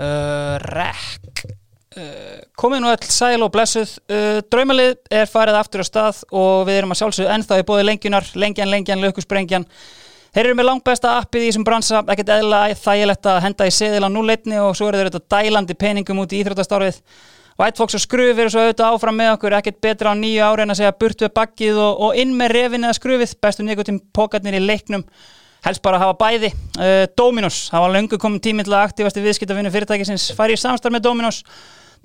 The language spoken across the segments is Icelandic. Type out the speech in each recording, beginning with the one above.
uh, Rekk. Uh, komið nú öll sæl og blessuð. Uh, Draumalið er farið aftur á stað og við erum að sjálfsögðu ennþá í bóði lengjunar lengjan, lengjan, lökusbrengjan Þeir eru með langbesta appið í þessum bransa. Ekkert eðla þægilegt að henda í seðil á núleitni og svo eru þeir þetta dælandi peningum út í íþróttastarfið White Fox og skruf eru svo auðvitað áfram með okkur. Ekkert betra á nýju ári en að segja burt við bakkið og, og inn með revin eða skrufið. Bestu nýgutim pókarnir í leiknum helst bara að hafa bæði. Uh, Dominos, það var löngu komin tími til að aktivasti viðskiptafinnu fyrirtækisins. Fari í samstarf með Dominos?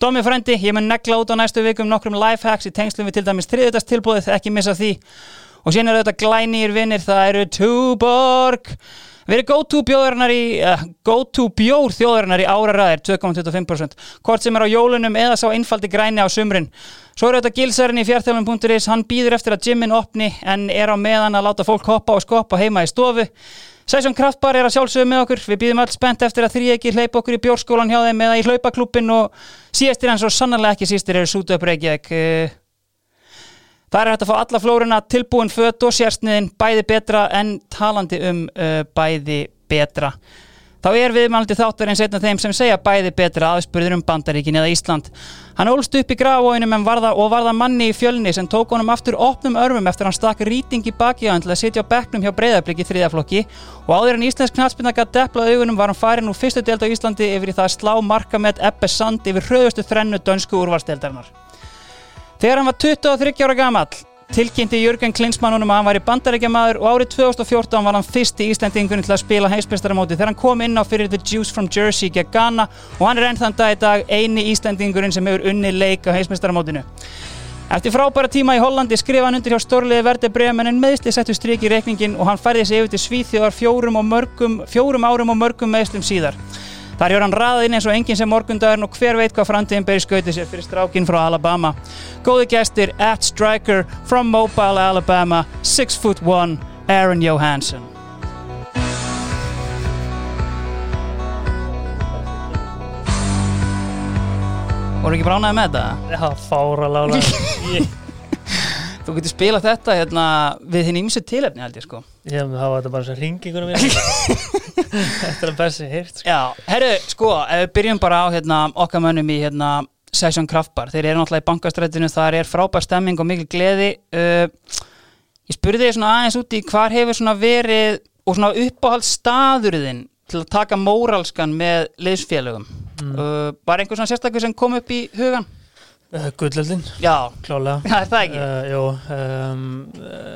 Domi frendi, ég mun negla út á næstu vikum nokkrum lifehacks í tengslum við til dæmis þriðutast tilbúið, ekki missa því. Og síðan eru þetta glænýr vinnir, það eru Tuborg Erum go-to bjóðarinnar í uh, go-to bjór þjóðarinnar í áraræðir 2,25% hvort sem er á jólunum eða sá einfaldi græni á sumrin. Svo eru þetta gilsarinn í fjartjálfum.is hann býður eftir að gymmin opni en er á meðan að láta fólk hoppa og skoppa heima í stofu. Sæsson Kraftbar er að sjálfsögðu með okkur. Við býðum alls spennt eftir að þrý ekki hleypa okkur í bjórskólan hjá þeim eða í hlaupaklúpin og síðastir hans og sannarlega ekki sístir eru Reykjavík Það er hægt að fá alla flórunna tilbúin fött og sérsniðin bæði betra en talandi um uh, bæði betra. Þá er viðmælandi þáttarins einn af þeim sem segja bæði betra aðspurður um Bandaríkin eða Ísland. Hann ólst upp í gráóinum varða, og varða manni í fjölni sem tók honum aftur opnum örmum eftir hann stakk rýting í bakiðan til að sitja á bekknum hjá breyðarblikki þriðaflokki og áður en Íslensk knatspinna gætt deplað augunum var hann farin úr fyrstu delt á Íslandi yfir í það slá marka með Ebbe Sand yfir hröðustu þrennu dönsku úrvarsdeldarinnar. Þegar hann var 23 ára gamall tilkynnti Jörgen Klinsmann honum að hann var í bandarækjamaður og árið 2014 var hann fyrst í Íslandingunni til að spila heimsbestaramóti þegar hann kom inn á fyrir The Juice from Jersey gegn Ghana og hann er enn þann dag í dag eini Íslandingurinn sem hefur unni leik á heimsbestaramótinu. Eftir frábæra tíma í Hollandi skrifa hann undir hjá stórliði Verði Bremen en meðsli settu stryk í reikningin og hann færði sig yfir til Svíþjóðar fjórum, mörgum, fjórum árum og mörgum meðslum síðar. Þar hjá hann raðinn eins og enginn sem morgundagurinn og hver veit hvað framtíðin ber í skautið sér fyrir strákinn frá Alabama. Góði gestir, at striker from Mobile, Alabama, 6'1", Aaron Johansson. Voru ekki bránaði með þetta? Já, fára lála Þú getur spilað þetta hérna, við þinn ímsu tilefni held ég sko. Ég hef hafa þetta bara sem ringingunum Þetta er að besta hirt sko. Já, herru, sko, ef við byrjum bara á hérna, okkar mönnum í hérna, Session Kraftbar, þeir eru náttúrulega í bankastrættinu þar er frábær stemming og mikil gleði uh, Ég spurði þig svona aðeins úti hvar hefur svona verið og svona uppáhald staðurðin til að taka móralskan með liðsfélögum mm. uh, Var einhver svona sérstaklega sem kom upp í hugan? Uh, Gullöldin, Já, klálega. Það er það ekki? Uh, Jú, um,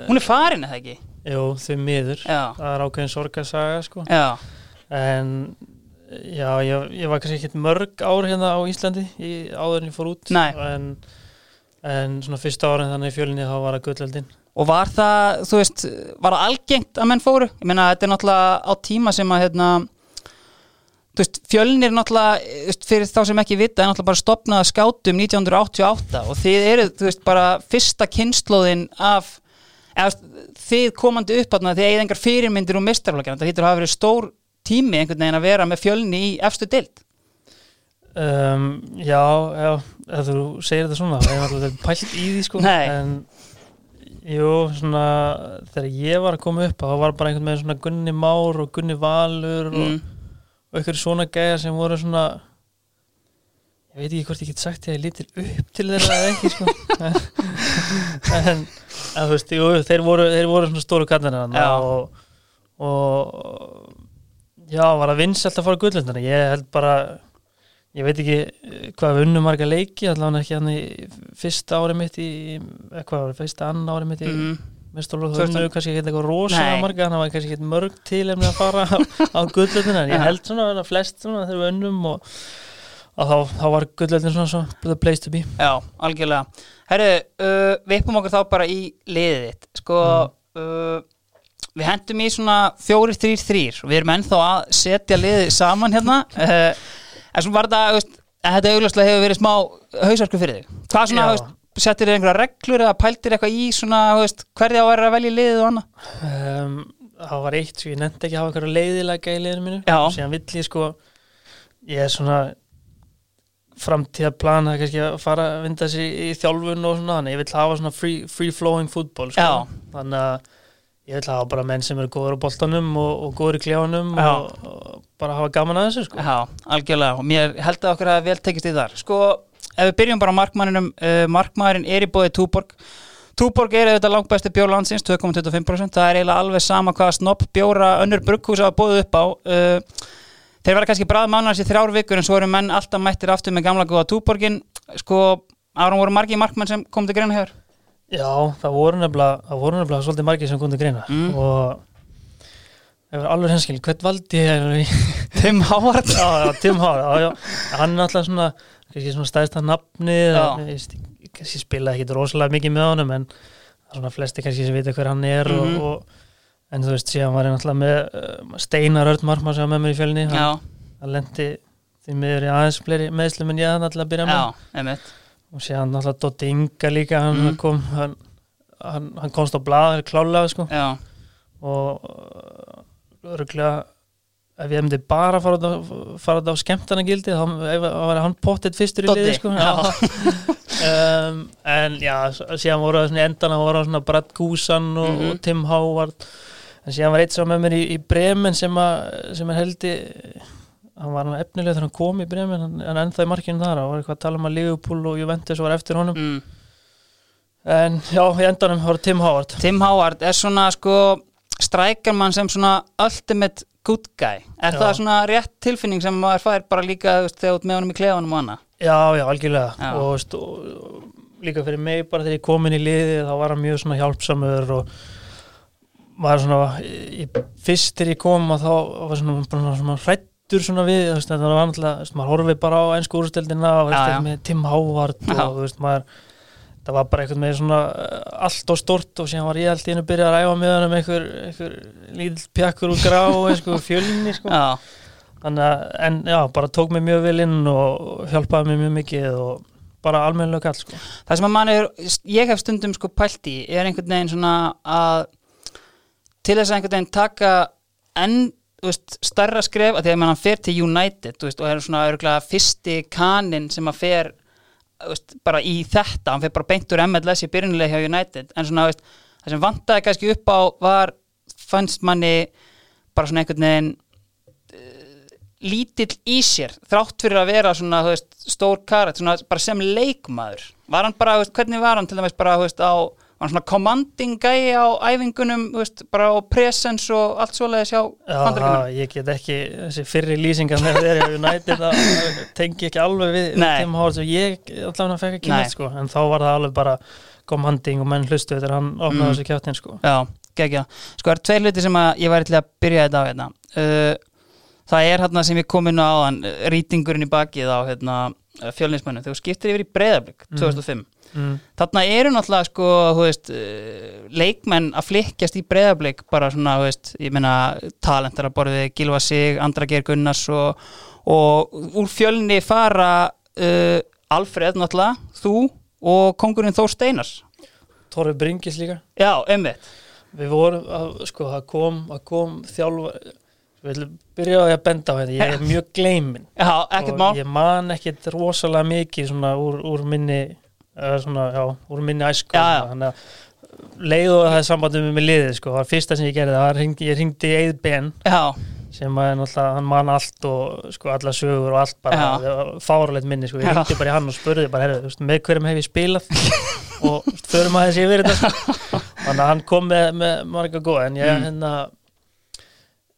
Hún er farin, er það ekki? jú, þau miður. Já, Það er ákveðin sorgarsaga sko. já, En já, ég, ég var kannski ekkert mörg ár hérna á Íslandi í, áður en ég fór út. Nei. en, en svona fyrsta árin þannig í fjölinni þá var það gullöldin. Og var það, þú veist, var það algengt að menn fóru? Ég meina, þetta er náttúrulega á tíma sem að, hérna, veist, fjölnir náttúrulega, þú veist, fyrir þá sem ekki vita, er náttúrulega bara stopnað að skátum 1988 og þið eru, þú veist, bara fyrsta kynnslóðin af, eða, þið komandi upp að þið eigið engar fyrirmyndir og mistarflokkan, það hýttur að hafa verið stór tími einhvern veginn að vera með fjölni í efstu dild. um, Já, já, ef þú segir þetta svona það er náttúrulega pælt í því sko Nei. en jú, svona þegar ég var að koma upp þá var bara einhvern veginn svona Gunni Már og Gunni Valur og, Mm. Og einhverju svona gæja sem voru svona ég veit ekki hvort ég get sagt að ég lítil upp til þeirra eða ekki sko en, en þú veist, jú, þeir voru, þeir voru svona stóru kallina Já. og, og já, var að vinsa alltaf að fara gullöndina ég held bara ég veit ekki eh, hvað við unnum marga leiki allavega ekki hann í fyrsta ári mitt í, eða hvað var það, fyrsta annan ári mitt í Mm. mestarlóð, Veist unnum við kannski ekki eitthvað rosalega marga, þannig að það var kannski ekki mörg tilefni að fara á, á gullöndina en ég held svona að flest svona þegar við unnum og, þá, þá var gullöndin svona svo the place to be Já, algjörlega. Herru, uh, við uppum okkur þá bara í liðið þitt. Sko, uh, við hendum í svona fjórir, þrýr, þrýr og við erum ennþá að setja liðið saman hérna. Uh, en svona var þetta, þetta augljóslega hefur verið smá hausarku fyrir þig. Hvað svona, settir þið einhverja reglur eða pæltir eitthvað í svona, veist, hverði á að vera að velja liðið og annað? um, það var eitt, sko, ég nefndi ekki að hafa einhverju leiðilega í liðinu mínu síðan vill ég sko ég er svona framtíða plana kannski að fara að vinda sig í þjálfun og svona, þannig ég vill hafa svona free, free flowing fútból sko. Þannig að Ég vil hafa bara menn sem eru góður á boltanum og, og góður í Já. og, og bara hafa gaman að þessu sko. Já, algjörlega og mér held að okkur að vel tekist í þar Sko, ef við byrjum bara á markmanninum uh, Markmannin er í bóði Túborg. Túborg er auðvitað langt besti bjór landsins 2,25% Það er eiginlega alveg sama hvaða snopp bjóra önnur brugghús hafa bóðið upp á. Uh, Þeir verða kannski bræð mánans í þrjár vikur en svo eru menn alltaf mættir aftur með gamla góða Túborgin Sko, árum voru margi markmann sem kom til greina hér Já, það voru nefnilega, það voru nefnilega svolítið margir sem kom til greina. Mm. og það var alveg henskil, hvert valdi ég er Tim Howard. Já, já, Tim Hár, já, já, hann er alltaf svona kannski svona stæðsta nafni Já. kannski spilaði ekki rosalega mikið með honum en er svona flesti kannski sem vita hver hann er Mhm. og, og, en þú veist, síðan var ég náttúrulega með uh, Steinar Örd Markmann sem var með mér í fjölni hann, hann lendi því miður í aðeins fleiri meðslum en ég hann alltaf að byrja með já, og síðan náttúrulega Dotti Inga líka hann Mhm. kom hann, hann, hann komst á blað klálega sko og örgulega ef ég hefndi bara fara út á, skemmtana gildi þá var hann pottet fyrstur í liði sko. um, en já síðan voru það í endana voru það Brad Gusan og, Mhm. og Tim Howard en síðan var eitt sá með mér í, í Bremen sem, að, sem er heldi hann var nú efnilega þegar hann kom í Bremen hann, hann í markinu þar og var eitthvað að tala um að Liverpool og Juventus var eftir honum mm. en já, í endanum var Tim Howard Tim Howard er svona sko strækar mann sem svona ultimate good guy. Er Já. það svona rétt tilfinning sem maður fær bara líka veist, þegar út með honum í klefanum og annað? Já, já, algjörlega. Og, veist, og, líka fyrir mig bara þegar ég kom inn í liði þá var hann mjög svona hjálpsamur og var svona í, fyrst þegar ég kom að þá var svona, bara svona hrættur svona við það var veist, maður horfið bara á einsku úrstöldina og með Tim Howard og þú veist, maður það var bara eitthvað með svona uh, allt og stort og síðan var ég alltaf inn að byrja að ræfa með hann um einhver, einhver lítill pjakkur úr grá og einhver fjölni sko. Þannig að, en já, bara tók mig mjög vel inn og hjálpaði mig mjög mikið og bara almennilega kall, sko. það sem að mann er ég hef stundum sko pælt í er einhvern veginn svona að til þess að einhvern veginn taka enn veist, stærra skref að því að hann fer til United veist, og er svona örgulega fyrsti kanin sem að fer veist, bara í þetta, hann fer bara beint úr MLS í byrjunlega hjá United. En svona veist, það sem vantaði kannski upp á var fannst manni bara svona einhvern veginn eh, lítill í sér þrátt fyrir að vera svona veist, stór karat, svona bara sem leikmaður. Var hann bara, hvernig var hann til dæmis bara á, var svona commanding gæi á æfingunum, veist, bara á presence og allt svoleiðis hjá Já, bandaríkjunum það, ég get ekki, þessi fyrri lýsingar með þeirri á United, það tengi ekki alveg við. Tim Howard sem ég allavega fekk ekki neitt, sko, en þá var það alveg bara komhanding og menn hlustu þegar hann opnaði Mm. þessu kjáttinn, sko. Já, geggja. Sko, það eru tveir hluti sem ég væri til að byrja þetta á hérna. Uh, það er hérna sem ég kom inn á áðan, uh, rýtingurinn í bakið á hérna, fjölninsmönnum. Þegar skiptir yfir í breyðablík, 2005. Mm. Þarna eru náttúrulega, sko, veist, uh, leikmenn að flikkjast í breyðablík, bara svona, veist, ég meina, talentar að borðið Gilva Sig, Andra Geir Gunnars og, og úr fjölni fara uh, Alfred náttúrulega, þú og kongurinn Þór Steinars. Torfi Bringis líka. Já, einmitt. Við vorum, að, sko, það kom, kom þjálfa, við ætlum byrja á því að benda á þetta, ég er mjög gleimin. Já, ekkert og ég man ekkert rosalega mikið svona úr, úr minni svona, já, úr minni æsku þannig að leið og það er sambandum með liðið, sko, það var fyrsta sem ég gerði það var hringdi, ég ringdi í Eið Ben sem að náttúrulega, hann man allt og sko alla sögur og allt bara fáralegt minni, sko, ég ringdi bara í hann og spurði bara, veist, með hverjum hef ég spilað? Og förum aðeins yfir þetta sko. þannig að hann kom með, með marga góð, en ég Mm. hérna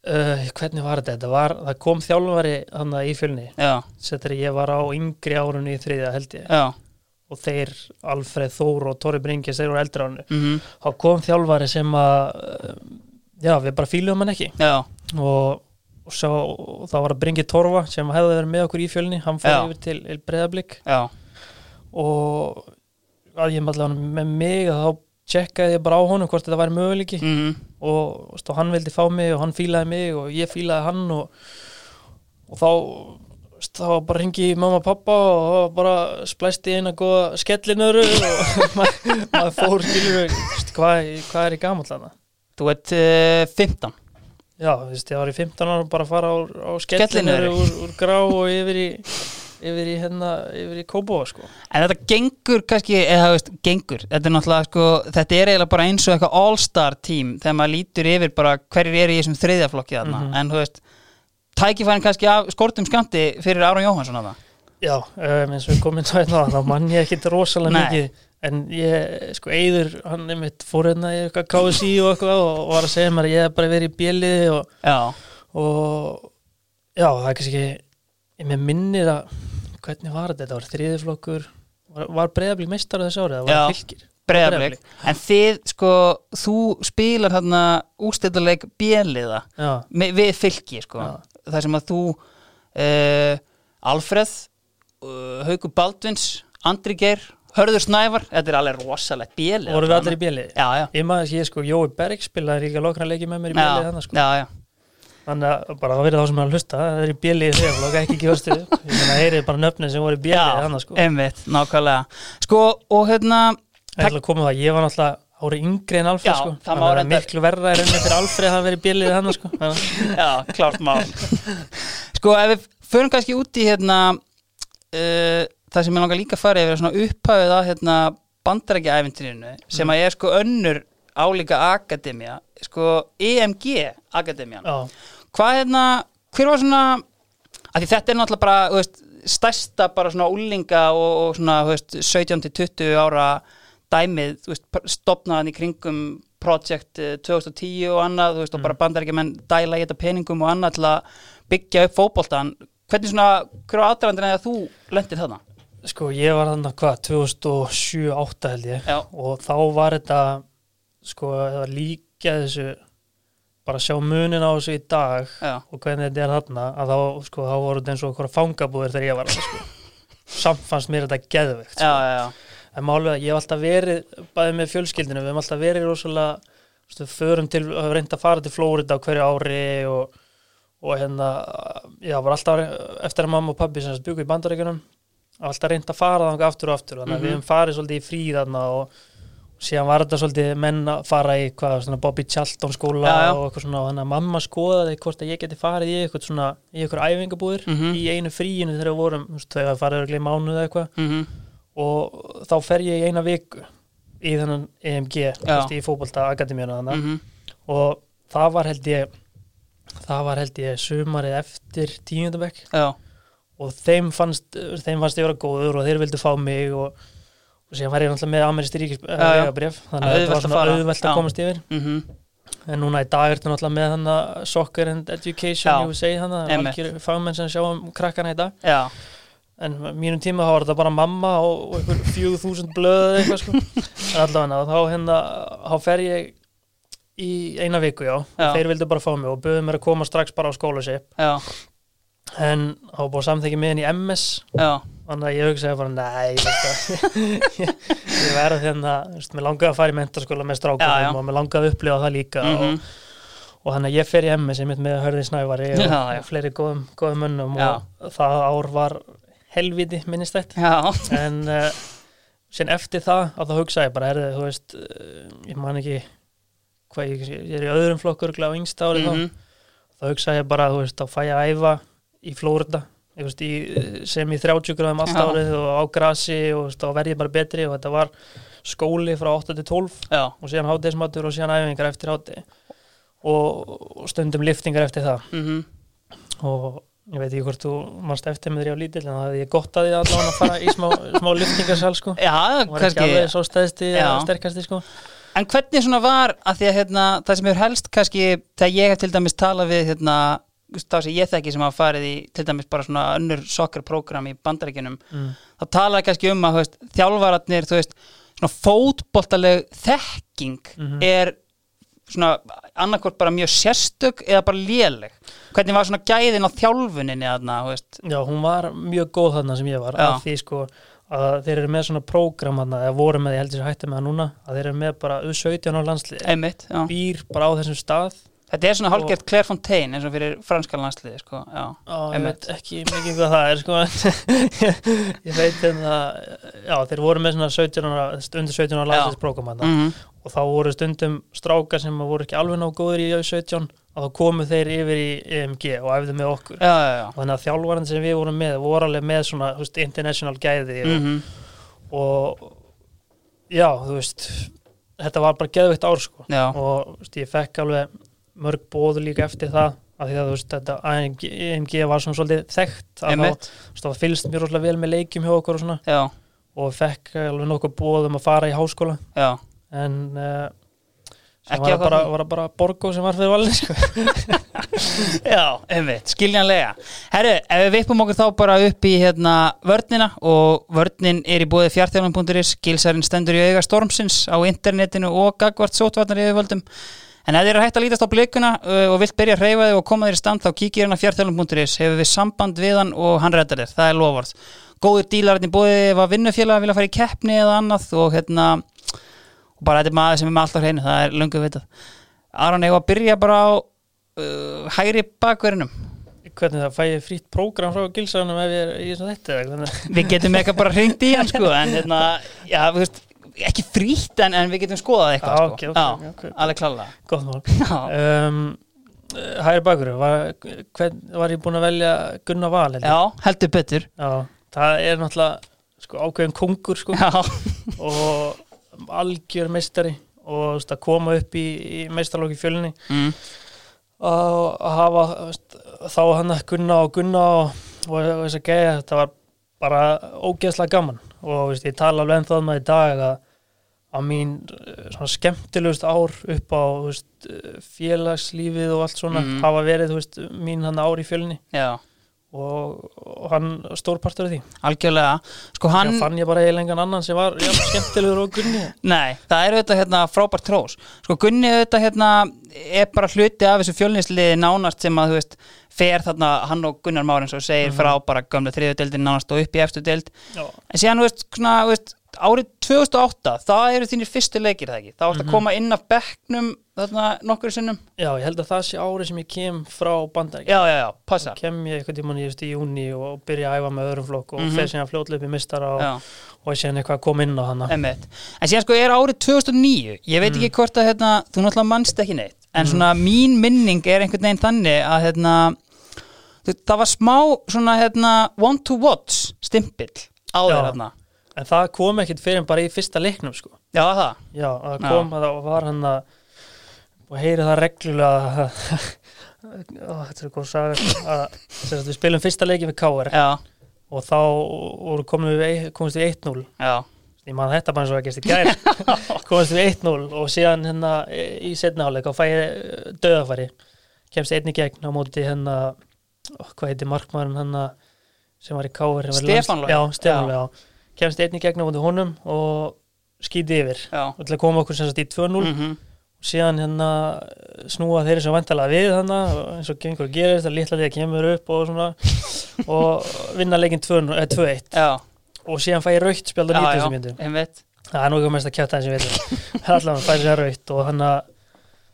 uh, hvernig var þetta, þetta var, það kom þjálfari hann í fjölni já, Settir ég var á yngri árunni í þriðja held ég. Já og þeir, Alfreð Þór og Tóri Bringis þeir voru eldri árunni mm þá kom þjálfari sem að eh, já, við bara fíluðum hann ekki. Já, og, og, svo, og það var að Bringi Torfa sem hefði verið með okkur í fjölni hann Já. yfir til Breiðablík já, og að ég maður með mig þá tjekkaði ég bara á honum hvort þetta væri möguleiki. Mm og, veist, og hann vildi fá mig og hann fílaði mig og ég fílaði hann og, og þá þá bara ringi í mamma og pappa og það bara splæst í eina góða skellinöru og maður maður fór skilur hvað, hvað er í gamall hana Þú ert uh, 15 já, þú veist, ég var í 15 ára bara að fara á, á Skellinöru. úr, úr grá og yfir í yfir í hérna, yfir í Kóbóa sko. En þetta gengur kannski, eða þú veist, gengur. Þetta er náttúrulega, sko, þetta er eiginlega bara eins og eitthvað all-star tím þegar maður lítur yfir bara hverjir eru í þessum þriðjaflokki þarna. Mhm. en þú veist, tækifærin kannski af skortum skamti fyrir Aron Jóhansson að það Já, um, eins og við komum svo hérna þá mann ég ekkit rosalega Nei. mikið. En ég, sko, Eyður hann er mitt fór hérna í eitthvað KSI og eitthvað og, var að segja mér að ég hef bara verið í bjeliði og, Já, og já, það er kannski ég með minnir að hvernig var þetta, þetta var þriðiflokkur var, var breyðablík meistar á þessu árið, það var fylgir breyðablik En þið, sko, þú spilar hérna ústættuleik bjeliða við fylki, sko. Já. Það sem að þú uh, Alfreð uh, Haukur Baldvins, Andri Geir Hörður Snævar, þetta er alveg rosalegt bjelið voru við allir í bjeliði Já, já. Ég maður að ég sko, Jói Berg spilaði líka lokna leiki með mér í bjeliði Já, þannig sko. já, já. Þannig að bara það verið þá sem að hlusta það er í bjeliði þegar, ekki ekki vastu Ég meina, heyrið bara nöfnin sem voru í bjeliði þannig sko. einmitt, nákvæmlega. Sko, og hérna Það er til að koma það, ég var náttúrulega ári yngri en Alfred Já, sko. það má er reyndar- miklu verra í rauninni fyrir Alfred að hafa verið bjeliði þannig sko Já, klárt mál. Sko, ef við förum kannski út í hérna uh, það sem ég langar líka að fara yfir er svona upphafið að hérna bandarækja-æfintirinu sem Mm. að er sko önnur álíka akademía sko EMG akademían. Já, hvað hérna, hver var svona að því þetta er náttúrulega bara veist, stærsta bara svona úlinga og, og svona þú veist, 17-20 ára dæmið, þú veist, stopnaðan í kringum Project eh, 2010 og annað, þú veist, og bara bandarækjumenn dæla í þetta peningum og annað til að byggja upp fótboltan, hvernig svona hver var aðdraðandinn eða þú lendir þarna? sko ég var þannig hvað 2007-2008 held ég Já, og þá var þetta sko það líka þessu bara að sjá munin á þessu í dag já, og hvernig þetta er þarna að þá sko þá voru þetta eins og okkur fangabúðir þegar ég var þarna, sko. samt fannst mér þetta geðveikt sko. já. En málið að ég hef alltaf verið bæðið með fjölskyldinu, við hefum alltaf verið rosalega, við förum til höfum reynd að fara til Flórida hverju ári og, og hérna já, var alltaf eftir að mamma og pabbi sem byggu í bandaríkunum, alltaf reynd að fara þangað aftur og aftur, þannig að Mhm. við hefum farið svolítið í frí þarna og, og síðan var þetta svolítið menn að fara í hvað, svona Bobby Charlton skóla Já, já. og eitthvað svona, og þannig að mamma skoðaði hvort að ég geti farið í eitthvað svona, í eitthvað æfingabúðir Mhm. í einu fríinu þegar við vorum, þú veist, Mm og þá fer ég í eina viku í þennan EMG veist, í fótbolta akademíuna þannig -hmm. og það var held ég það var held ég sumarið eftir tíundabæk og þeim fannst, þeim fannst ég vera góður og þeir vildu fá mig og, og síðan var ég náttúrulega með amerísk já. ríkisbref þannig að þetta var að svona auðvelt að komast yfir. Mm en núna í dag ertu náttúrulega með þannig Soccer and Education. USA þannig Einmitt. algjör fagmenn sem sjá um krakkana í dag. Já, en mínum tíma þá var þetta bara mamma og, einhver fjögur þúsund blöð eða eitthvað sko. En allavega þá hérna þá fer ég í eina viku já, Já. þeir vildu bara fá mig og buðu mér að koma strax bara á skólasip já, en þá búið samþekki með henni í MS já. Þannig að ég hugsaði bara nei ég, ég, verði hérna mér langaði að fara í mentaskóla með strákunum og mér langaði að upplifa það líka Mhm. og, og þannig að ég fer í MS einmitt með Hörði Snævari og, og fleiri góðum, góðum mönnum Já. og það ár var helviti minnistætt. En uh, sen eftir það að þá hugsa ég bara, herði, þú veist uh, ég man ekki hvað ég, ég er í öðrum flokkur á yngsta ári Mhm. þá þá hugsa ég bara, þú veist, þá fæ ég að æfa í Flórida eh, sem í 30 gráðum allt Já. árið og á grasi og þá verð ég bara betri og þetta var skóli frá 8 til 12 já, og síðan hátegismatur og síðan æfingar eftir háti og, og stundum liftingar eftir það. Mhm. Og ég veit ekki hvort þú mannst eftir með því á lítill en það hefði ég gott að því allavega að fara í smá, smá liftingarsal sko Já, og var ekki alveg svo stæðsti og sterkasti sko En hvernig svona var að því að hérna, það sem hefur helst kannski þegar ég hef til dæmis talað við hérna, þá sem ég þekki sem hafa farið í til dæmis bara svona önnur sokkarprogram í bandaríkjunum, mm. þá talaði kannski um að veist, þjálfaratnir, þú veist svona fótboltaleg þekking Mhm. er svona annarkvort bara mjög sérstök eða bara léleg. Hvernig var svona gæðin á þjálfuninni veist? Já, hún var mjög góð þarna sem ég var Já. af því sko að þeir eru með svona prógram þarna eða voru með, ég heldur sér hætti með það núna að þeir eru með bara U17 á landslið býr bara á þessum stað Þetta er svona hálfgert Clairefontaine eins og fyrir franska landsliði, sko, já. Já, ég veit ekki mikið hvað það er sko en ég veit hérna já, þeir voru með svona 17 ára undir 17 ára þarna Mm og þá voru stundum strákar sem voru ekki alveg nóg góður í U17 að þá komu þeir yfir í EMG og æfðu með okkur. Já, já, já. og þannig að þjálfarinn sem við vorum með voru alveg með svona veist, international gæði Mm og já, þú veist þetta var bara geðveitt ár sko. Og veist, ég fekk alveg mörg bóðu líka eftir það af því að þú veist, þetta AMG, EMG var svona svolítið þekkt að þá, fylgst mér rosalega vel með leikjum hjá okkur og svona. Já, og fekk alveg nokkuð bóðum að fara í háskóla. Já, en uh, sem Ekki var, það- var bara Borgó sem var fyrir valin sko. já, einmitt, skiljanlega. Herru, ef við vippum okkur þá bara upp í hérna vörnina og vörnin er í búið fjartjálfum.is gilsarinn stendur í auga stormsins á internetinu og gagvart sótvarnar yfirvöldum en ef þið eru hægt að lítast á blikuna uh, og vilt byrja að hreyfa þig og koma þér í stand þá kíkir hérna fjartjálfum.is hefur við samband við hann og hann reddar þér, það er lofvart góður dílarinn í ef að vinnufélag vilja fara í keppni eða annað og hérna bara þetta er maður sem er með alltaf hreinu, það er löngu vitað. Aron, var að byrja bara á uh, hægri bakverðinum hvernig það fæ ég frýtt prógram frá gilsanum ef ég er í þetta við getum eitthvað bara hringt í hann sko en hérna, já, veist ekki frítt en, en við getum skoðað eitthvað Já, sko. ok, ok, já, ok. alveg klálega. Gott mál. Um, hægri bakur var, var ég búin að velja Gunnar Val held ég? já, heldur betur. Já, það er náttúrulega sko, ákveðin kongur sko, og algjör meistari og veist, að koma upp í, í meistarlóki fjölunni mm, og að hafa veist, þá hann að Gunna og Gunna og, og, þess að geða þetta var bara ógeðslega gaman. Og veist, ég tala alveg ennþá um það í dag að að mín eh, svona skemmtilegust ár upp á eh, félagslífið og allt svona Mhm. hafa verið mín hann ár í fjölunni já, og, og hann stór partur af því. Algjörlega. Sko hann, hann fann ég bara eiginlega engan annan sem var já, skemmtilegur og Gunni. Nei, það er auðvitað hérna frábært trós sko Gunni auðvitað hérna er bara hluti af þessu fjölninsliði nánast sem að þú veist fer þarna hann og Gunnar Már eins og segir Mhm. frá bara gömlega þriðu deildin nánast og upp í já, En síðan, þú veist, svona, þú veist, árið 2008, það eru þínir fyrstu leikir, það ekki? Það varst að Mhm. koma inn af bekknum þarna nokkur sinnum. já, ég held að það sé árið sem ég kem frá bandarík Já, já, já, passa. kem ég eitthvað tímann í, júni og byrja að æfa með öðrum flokk og Mhm. fer síðan fljótlega upp í mistara og, og síðan eitthvað að koma inn á emmitt. En síðan, sko, er árið 2009, ég veit ekki hvort að, hérna, þú náttúrulega mannst ekki neitt, en svona mín minning er einhvern veginn þannig að, hérna, það var smá svona, hérna, want to watch stimpill á Já. þér, hérna. en það kom ekkit fyrir bara í fyrsta leiknum sko. Já, það. já, að Já. kom að það var hann að og heyri það reglulega Ó, þetta er góð saga að við spilum fyrsta leiki við KR Já, og þá voru komin við, komist við 1-0 já, ég man þetta bara eins og að gerst í gær. Komist við 1-0 og síðan hérna í setna áleik og fæ ég döðafæri kemst einni gegn á móti hérna hvað heiti markmaðurinn hérna sem var í. Logi, já. kemst einni gegn á móti honum og skýti yfir. Já. og til að koma okkur sem sagt í 2-0 Mm og síðan hérna snúa þeirri sem vantalega við hérna eins og gengur að gerist að litla liða kemur upp og svona og vinna leikinn 2-0 eh, 2-1 Já, og síðan fæ ég raukt spjald 90 já, sem myndum einmitt. það er nú ekki mest að kjáta þessi veitur allavega færi sér raut og hann að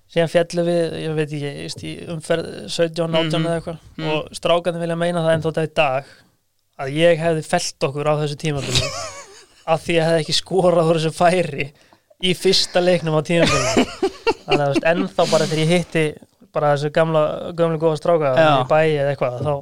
síðan fjallu við, ég veit ekki umferð 17, 18 Mhm. eða eitthvað Mhm. og strákandi vilja meina það en þótt að í dag að ég hefði felt okkur á þessu tímabili af því að ég hefði ekki skorað úr þessu færi í fyrsta leiknum á tímabili þannig að ennþá bara þegar ég hitti bara þessu gamla, gamla góða stráka í bæi eða eitthvað þá,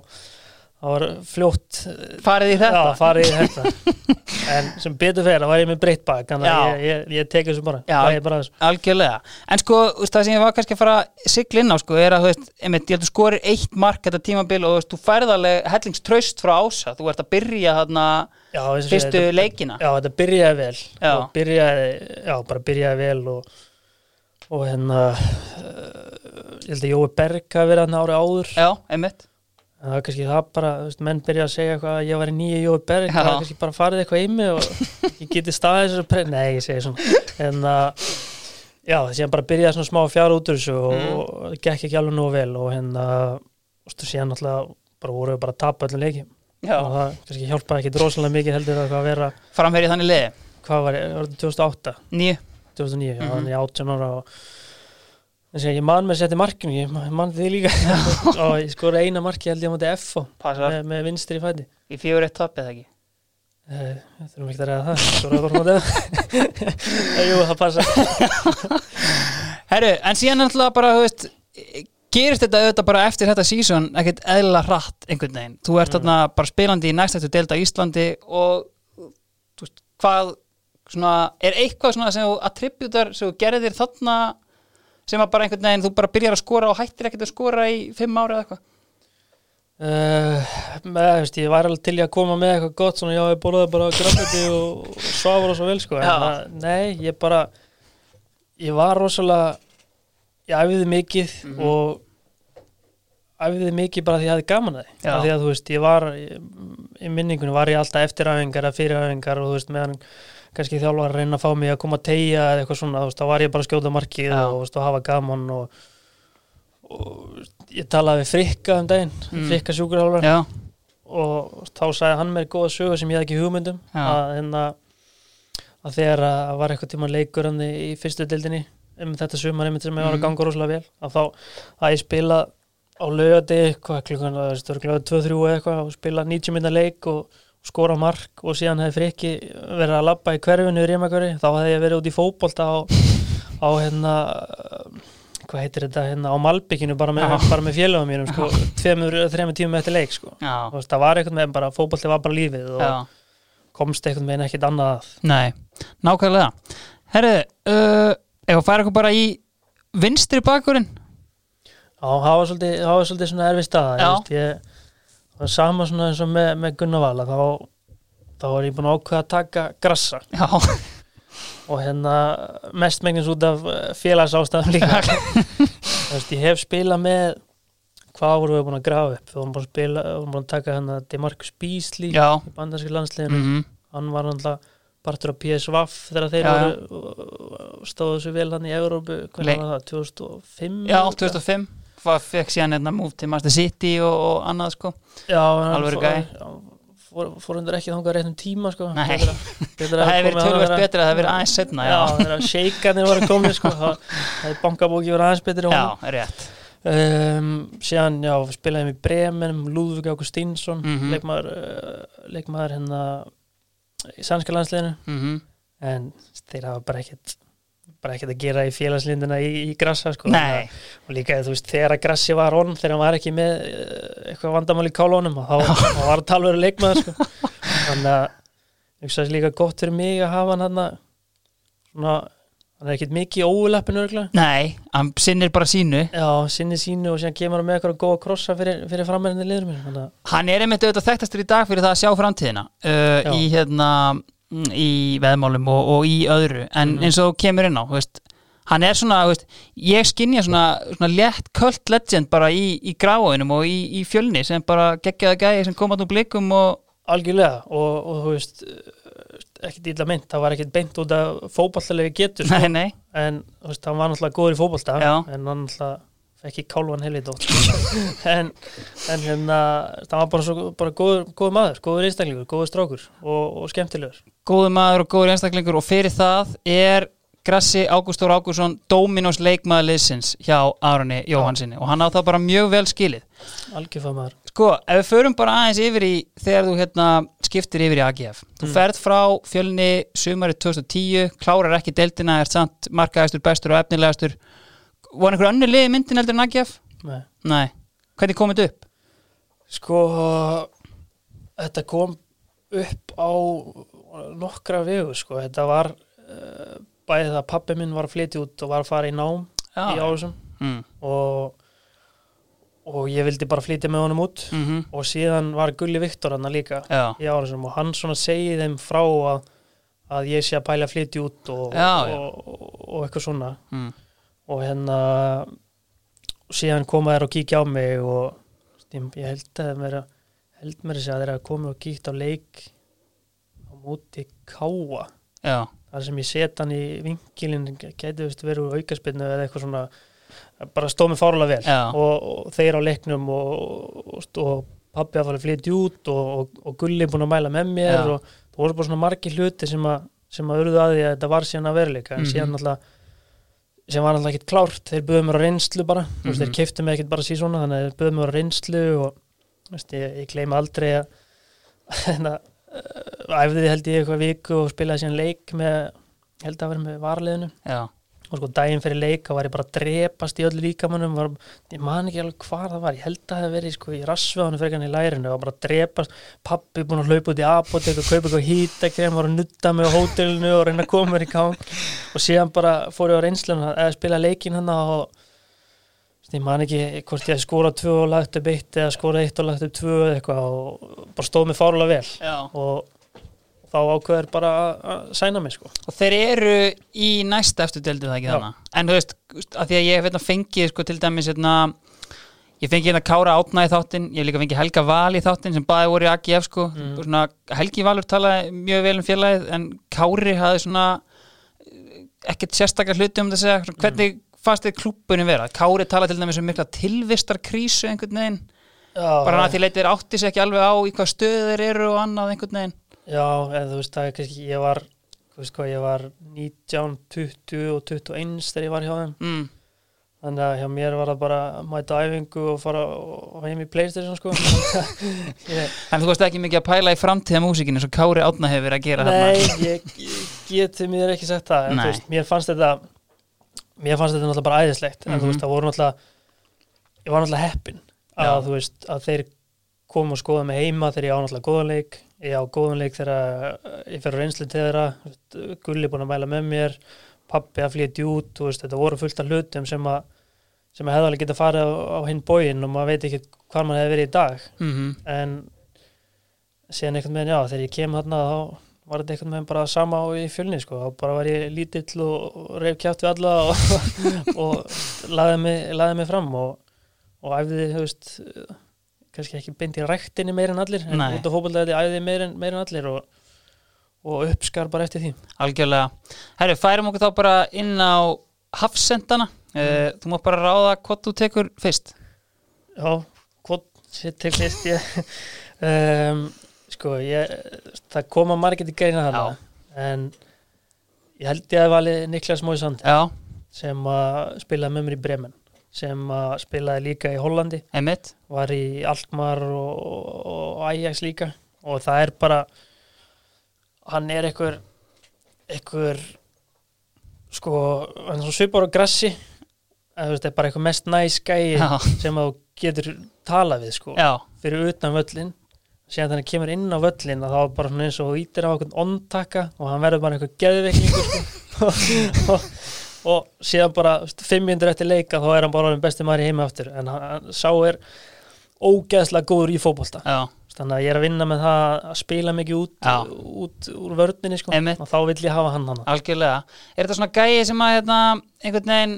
þá var fljótt Farið í þetta? Já, farið í þetta. En sem betur fyrir, það var ég með breytt bak Þannig að ég, ég, ég tek þessu bara. Já. Það bara þessu. Algjörlega, en sko það sem ég var kannski að fara að sigla inn á sko, er að veist, einmitt, ég held að skorir eitt mark þetta tímabil og veist, þú færð alveg hellingstraust frá ása, þú ert að byrja þarna já, fyrstu þetta, leikina. Já, þetta byrjaði vel. Og byrjaði, Já, bara byrjaði vel og, og hérna uh, Ég held að Jói Berg hafi verið hann ári áður. Já, einmitt það var kannski það bara, veist, menn byrja að segja eitthvað að ég var í nýju Jói Berg, Já. það var kannski bara farið eitthvað í mig og ég geti staðið þessu. Nei, ég segi svona En að, já, síðan bara byrjaði svona smá fjara út úr þessu og, Mm. og gekk ekki alveg nú vel og hérna, þú veist, síðan náttúrulega bara voru við bara að tapa öllum leikjum Já, og það kannski hjálpaði ekki rosalega mikið heldur að hvað vera, framherið þannig liði hvað var, var þetta 2008, Nýju, 2009, já, Mhm. þannig ég 18 ára og ég man með að setja markinu, ég man- því líka. Og ég skori eina marki held ég á móti F með, með vinstri fæti. Í fjögur eitt tapið það ekki? Eh, Við þurfum ekki að reyða það Svo er það bara mótið Jú, það passa Herru, en síðan náttúrulega bara, þú veist gerist þetta auðvitað bara eftir þetta sísón ekkert eðla hratt einhvern veginn? Þú ert þarna bara spilandi í næst eftir delta Íslandi og þú veist, hvað svona, er eitthvað svona sem þú attributar sem þú gerðir þarna sem að bara einhvern veginn þú bara byrjar að skora og hættir ekkert að skora í fimm ári eða eitthvað? Uh, með, veist, ég væri alveg til í að koma með eitthvað gott svona já ég borðaði bara grafniti og, og svafur og svo vel sko en það, nei ég bara ég var rosalega ég æfiði mikið Mhm. og æfiði mikið bara því að ég hafði gaman að því. Því að þú veist ég var í, í minningunum var ég alltaf eftiræfingar eða fyriræfingar og þú veist meðan kannski þjálfar að reyna að fá mig að koma að tegja eða eitthvað svona þá var ég bara að skjóta markið Já. og, og hafa gaman og, og ég talaði við Frikka um daginn Mm. Frikka sjúkurhálfar Já, og þá sagði hann mér góða sögu sem ég hafði ekki hugmyndum Já. að, hérna, að þegar að var eitthvað tíma leikur hann í fyrstu deildinni um þetta sumar einmitt sem ég var að Mhm. ganga rosalega vel að þá að ég spila á lögati hvað klukkan, það veist, það var klukkan 2-3 eða eitthvað og spila 90 minna leik og skora mark og síðan hefði frikki verið að labba í hverfinu í Rímakari þá hefði ég verið út í fótbolta á, á hérna hvað heitir þetta hérna á Malbygginu bara með, með félögum mínum sko, tveimur, þreimur tímum eftir leik sko. Þú veist, það var einhvern veginn bara, fótbolti var bara lífið og já. komst einhvern veginn ekkit annað að. Nei, nákvæmlega. Herðu, uh, ef færa eitthvað bara í vinstri bakurinn Já, það var svolítið, það var svolítið svona erfið veist, ég, það var sama svona eins og með, með Gunnar Vala, þá, þá var ég búin að ákveða að taka grassa. Já, og hérna mestmengnis út af félags ástæðum líka. Veist, ég hef spilað með, hvað vorum við búin að grafa upp, við vorum búin að spila, vorum búin að taka hérna Demarcus Beasley já. í bandarski landsliðinu, mm hann var náttúrulega partur af PSVaf þegar þeir voru stóðu svo vel hann í Európu, Le- hvernig var það, 2005? Já, 2005 Hvað fekk síðan hérna múf til Master City og, og annað sko. Já, en hann Alvöru fór- gæi. já, fór, fór undir ekki þangað réttum tíma sko. Það að hefði verið komið tölvægt að að það hefði verið aðeins setna Já, Já, þegar sheikarnir voru komið sko, þá hefði bankabóki verið aðeins betri á já, rétt. Um, Síðan, já, spilaði ég í Bremen Lúðvík Águstínsson Mhm. leikmaður, uh, leikmaður hérna í sannska landsliðinu. Mm en þeir hafa bara ekkert bara ekkert að gera í félagslindina í, í grassa sko. Og líka þú veist þegar að grassi var on þegar hann var ekki með eh, eitthvað vandamál í kálónum og þá, var það talveru leikmaður sko. þannig að ég hugsa líka gott fyrir mig að hafa hann hann svona hann er ekkert mikið óuleppin örgla nei, hann sinnir bara sínu. Já, sinni sínu og síðan kemur hann með eitthvað góða krossa fyrir, fyrir frammerðinni liður mér Hann er einmitt auðvitað þekktastur í dag fyrir það að sjá framtíðina. Uh, í hérna í veðmálum og, og í öðru en Mhm. eins og kemur inn á veist, hann er svona, veist, ég skinja svona, svona létt cult legend bara í, í gráinum og í, í fjölni sem bara geggjaði gæði sem kom að nú blikum og algjörlega og, og þú veist eh, ekkert illa mynd, það var ekkert beint út af fótballtalegi getur sko. nei, nei, en þú veist, hann var náttúrulega góður í fótbolta Já. en hann náttúrulega fekk í kálvan helvit ótt en, en hérna það var bara, svo, bara góður, góður maður, góður einstaklingur góður strákur og, og skemmtilegur góður maður og góður einstaklingur og fyrir það er Grassi Ágústór Ágússon Dominos leikmaður liðsins hjá Aroni Jóhansinni og hann á það bara mjög vel skilið algjörfað maður Sko, ef við förum bara aðeins yfir í þegar þú hérna skiptir yfir í AGF þú Mm. ferð frá fjölni sumarið 2010, klárar ekki deildina er samt markaðastur, bestur og efnilegastur voru einhver önnur liði myndin heldur en AGF? Nei. Nei, hvernig komið þetta upp? sko þetta kom upp á nokkra vegu sko, þetta var uh, bæðið að pappi minn var að flytja út og var að fara í nám í Árusum mm. og og ég vildi bara flytja með honum út Mm -hmm. og síðan var Gulli Viktor hann líka Já, í Árusum og hann svona segi þeim frá að, að ég sé að pæla að flytja út og, Já, já. og, og, og eitthvað svona mm. og hérna síðan koma þær og kíkja á mig og ég, held að vera held mér að segja að þeir að koma og kíkja á leik móti káa já, þar sem ég set hann í vinkilin gæti veist verið úr aukaspinnu eða eitthvað svona bara stóð mér fárulega vel. Og, og þeir á leiknum og, og, og pabbi að fara að flytja út og, Gulli búin að mæla með mér Já. og það voru bara svona margir hluti sem að, sem að urðu að því að þetta var síðan að veruleika. En Mhm. síðan alltaf sem var alltaf ekkert klárt, þeir buðu mér á reynslu bara, þú veist, Mhm. þeir keiftu mig ekkert bara síðan þannig að þeir buðu mér á reynslu og veist, ég, ég gleyma aldrei að hérna, uh, æfði held ég eitthvað viku og spilaði síðan leik með, held að vera með varliðinu já, og sko daginn fyrir leika var ég bara að drepast í öllu líkamannum var, ég man ekki alveg hvað það var ég held að það hef verið sko í rassveðanum fyrir hann í lærinu og bara að drepast, pappi búin að hlaupa út í apotek og kaupa eitthvað hýtakrem var að nutta mig á hótelinu og reyna að koma mér í gang. Og síðan bara fór ég á reynsluna eða spila leikin hann og ég man ekki hvort ég skóra tvö og lagt upp eitt eða skóra eitt og lagt upp tvö eða eitthvað og bara stóð mig fárlega vel. Já. og þá ákveður bara að sæna mig sko. Og þeir eru í næsta eftir deildið það ekki þannig? En þú veist, að því að ég hef hérna fengið sko til dæmis hérna Ég fengi hérna Kára Átna í þáttinn Ég hef líka fengið Helga Val í þáttinn sem bæði voru í AGF sko. Mm. svona, Helgi Valur talaði mjög vel um félagið en Kári hafði svona eh, ekkert sérstakar hluti um þetta að Svona, Hvernig fannst þið klúbbunin vera? Kári talaði til dæmis um mikla tilvistarkrísu einhvern veginn Já, bara að því leitir átti sér ekki alveg á í hvað stöðu þeir eru og annað einhvern veginn Já, en þú veist, það er kannski, ég var, þú veist hvað, ég var 19, 20 og 21 þegar ég var hjá þeim. mm. Þannig að hjá mér var það bara mæta æfingu og fara og heim í Playstation, sko. ég, En þú veist ekki mikið að pæla í framtíða músikinu og Kári Átna hefur verið að gera nei, ég, ég geti mér ekki sagt það, en Nei. þú veist, mér fannst þetta, mér fannst þetta náttúrulega bara æðislegt, en Mhm. þú veist, það voru náttúrulega, ég var náttúrulega heppin að, Já. þú veist, að þeir komu og skoða mig heima þegar ég á náttúrulega góðan leik, ég á góðan leik þegar ég fer á reynslu til þeirra, Gulli búin að mæla með mér, pappi að flytja út, veist, þetta voru fullt af hlutum sem að, sem að hefði alveg geta farið á, á hinn bóginn og maður veit ekki hvað maður hefði verið í dag, Mhm. en síðan einhvern veginn, já, þegar ég kem þarna þá var þetta einhvern veginn bara sama á í fjölni sko, þá bara var ég lítill og, reyf kjátt við alla og, og laði, mig, mig fram og, og æfði, þú veist kannski ekki beint í ræktinni meir en allir en út af fótbollega æfði ég meir en, meir en allir og, og uppskar bara eftir því Algjörlega. Herru, færum okkur þá bara inn á hafsendana. Uh, þú mátt bara ráða hvað þú tekur fyrst. Já, hvort sér til fyrst ég um, sko, ég það koma margir til greina þarna. En ég held ég að vali Niklas Móisand sem að spilaði með mér í Bremen sem að spilaði líka í Hollandi. Einmitt. var í Alkmaar og, og Ajax líka. Og það er bara hann er einhver einhver sko, hann er svo svipar á grassi. Það er bara einhver mest næs gæi Já, sem þú getur talað við sko, fyrir utan völlin síðan þannig kemur inn á völlin að þá er bara eins og ítir á einhvern ondtaka og hann verður bara einhver geðveiklingur sko. og, og síðan bara þú veist, fimm minnur eftir leika þá er hann bara besti maður í heima aftur en hann, sá er ógeðslega góður í fótbolta já, þannig að ég er að vinna með það að spila mikið út, út úr vörninni sko. Og þá vill ég hafa hann hann algjörlega. Er þetta svona gæi sem að hérna, einhvern veginn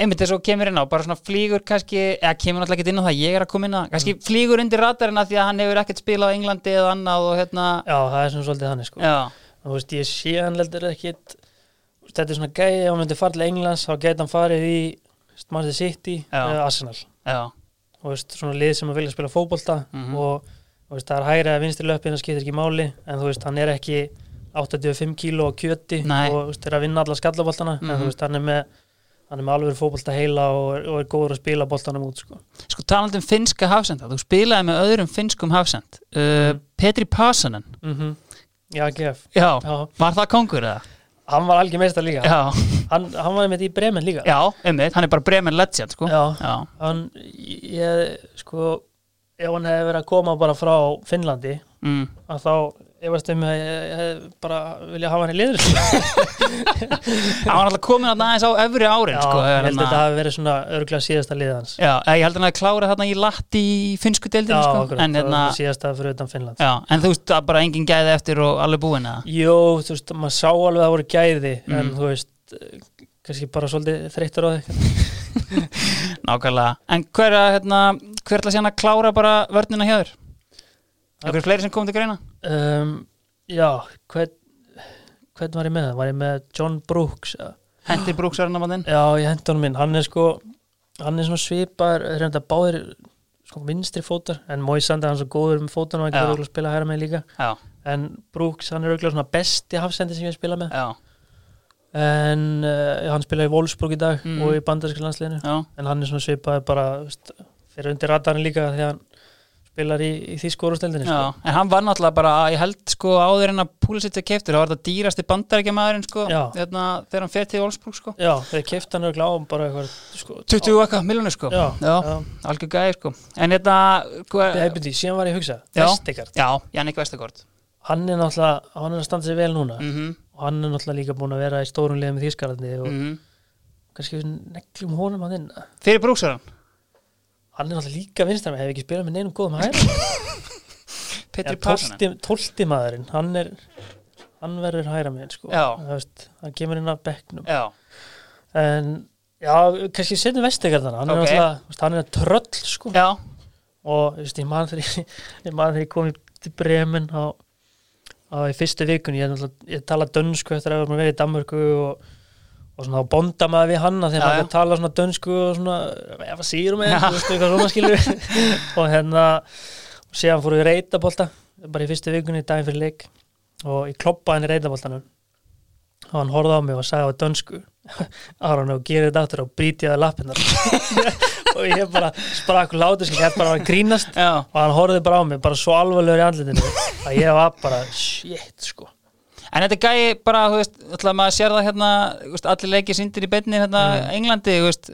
einmitt þess að kemur inn á, bara svona flýgur kannski, eða kemur náttúrulega ekki inn á það, ég er að koma inn á það, kannski flýgur undir radarina því að hann hefur ekkert spilað á Englandi eða annað og hérna, já, það er svona svolítið hann sko. og þú veist, ég sé hann heldur ekkit þetta er svona gæi, ef hann myndi fara til Englands þá geti hann farið í Manchester City Já. eða Arsenal já, og veist, svona lið sem að vilja spila fótbolta Mhm. og þú veist, það er hægri að vinstri löpinn það skiptir ekki máli, en þú veist, hann er ekki 85 kíló á kjöti Nei. og veist, er að vinna alla skallaboltana en Mhm. þú veist, hann er með hann er með alveg fótbolta heila og, er- og er góður að spila boltanum út, sko. sko talandi um finnska hafsenda, þú spilaði með öðrum finnskum hafsend, uh, Mm. Petri Passanen, Mm Já, GF. já, Já, var það kongur eða? hann var algjör meistar líka. Já, Hann, hann var með í Bremen líka. já, einmitt, hann er bara Bremen legend, sko. Já. já, hann, ég, sko ef hann hefði verið að koma bara frá Finnlandi mm. að þá efast um að ég, ég hef bara vilja hafa hann í liður hann var alltaf komin að aðeins á öfri árin, Já, sko. ég held hérna- að þetta hafi verið svona örgulega síðasta lið hans Já, eh, ég held að hann að klára þarna í latti í finnsku deildinu, sko. akkurat, en, það hérna, var síðasta fyrir utan Finnland já, en þú veist, það bara engin gæði eftir og alveg búin að. Jó, þú veist, maður sá alveg að það voru gæði en Mm. þú veist, eh, kannski bara svolítið þreyttur á þig Nákvæmlega. En hver, að, hérna, hver að Einhver fleiri sem kom til greina? um, Já, hvern hvern var ég með? Var ég með John Brooks? Hendi brúksarnamannin? Já, ég hendi honum minn, hann er sko hann er svona svipar, þeir þetta báðir sko vinstri fótar, en Moisandi hann er svo góður með fótunum, hann Já. getur örugglega að spila hæra með líka, Já, en Brooks hann er auðvitað svona besti hafsendi sem ég spila með já, en uh, hann spila í Wolfsburg í dag Mm. og í já, en hann er svona svipar bara, fyrir undir radarinn líka að hann spilar í, í því skórusteldinni Já, sko. en hann var náttúrulega bara, ég held sko áður en að Pulisic er keiftur, það var þetta dýrasti bandarækjamaðurinn sko, Já. hérna, þegar hann fer til Wolfsburg sko Já, þeir keifta hann örugglega á bara eitthvað sko, 20 og eitthvað miljonir sko Já, Já. já. algjör gæði sko en hérna hva, Nei, byrju, síðan var ég að hugsa. Vestegard Já, Jannik Vestegård hann er náttúrulega, hann er að standa sig vel núna mm og hann er náttúrulega líka búin að vera í stórum liðum í Þýskarandi og -hmm. kannski neglum honum að inn Fyrir brúksaran, hann er náttúrulega líka vinstar með, hefur ekki spilað með neinum góðum hæra Petri Passanen tólti, tólti maðurinn, hann er hann verður hæra með sko. Veist, hann kemur inn af bekknum. Já, en já, kannski setjum Vestegard hann hann Ok. er náttúrulega, þú veist, hann er tröll sko. já, og þú veist, ég man þegar ég, kom til Bremen á, á í fyrstu vikun ég, ég tala dönsku eftir að vera í Danmörku og, og svona á bonda maður við hann að þegar maður tala svona dönsku og svona að síður með, þú veist, eitthvað svona skilur og hérna og síðan fóru við reytabólta bara í fyrstu vikunni, daginn fyrir leik. Og ég kloppaði hann í reytabóltanum og hann horfði á mig og sagði á dönsku Aron og gerir þetta aftur og bríti að lappinnar og ég bara sprakk látur ég er bara að grínast. Já. Og hann horfði bara á mig, bara svo alvarlegur í andlitinu að ég var bara, shit sko En þetta er gæi bara, þú veist, ætla maður sér það hérna, veist, allir leikir sindir í beinni hérna Mm. Englandi, þú veist,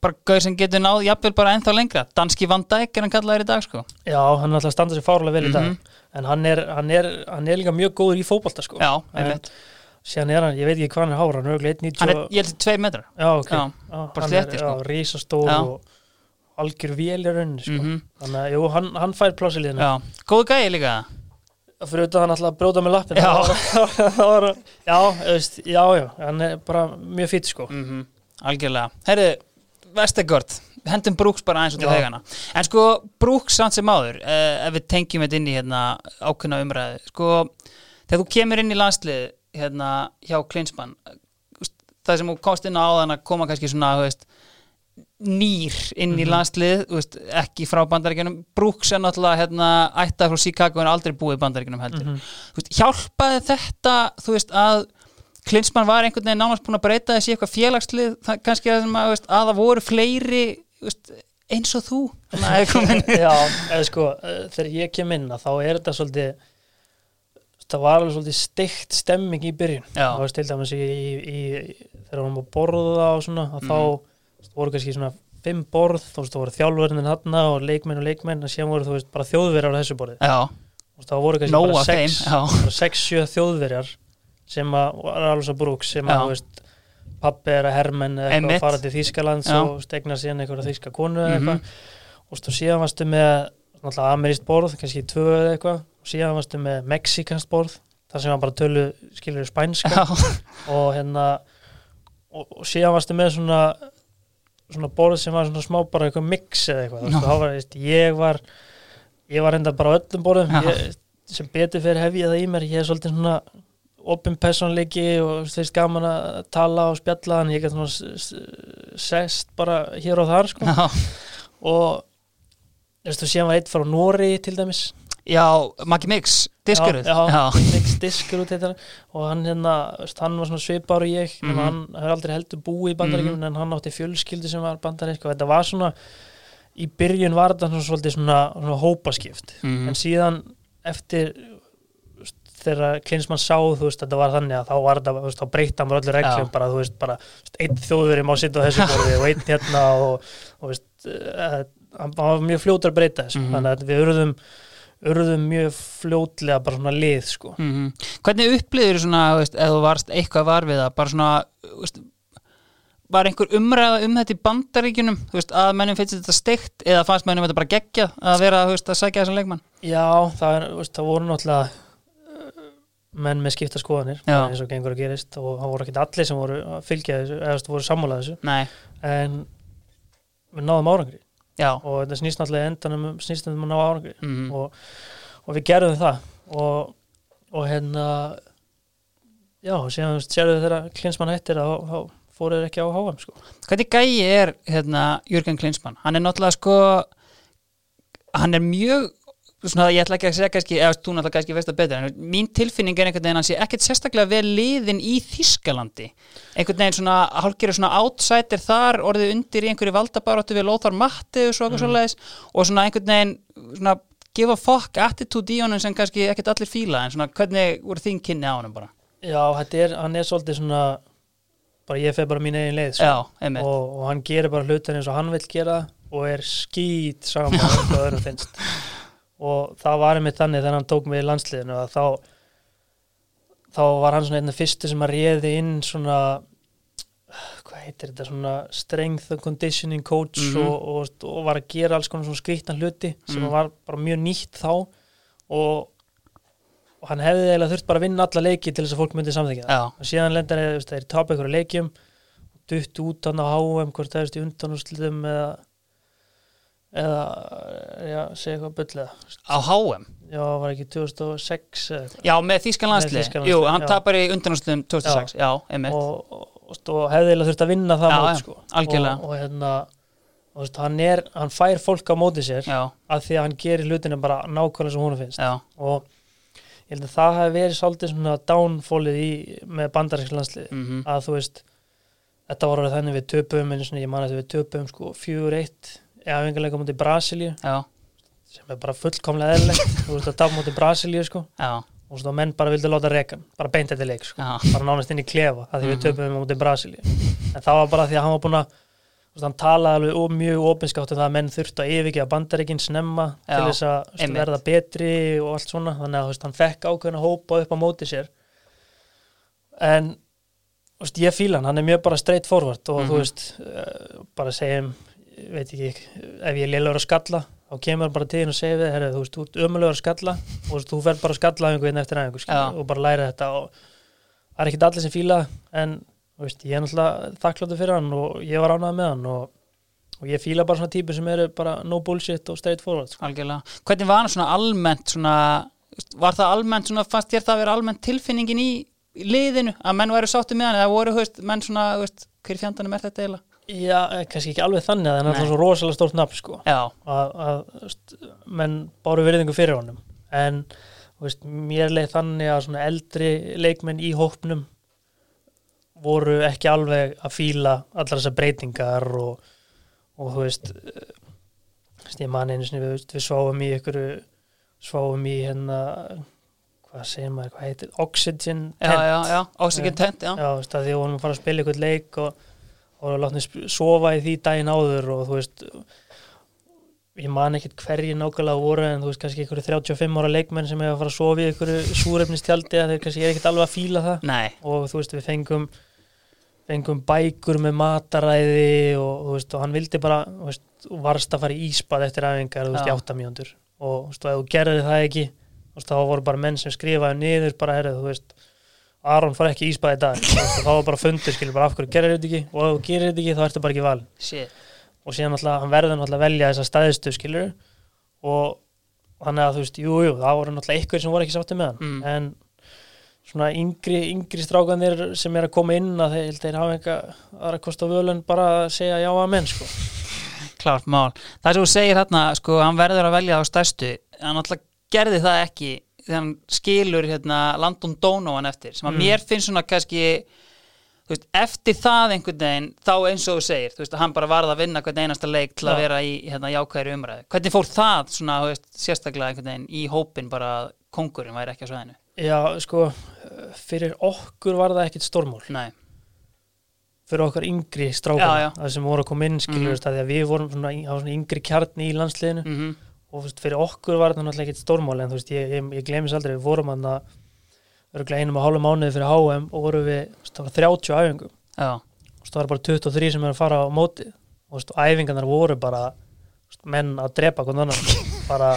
bara gauð sem getur náð, jafnvel bara ennþá lengra. Danski Van Dijk er hann kallaður í dag, sko. já, hann er alltaf að standa sér fárlega vel í dag Mhm. en hann er, hann, er, hann er líka mjög góður í fótbolta sko Já, einmitt. síðan er hann, ég veit ekki hvað hann er hára hann er auðvitað 1.90 Hann er, ég held, tveir metrar. já, ok, Já, já, bara er, sko. já, rísastór Já. og algjör vél í rauninni sko. Mhm. þannig að, jú, hann, hann fyrir auðvitað hann alltaf að bróta með lappin Já. já, já, veist, já, já hann er bara mjög fýtt sko Mm Algjörlega. Herru, Vestegård, hendum Brooks bara út í Já. hegana. En sko, Brooks samt sem áður, eh, ef við tengjum þetta inn í hérna ákveðna umræðu, sko, þegar þú kemur inn í landslið hérna hjá Klinsmann, það sem þú komst inn á áðan að koma kannski svona, þú veist, nýr inn í Mhm. landslið, þú veist, ekki frá bandaríkjunum, Brooks er náttúrulega hérna ættað frá Chicago en aldrei búið bandaríkjunum heldur. Þú veist, hjálpaði þetta, veist, að Klinsmann var einhvern veginn nánast búin að breyta þessi eitthvað félagslið, það, kannski að, að, veist, að það voru fleiri veist, eins og þú Já, eða sko, eh, þegar ég kem inn að þá er þetta svolítið það var alveg svolítið steikt stemming í byrjun það var til dæmis í, í, í þegar hún var að borða og svona að Mhm. þá þú veist, voru kannski svona fimm borð, þú veist, það voru þjálfurinn þarna og leikmenn og leikmenn og síðan voru þú veist bara þjóðverjar á þessu borði. Já, Þú veist, það voru kannski nóg bara sex, bara sex, sjö þjóðverjar sem að var alveg svo brúks sem að þú veist pappi er að hermenn eða eitthvað að fara til Þýskalands og stegna síðan einhverja þýska konu eða Mhm. eitthvað. Og stu, síðan varstu með náttúrulega ameríst borð, kannski tvö eða eitthvað. Og síðan varstu með mexikanst borð þar sem var bara tölu skilur spænska. Og hérna og, og síðan varstu með svona svona borð sem var svona smá bara eitthvað mix eða eitthvað, þá var veist, ég var ég var enda bara á öllum borðum. Já. ég, sem betur fyrir hef ég það í mér ég er svolítið svona opin personleiki og þú veist gaman að tala og spjalla en ég get svona sest bara hér og þar sko. Já, og þú veist þú síðan var eitt frá Nóri til dæmis já Maggi Mix, diskuruð já, já, já. Mix diskur út þetta og hann hérna, hann var svona svipar og ég Mhm. en hann hefur aldrei heldur búið í bandaríkjum en hann átti fjölskyldu sem var bandarísk og þetta var svona í byrjun var þetta svona svolítið svona, svona hópaskipt Mhm. en síðan eftir þegar Klinsmann sá þú veist þetta var þannig að þá var þetta veist, þá breytta hann bara öllu reglum bara þú veist bara einn þjóðveri má sitja á þessu borði og einn hérna og, og veist uh, hann var mjög fljótur að breyta þessu Mhm. þannig að við urðum urðum mjög fljótlega bara svona lið sko. Mhm. Hvernig upplýður svona, veist, ef þú varst eitthvað var við það, bara svona veist, var einhver umræða um þetta í bandaríkjunum, þú veist, að mennum finnst þetta steikt eða fannst mennum þetta bara geggjað að vera, að sækja þessum leikmann? Já, það, er, það voru náttúrulega uh, menn með skipta skoðanir eins og gengur að gerist og það voru ekki allir sem voru að fylgja þessu eða voru sammálað þessu. Nei, en við náðum árangri já og þetta snýst náttúrulega endanum um- snýst um að ná árangri mm og, og við gerðum það og, og hérna já, veist, sérðu þegar klinsmann hættir að þá fóruð þeir ekki á HM sko. Hvernig gæi er hérna Jürgen Klinsmann? Hann er náttúrulega sko hann er mjög svona, ég ætla ekki að segja kannski, eða þú náttúrulega kannski veist það betur, en mín tilfinning er einhvern veginn að hann sé ekkert sérstaklega vel liðin í Þískalandi einhvern veginn svona, hálfgerður svona outsider þar, orðið undir í einhverju valdabaróttu við Lothar Matti og svo eitthvað Mhm. svoleiðis og svona einhvern veginn svona give a fuck attitude í honum sem kannski ekkert allir fíla en svona hvernig voru þín kynni á honum bara Já, þetta er, hann er svolítið svona bara ég feð bara mín eigin leið sko. Já, og, og hann gerir bara hlutin eins og hann vill gera og er skýt saman hvað öðrum finnst og það var einmitt þannig þegar hann tók mig í landsliðinu að þá þá var hann svona einn af fyrstu sem að réði inn svona hvað heitir þetta, svona strength and conditioning coach Mhm. og, og, og var að gera alls konar svona skrýttan hluti sem Mhm. var bara mjög nýtt þá og, og hann hefði eiginlega þurft bara að vinna alla leiki til þess að fólk myndi samþekja það Já, og síðan lendar þeir, þeir tapa ykkur leikjum dutt út hann á HM hvort það er undanúsliðum eða eða, já, segja eitthvað bullega á HM já, var ekki 2006 eða Já, með Þískan landslið Jú, hann já. tapar í undanúsliðum 2006 Já, einmitt. Og, og, og, hefði eiginlega þurft að vinna það Já, mót já, sko. og, og hérna hann, er, hann fær fólk á móti sér Já, að því að hann gerir hlutinu bara nákvæmlega sem hún finnst. Já, og ég held að það hefði verið svolítið svona downfallið í, með bandarísk landslið mhm. Að þú veist þetta var orðið þannig við töpum ég man að við töpum sko 4-1 eða engarleika mútið Brasilíu. Já, sem er bara fullkomlega eðlilegt. Þú veist að tapa mútið Brasilíu sko. Já, og þú veist að menn bara vildi láta rekan. Bara beint eftir leik sko. Já. Bara nánast inn í klefa að því við Mhm. töpum mútið Brasilíu. En það var bara því að hann var búin að hann talaði alveg mjög opinskátt um það að menn þurftu að yfirgeða bandaríkin snemma til þess að einmitt. verða betri og allt svona. Þannig að veist, hann fekk ákveðna hópa upp á móti sér. En þú veist, ég fíla hann, hann er mjög bara straight forward og Mhm. þú veist uh, bara segjum, veit ekki ef ég er lélugur að skalla þá kemur bara til þín og segir við, herri, þú veist, þú ert ömulegur að skalla og þú fer bara að skalla einhvern eftir Já. og bara læra þetta og það er ekkit allir sem fíla en veist, ég er náttúrulega þakkláttur fyrir hann og ég var ánægð með hann og, og ég fíla bara svona típur sem eru bara no bullshit og straight forward sko. Hvernig var hann svona almennt svona Var það almennt svona, fannst þér það að vera almennt tilfinningin í liðinu að menn væri sáttu með hann eða voru, veist, menn svona, veist, hver fjandanum er þetta eiginlega? Já, eh, kannski ekki alveg þannig að hann er alltaf svo rosalega stórt nafn sko. Já, að, að menn báru virðingu fyrir honum en veist, mér leið þannig að eldri leikmenn í hópnum voru ekki alveg að fíla allar þessar breytingar og, og þú veist eh, veist, ég man einu sinni við, við sváum í ykkur sváum í hérna hvað segir maður, hvað heitir Oxygen já, tent. já, já, oxygen tent, já Já, þú veist, að því vorum að fara að spila ykkur leik og, og látni sofa í því daginn áður og þú veist ég man ekkert hverji nákvæmlega voru en þú veist kannski ykkur 35 ára leikmenn sem hefur að fara að sofa í ykkur súrefnistjaldi þeir kannski er ekkert alveg að fíla það. Nei, og þú veist við fengum fengum bækur með mataræði og þú veist og hann vildi bara veist, varst að fara í íspað eftir æfingar þú veist Já. í áttamíundur og þú veist og ef þú gerði það ekki þú veist þá voru bara menn sem skrifaði niður bara herrið þú veist Aron far ekki í íspað í dag. Þá var bara fundur skilur bara af hverju gerir þetta ekki? Og ef þú gerir þetta ekki þá ertu bara ekki val shit. Og síðan alltaf hann verður náttúrulega að velja þessa stæðistu skilur og þannig að þú veist, jú, jú, það voru náttúrulega ykkur sem voru ekki sátti með hann. Mm. en svona yngri, yngri strákanir sem er að koma inn að þeir, þeir hafa eitthvað aðra kost á völun bara að segja já að menn sko. Klart mál. Það sem þú segir hérna, sko, hann verður að velja á stærstu, hann alltaf gerði það ekki hann skilur hérna Landon Donovan eftir, sem að Mm. mér finnst svona kannski, veist, eftir það einhvern veginn, þá eins og þú segir, þú veist, að hann bara varð að vinna hvern einasta leik til að Já. vera í hérna jákværi umræðu. Hvernig fór það svona, veist, sérstaklega einhvern veginn í hópin bara að kongurinn væri ekki á sveðinu? já, sko fyrir okkur var það ekkit stórmál Nei, fyrir okkar yngri strákan það sem voru að koma inn skilur Mhm. mm. að við vorum svona, svona yngri kjarni í landsliðinu mm og veist, fyrir okkur var þetta náttúrulega ekkit stórmál en veist, ég, ég, ég glemis aldrei við vorum hann að örgulega einum og hálfu mánuði fyrir HM og vorum við það var 30 æfingum. Og það var bara 23 sem er að fara á móti. Og, og æfingarnar voru bara menn að drepa hvern annan. Bara,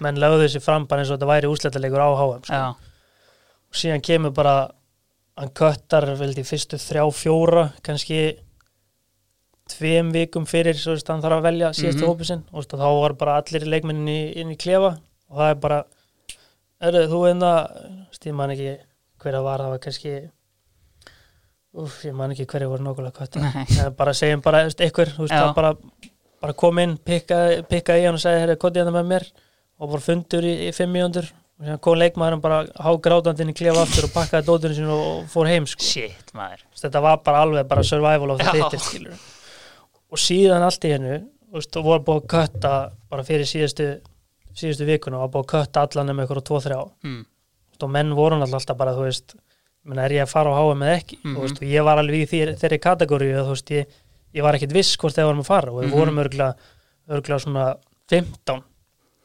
menn lögðu sér fram bara eins og þetta væri úsletalegur á HM sko. og síðan kemur bara hann köttar veldi fyrstu þrjá fjóra kannski tveim vikum fyrir svo veist, hann þarf að velja síðastu Mhm. mm hópi sinn og veist, þá var bara allir leikmennin inn í klefa. Og það er bara er þú einna ég man ekki hver að var það var kannski Úf, ég man ekki hverju voru nei, Eða bara segjum bara einhver þú veist, það bara, bara kom inn pikkaði pikka í hann og sagði herri, kotið hann með mér. Og bara fundur í, í fimm mínútur. Og síðan kom leikmaðurinn bara hágrátandi inn í klefa aftur og pakkaði dóturinn sín og, fór heim sko. shit, maður. Þetta var bara alveg bara survival of the fittest skilur og síðan allt í hennu og voru búið að kötta bara fyrir síðustu síðustu vikuna og var búið að kötta allan um eitthvað og tvo þrjá mm. og menn voru náttúrulega alltaf bara, þú veist er ég að fara á HM eða ekki Mhm. þú veist, og ég var alveg í því, þeirri kategóri þú veist, ég, ég var ekkit viss hvort þeir varum að fara og við Mhm. vorum örgulega, örgulega svona 15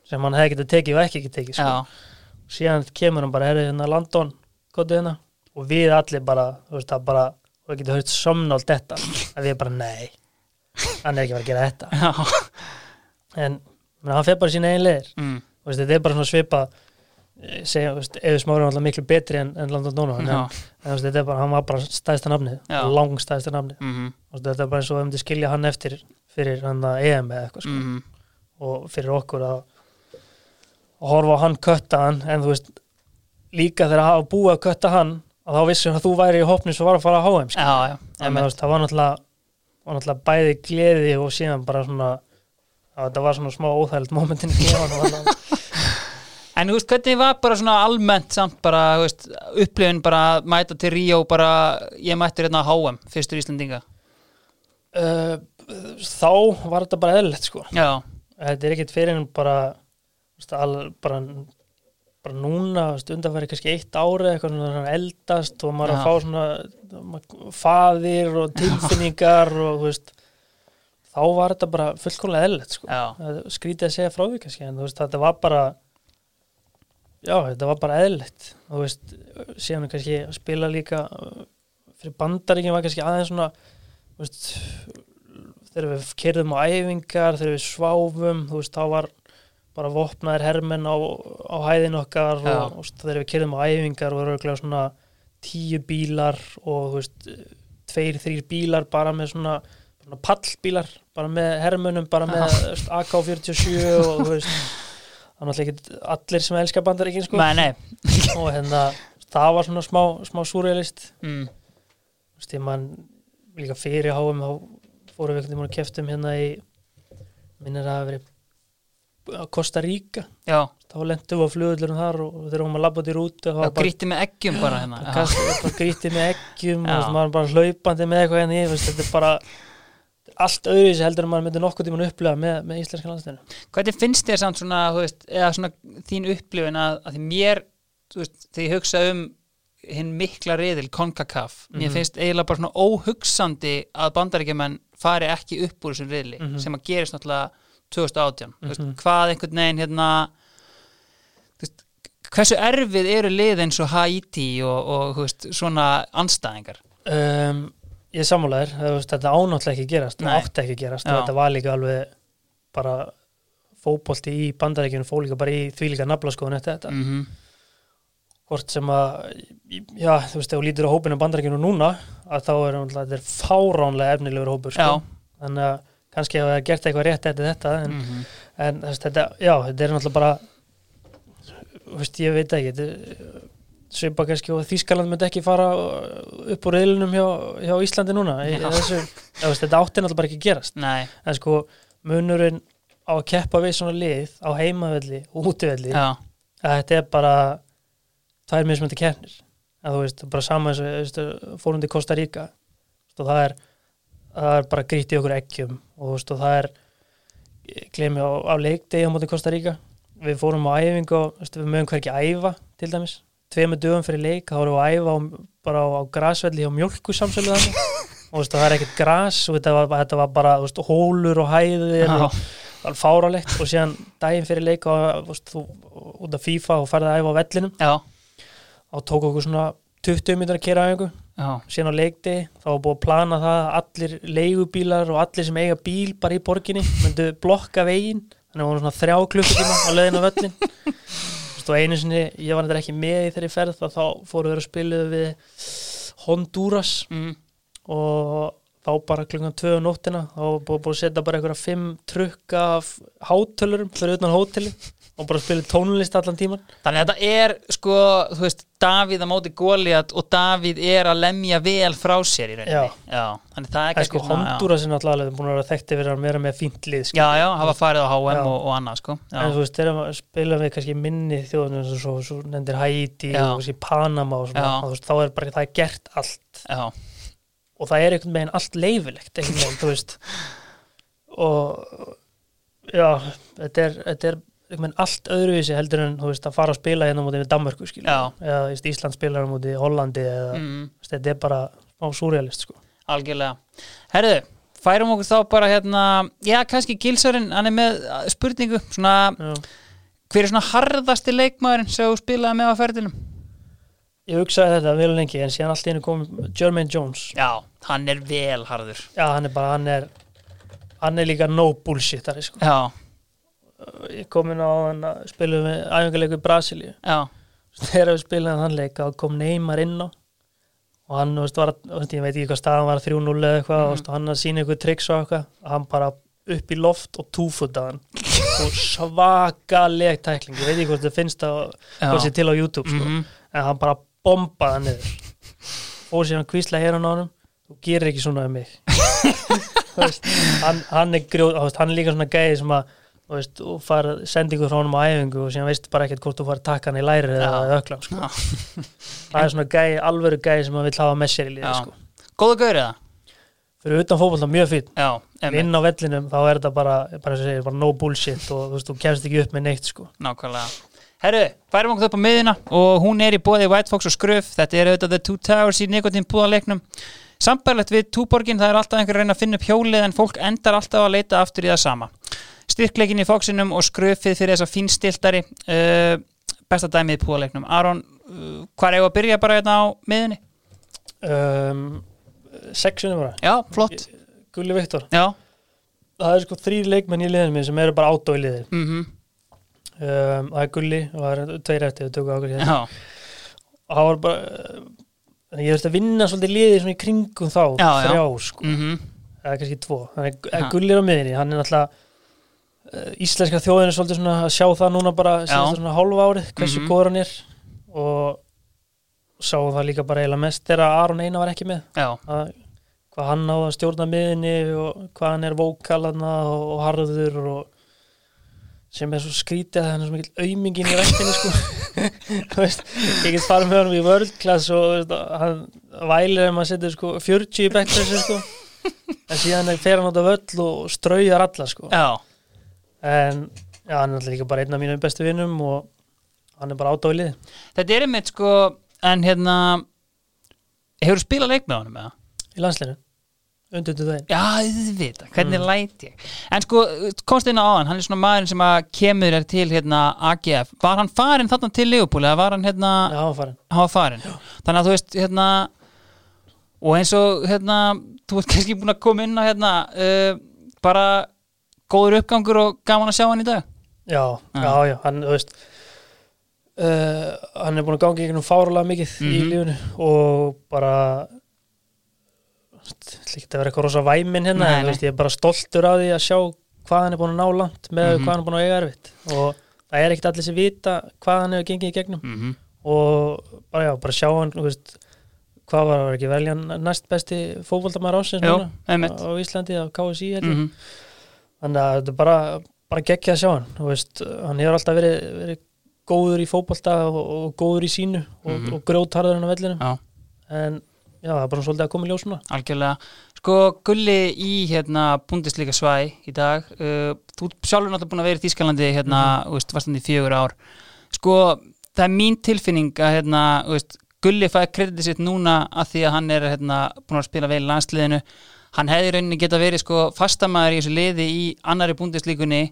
sem hann hefði getið tekið og ekki getið tekið sko. Já, síðan kemur hann bara, herri hérna Landon kotið hérna og við allir bara, þú veist, það bara og við getum höfst somnált þetta að við bara, nei hann er ekki að fara að gera þetta en menn, hann fer bara sína eigin leðir mm. Veist, þetta er bara svona svipa segja, þú veist, Eður Smári er alltaf miklu betri en, en Landon Donovan en, en þetta er bara, hann var bara stæðsta nafnið Já. langstæðsta nafnið mhm, Þú veist, þetta er bara eins og við myndi skilja hann eftir fyrir hann að EM eða eitthvað sko. mhm og fyrir okkur að, að horfa á hann kötta hann en þú veist, líka þegar að búið að kötta hann að þá vissum að þú væri í hópni sem var að fara á HM. Já, já, en það var náttúrulega, var náttúrulega bæði gleði og síðan bara svona að þetta var svona smá óþægild momentin í þarna. En þú veist, hvernig var bara svona almennt samt bara, þú veist, upplifin bara að mæta til Ríó bara, ég mættur hérna á HM, fyrstur Íslandinga uh, þá var þetta bara eðlilegt sko. Já, þetta er ekkert fyrir en bara þú veist, al, bara, bara núna undanfæri kannski eitt ári eitthvað svona eldast og maður Já. að fá svona faðir og tilfinningar og þú veist þá var þetta bara fullkomlega eðlilegt sko. skrítið að segja frá því kannski en þú veist þetta var bara já þetta var bara eðlilegt og þú veist síðan kannski að spila líka fyrir bandaríkjum var kannski aðeins svona veist þegar við kerðum á æfingar þegar við sváfum þú veist þá var bara vopnaðir hermenn á, á hæðin okkar Já. og, og þegar við kerðum á æfingar voru örugglega svona tíu bílar og veist tveir, þrýr bílar bara með svona, svona pallbílar bara með hermönum, bara með veist, AK-47 og þú veist það náttúrulega ekki allir sem elskar bandaríkin sko. nei, nei og hérna það var svona smá, smá súrealist mm. þú veist, ég man líka fyrir háum þá fórum við einhvern veginn og keftum hérna í minnir að það hafi verið á Costa Rica. Já, þá lendum við á flugullurum þar og þegar hún að labba út í rútu þá já var bara, gríti með eggjum bara hérna. Grítið með eggjum og maður bara hlaupandi með eitthvað hérna veist, þetta er bara allt öðruvísi heldur en maður myndi nokkuð tímann upplega með, með íslenska landstæðinu Hvernig finnst þér samt svona, veist, svona þín upplifin að, að því mér, veist, þegar ég hugsa um hinn mikla riðil, CONCACAF, mér Mhm. finnst eiginlega bara svona óhugsandi að bandaríkjumenn fari ekki upp úr þessum riðli, Mhm. sem að gerist náttúrulega 2018, þú veist, Mhm. hvað einhvern veginn hérna, veist, hversu erfið eru lið eins og Haiti og, og veist, svona anstæðingar? um, ég sammálaður þetta ánáttúrulega ekki gerast Nei. það átti ekki gerast þetta var líka alveg bara fótbolti í bandarækjunum fór líka bara í því líka naflaskoðun eftir þetta Mm hvort sem að já, þú veist, ef þú lítur á hópinu bandarækjunum núna að þá er þetta fáránlega efnilegur hópur, sko. Þannig að kannski hafa það gert eitthvað rétt eftir þetta en, mm en þú veist, þetta, já, þetta er náttúrulega bara veist, ég veit ekki þetta er- svipa kannski og Þískaland myndi ekki fara upp úr reyðlunum hjá, hjá Íslandi núna þessu, já, veist, þetta átti náttúrulega bara ekki gerast. Nei, en sko, munurinn á að keppa við svona lið á heimavelli og útivelli já, að þetta er bara tvær mismöndi keppnir. Að þú veist, bara sama eins og þú veist, fórum til Costa Rica. Þú veist, og það er það er bara grýtt í okkur ekkjum og þú veist, og það er glemi á, á leikdegi á móti Costa Rica. Við fórum á æfingu og veist, við mögum hverki æfa til dæmis. Tveimur dögum fyrir leik, þá vorum við að æfa á, bara á, á grasvelli á mjölku samsölu þannig og veist, það er ekkert gras og þetta var, þetta var bara veist, hólur og hæðir já, og það var fárálegt og síðan daginn fyrir leik og þú út af FIFA og farið að æfa á vellinum. Já, og tók okkur svona 20 minnur að kera æfingu. já, síðan á leikdi, þá var búið að plana það að allir leigubílar og allir sem eiga bíl bara í borginni myndu blokka veginn. Þannig að það voru svona þrjá klukkutíma á leiðin á völlin og einu sinni, ég var þetta ekki með í þeirri ferð þá fóru við að spiluðu við Honduras. Mm, og þá bara klukkan 2 um nóttina þá búið að setja bara einhverja 5 trukka af hátölurum fyrir utan hóteli og bara spila tónlist allan tíman Þannig að þetta er sko, þú veist, Davíð á móti Goliat og Davíð er að lemja vel frá sér í rauninni. Já. Þannig það er kannski sko svona, Honduras er náttúrulega alveg búin að vera þekkti fyrir að vera með fínt lið sko. Já, já, já, hafa farið á HM Já. og, og annað, sko. Já, en þú veist, þegar maður spila við kannski minni þjóðunum og svo, svo nefndir Haiti Já. og kannski Panama og svona, Já. og veist, þá er bara það er gert allt já, og það er einhvern veginn allt leifilegt einhvern veginn, þú veist og já, þetta er, þetta er veginn allt öðruvísi heldur en þú veist, að fara að spila hérna á móti við Danmörku skilur, Já. eða veist, Ísland spilar á móti Hollandi eða mm, veist, þetta er bara smá súrealist sko. algjörlega Herðu, færum okkur þá bara hérna Já, kannski Gilsarinn, hann er með spurningu svona, Já. hver er svona harðasti leikmaðurinn sem þú spilaði með á ferðinum? ég hugsaði þetta vel lengi en síðan allt í henni kom Jermaine Jones Já, hann er vel harður já, hann er bara, hann er hann er líka no bullshitari sko. Já, ég kom inn á hann að spila við æfingarleiku í Brasilíu. Þegar við spilaðum þann leik þá kom Neymar inn á og hann, veist, var, veist, ég veit ekki hvað staðan var 3-0 eða eitthvað, mm. og hann að sína eitthvað triks og eitthvað, hann bara upp í loft og túfutaði hann. Og svakaleg tækling, ég veit ekki hvort það finnst að hvað sé til á YouTube, sko, Mhm. en hann bara bombaði hann niður. Og síðan kvísla hér á honum þú gerir ekki svona um mig. Hann, hann er grjóð, hann er líka svona gæði sem að þú veist, og far sendingu frá honum á æfingu og síðan veist bara ekkert hvort þú far takka hann í læri eða Já. ökla sko. Já. það er svona gæði, alvöru gæði sem að vill hafa með sér í liði sko. Góða gaurið það? fyrir utan fótbolta mjög fýtt inn á vellinum þá er þetta bara, bara, segir, bara no bullshit og þú veist, þú kemst ekki upp með neitt sko. nákvæmlega Herru, færum okkur upp á miðina og hún er í bóði White Fox og Skröf þetta er auðvitað The Two Towers í nikotín búðaleiknum Sambærlegt við túborgin það er alltaf einhver að reyna að finna upp hjólið en fólk endar alltaf að leita aftur í það sama Styrkleikin í Foxinum og Skröfið fyrir þessa fínstiltari uh, besta dæmið í búðaleiknum Aron, uh, hvað er ég að byrja bara hérna á miðinni? um, sexunum bara. Já, flott. Gulli Viktor, Já, það er sko þrýr leikmenn í liðinu minn sem eru bara átó í liði. Mhm, um, það er Gulli og það er tveir eftir við tökum ákveð hérna. Já, og það var bara uh, ég þurfti að vinna svolítið liðið í kringum þá Já, já. þrjá sko, mhm. Eða kannski tvo. Þannig að Gulli er á miðinni, hann er náttúrulega íslenska þjóðin er svolítið svona að sjá það núna bara síðan svona hálfa árið hversu Mhm. góður hann er. Og sáum það líka bara eiginlega mest þegar Aron Einar var ekki með. Að, hvað hann á að stjórna miðinni og hvað hann er vókalana og, og harður og sem er svo skrítið að hann er svo mikill aumingin í rættinni sko. Ég get farið með hann í world class og veist, hann vælir ef maður setur sko 40 í backpressu sko. En síðan er- fer hann af völl og straujar alla sko. Já, en já, hann er alltaf líka bara einn af mínum bestu vinnum og hann er bara át á í lið þetta er einmitt sko en hérna hefur þú spilað leik með honum eða? í landsleinu, undir til þeim Já, þið vita, hvernig læt ég? En sko, komst inn á hann hann er svona maðurinn sem kemur er til hérna AGF, var hann farin þarna til Leopold eða var hann hérna, já, hann var farin hann var farin þannig að þú veist, hérna og eins og hérna þú ert kannski búin að koma inn á hérna uh, bara góður uppgangur og gaman að sjá hann í dag Já, Já. já, hann, þú veist uh, hann er búin að ganga í einhvern fárulega mikið í Mhm. lífunu og bara að vera eitthvað rosa væmin hérna, Nei, en, veist, ég er bara stoltur af því að sjá hvað hann er búin að ná langt með Mhm. hvað hann er búin að eiga erfitt og það er ekkert allir sem vita hvað hann hefur gengið í gegnum mm -hmm. og bara, já, bara sjá hann veist, hvað var, var ekki veljan næst besti fótboltamæður ásins á Íslandi á KSI held ég mm þannig að þetta er bara, bara geggja að sjá hann. Veist, hann hefur alltaf verið, verið góður í fótbolta og, og góður í sínu og, Mhm. og grjótharður hann á vellinu Já, en já, það er bara svolítið að koma í ljós núna. Algjörlega. Sko, Gulli í hérna Bundesliga svæ í dag uh, þú sjálfur náttúrulega búin að vera í Þískalandi hérna, þú veist, varstandi í fjögur ár. Sko, það er mín tilfinning að hérna, veist, Gulli fæði kreditið sitt núna að því að hann er hérna, búin að spila vel í landsliðinu hann hefði rauninni geta verið sko fastamæður í þessu liði í annari búndislíkunni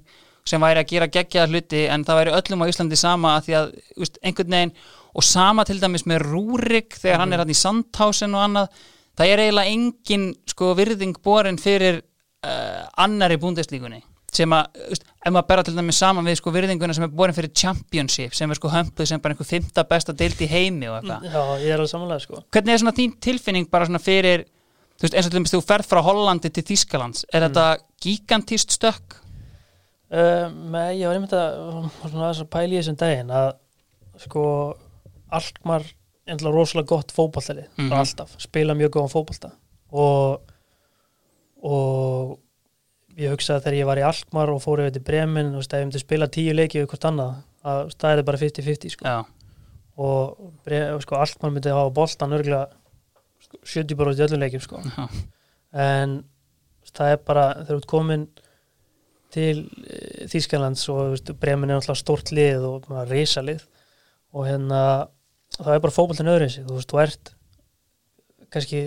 sem væri að gera geggjaða hluti en það væri öllum á Íslandi sama að því að veist, einhvern veginn og sama til dæmis með Rúrik þegar hann er hann í Sandhausen og annað það er eiginlega engin sko virðing borin fyrir uh, annari búndislíkunni sem að, veist, ef maður berra til dæmis saman við sko virðinguna sem er borin fyrir Championship sem er sko hömpuð sem bara einhver fymta besta deild í heimi og eitthvað. Já, ég er alveg samanlega sko. Hvernig er svona þín tilfinning bara svona fyrir þú veist eins og til dæmis þú ferð frá Hollandi til Þískalands er þetta gigantist stökk? með, ég var einmitt að að í þessum daginn að sko Alkmar er ennlega rosalega gott fótboltali Mhm. bara alltaf, spila mjög góðan fótbolta og og ég hugsaði þegar ég var í Alkmar og fór yfir til Bremen og stæði um til að spila tíu leiki við hvort annað að er bara 50-50 sko. Og bre, sko, Alkmar myndi hafa boltan örgulega 70 bara í öllum leikjum sko. en það er bara þegar þú ert komin til uh, Þýskalands og veist, Bremen er náttúrulega stórt lið og risa lið og hérna það er bara fótboltin öðru þú veist, þú ert kannski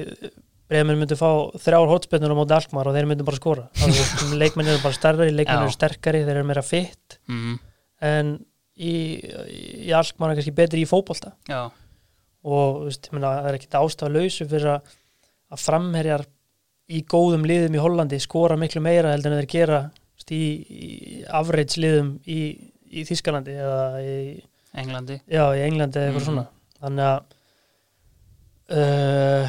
Bremen myndi fá þrjár hótspennur á móti Alkmaar og þeir myndi bara skora. Leikmenn eru bara stærri, leikmenn eru sterkari þeir eru meira fitt mm. en í, í Alkmaar er kannski betri í fótbolta. Já, og veist, meina, það er ekkit ástæða lausu fyrir að, að framherjar í góðum liðum í Hollandi skora miklu meira heldur en þeir gera veist, í, í average liðum í, í Þískalandi eða í, Englandi já, í Englandi eða eitthvað Mhm. svona þannig að uh,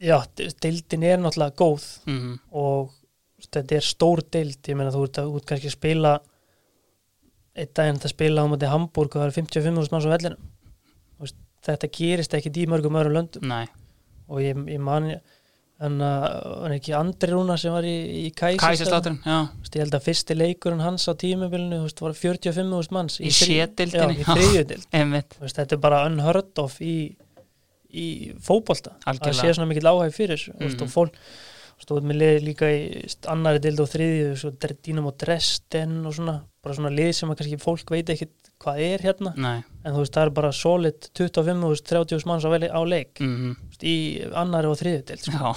já, de- deildin er náttúrulega góð mm. og veist, þetta er stór deild, ég meina þú ert, að- ert kannski spila einn daginn að spila á móti Hamburg og það er 55.000 manns á veist, þetta gerist ekki í mörgum öðrum löndum. Nei, og ég, ég man en hann ekki Andri Rúna sem var í, í Kæsist Kæsistátturinn, ég held að fyrsti leikurinn hans á veist, var 45.000 manns Í í veist, þetta er bara unheard of í, í fótbolta. Að Algjörlega. sé svona mikill áhæg fyrir mm Mhm. og fólk stóð með lið líka í annari dild og þriðju svo Dre- Dynamo Dresden og svona bara svona lið sem kannski fólk veit ekkit hvað er hérna nei en þú veist það er bara solid 25.000-30.000 manns á, leik mm. þú veist, í annari og þriðju dild sko.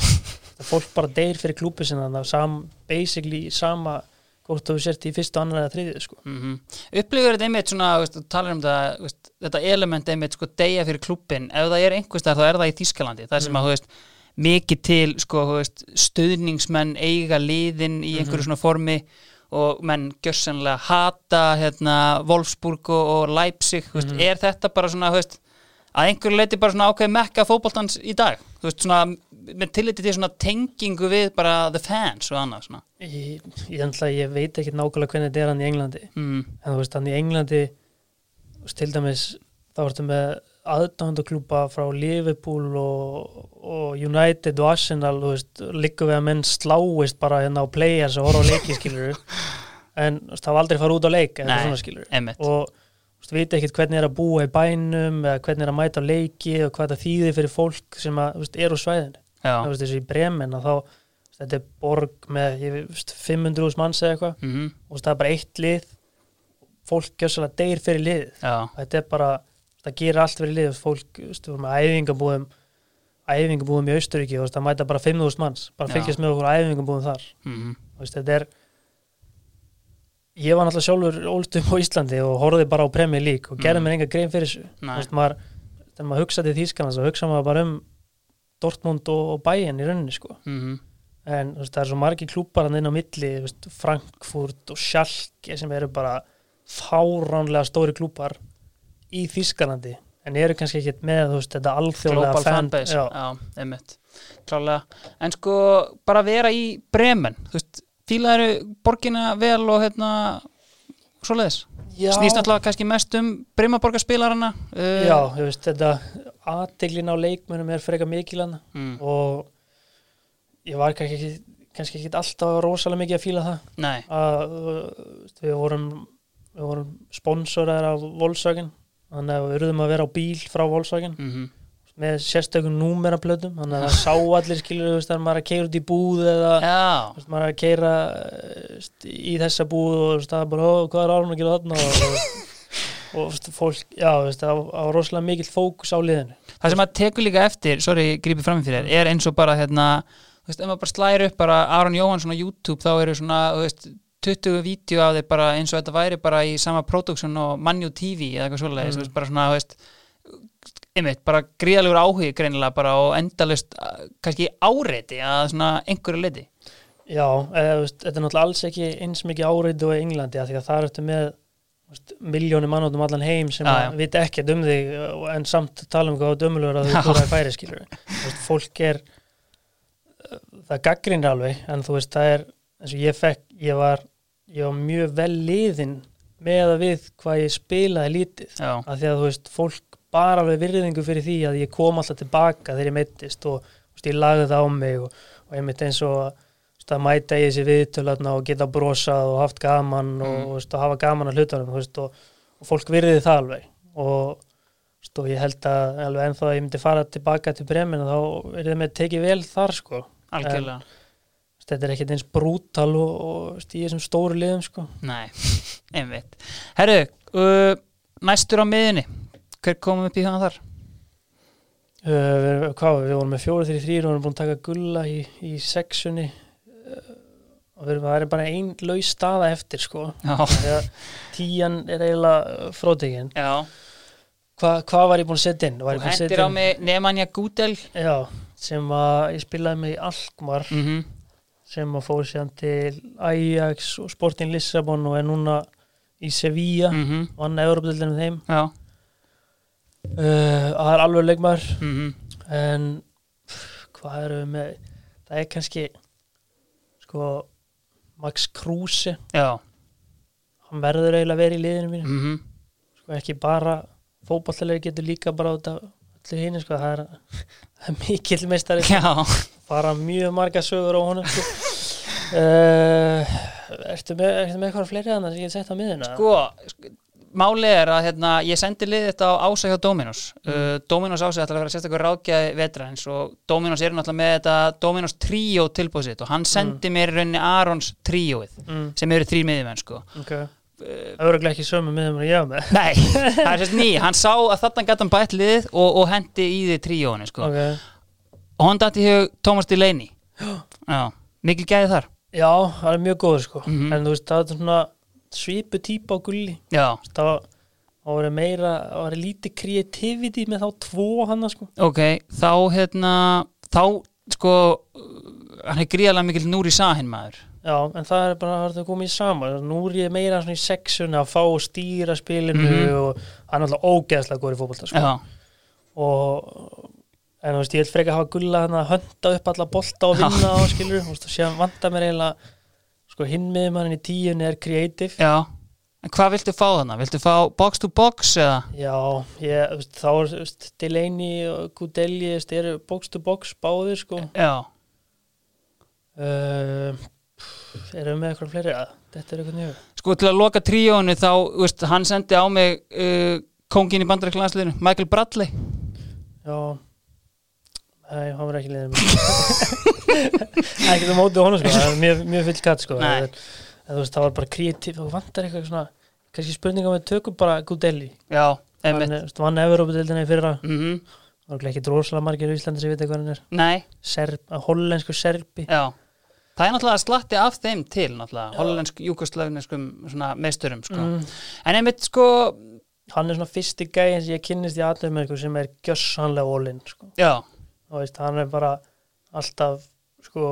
Fólk bara deyr fyrir klúpi sinna það er sam, basically sama hvort þú sért í fyrstu, annari eða þriðju sko. mm upplifur þetta einmitt svona, veist, talar um það, veist, þetta element einmitt sko deyja fyrir klubbin, ef það er einhvers þar þá er það í Þískalandi, það sem Mm. að þú veist mikið til sko, veist, stöðningsmenn eiga liðin í einhverju Mhm. svona formi og menn gjörsanlega hata hérna, Wolfsburg og, Leipzig, veist, Mhm. er þetta bara svona, veist, að einhverju leiti bara svona ákveð mekka fótboltans í dag, veist, svona með tilliti til svona tengingu við bara the fans og annað svona ég, ég, ætla, ég veit ekki nákvæmlega hvernig þetta er hann í Englandi mm. en þú veist hann í Englandi til dæmis þá ertu með aðdándaklúpa frá Liverpool og, og United og Arsenal líka við að menn sláist bara hérna á players og horfa á leiki skilur en veist, það var aldrei fara út á leik Nei. svona og veist, veit ekkert hvernig er að búa í bænum eða hvernig er að mæta á leiki og hvað það þýðir fyrir fólk sem að, veist, er úr svæðinu. Veist, þessu í Bremen að þá þetta er borg með ég, veist, 500 manns eða eitthvað. Mm og þú veist, það er bara eitt lið. Fólk gjössalega deyr fyrir liðið. Já, þetta er bara, það gerir allt fyrir liðið fólk, við vorum með æfingabúðum æfingabúðum í Austuríki og það mæta bara 5.000 manns, bara fylgjast með okkur æfingabúðum þar, mm þú veist, þetta er ég var náttúrulega sjálfur upp á Íslandi og horfði bara á Premier League og gerði Mm. mér enga grein fyrir þessu. Nei. veist, maður, þegar maður hugsa til Þýskanans og hugsa maður bara um Dortmund og, og Bayern í rauninni, sko. Mm en þú veist, það er svo margir klúpar hann inn á milli, veist, Frankfurt og Schalke sem eru bara fáránlega stóri klúpar í Þýskalandi en eru kannski ekkert með veist, þetta alþjóðlega fan- fanbase. Klálega, en sko bara vera í Bremen þú veist, fílaðu borgina vel og hérna svoleiðis, já, snýst alltaf kannski mest um Brimaborgarspilarana uh, já, þú veist, þetta aðteglin á leikmönum er frekar mikilana mm, og ég var kannski ekki kannski ekki alltaf rosalega mikið að fíla það. Að við vorum vorum sponsorar af Volkswagen þannig að við urðum að vera á bíl frá Volkswagen. Mm með sérstökum númeraplötum þannig að það sá allir skilur veist, þegar maður er að keira út í búð eða veist, maður er að keira í þessa búð og veist, það er bara, "Ó, hvað er árun að gera þarna? Og, og, fólk, já, það var rosalega mikill fókus á liðinu. Það sem að tekur líka eftir sorry, grípið fram fyrir þér, er eins og bara hérna, ef maður bara slæri upp bara Aron Jóhansson á YouTube, þá eru svona þú veist, 20 vídeo af þeir bara eins og þetta væri bara í sama production og Manju TV eða eitthvað svoleiðis, Mm. bara svona, veist einmitt, bara gríðalegur áhugi greinilega bara og endalist kannski áreiti að svona einhverju leiti Já, eða, veist, þetta er náttúrulega alls ekki eins mikið áreitu á Englandi af því að það ertu með miljónum mann út um allan heim sem að já. vita ekkert um þig og- en samt tala um hvað dömulur að þú búið að færi skilur veist, fólk er uh, það gaggrínir alveg en þú veist það er eins og ég fekk ég var, ég var mjög vel liðin með að við hvað ég spilaði lítið. Já, af því að þú veist fólk bara alveg virðingu fyrir því að ég kom alltaf tilbaka þegar ég meittist og veist, ég lagði það á mig og, og ég mitt eins og að, veist, að mæta í þessi viðtölarna og geta brosað og haft gaman og, Mm. þú veist, og hafa gaman að hlutunum og, og fólk virði það alveg. Og, og ég held að alveg ennþá að ég myndi fara tilbaka til bremin þá er það með tekið vel þar sko. Algjörlega. veist, þetta er ekkert eins brútal og, og í þessum stóru liðum sko. Nei, einmitt Herru, uh, næstur á miðinni Hver komum upp í hana þar? uh, við, hvað, við vorum með fjóru þrý þrýr og við vorum búin að taka gulla í, í sexunni uh, og við það er bara ein laus staða eftir sko. Tíjan er eiginlega frótegin já Hva, hvað var ég búin að setja inn? Þú hendir á mig Nemanja Gudel Já, sem að ég spilaði með í Alkmaar mm -hmm. Sem að fór síðan til Ajax og Sporting Lissabon og er núna í Sevilla Mm -hmm. vann Európa-dildinu með þeim. Já. Uh, það er alveg leikmar mm -hmm. en hvað erum við með? Það er kannski sko Max Kruse. Já. Hann verður eiginlega að vera í liðinu mínu. Mm -hmm. sko ekki bara fótballlega getur líka bara út af öllu hinn sko það er, er mikill meistari. Fara mjög marga sögur á honum sko. uh, ertu, með, með eitthvað fleiri þannig sem ég get sett á miðuna Sko, sk- málið er að hérna, ég sendi liðið þetta á Ása hjá Dominos. Uh, Dominos Ása ætlar að vera sérstaklega ráðgjaði vetraðins og Dominos eru náttúrulega með þetta Dominos Trio tilbúðsitt og hann sendi mér í rauninni Arons Trioið mm, sem eru þrý miðjumenn sko ok Öruglega ekki sömu miðum að ég hafa með. Nei, það er sérst ný, hann sá að þarna gæti hann bætt liðið og, og hendi í því tríóinu sko. Ok, og hann dætti hug Thomas Delaney. Já, mikil gæði þar. Já, það er mjög góður sko. Mhm. en þú veist, það er svona svipu típa á gulli. Það var, það var meira það var lítið creativity með þá tvo hann sko. Ok, þá hérna þá sko hann er gríðarlega mikil Núri Sahin maður Já, en það er bara að það komið saman nú er ég meira svona í sexunni að fá og stýra spilinu Mhm. og hann er alltaf ógeðslega góður í fótbolta sko. Og en þú veist, ég vil freka hafa gulla hann að hönda upp alla bolta og vinna og skilur, þú veist, og síðan vanda mér eiginlega sko hinn með mannin í tíunni er creative já En hvað viltu fá þarna? Viltu fá box to box eða? Já, ég, þú veist, þá er þú Delaney og Gudelli þú veist, eru box to box báðir sko Já, uh, erum við með eitthvað fleiri? Að þetta er eitthvað njög sko til að loka tríónu þá, veist, hann sendi á mig uh, kongin í bandaræklansliðinu, Michael Bradley. Já. Nei, hann var ekki liðið mér Ekki það mótið honum sko. Það er mjög, mjög full katt sko. En, en veist, það var bara kreatív og vantar eitthvað svona kannski spurninga með tökum bara Gudelli. Já, hann er, þú veist, vann Evropadeildina í fyrra. Mm það var ekki drosalega margir í Íslandi sem veit hvað hann er. Nei, Serb, hollensku serbi. Já Það er náttúrulega slatti af þeim til náttúrulega, júkoslavneskum svona meisturum, sko. mm. En einmitt, sko, hann er svona fyrsti gæðin sem ég kynnist í aðeins sem er gjössanlega all-in sko. og hann er bara alltaf sko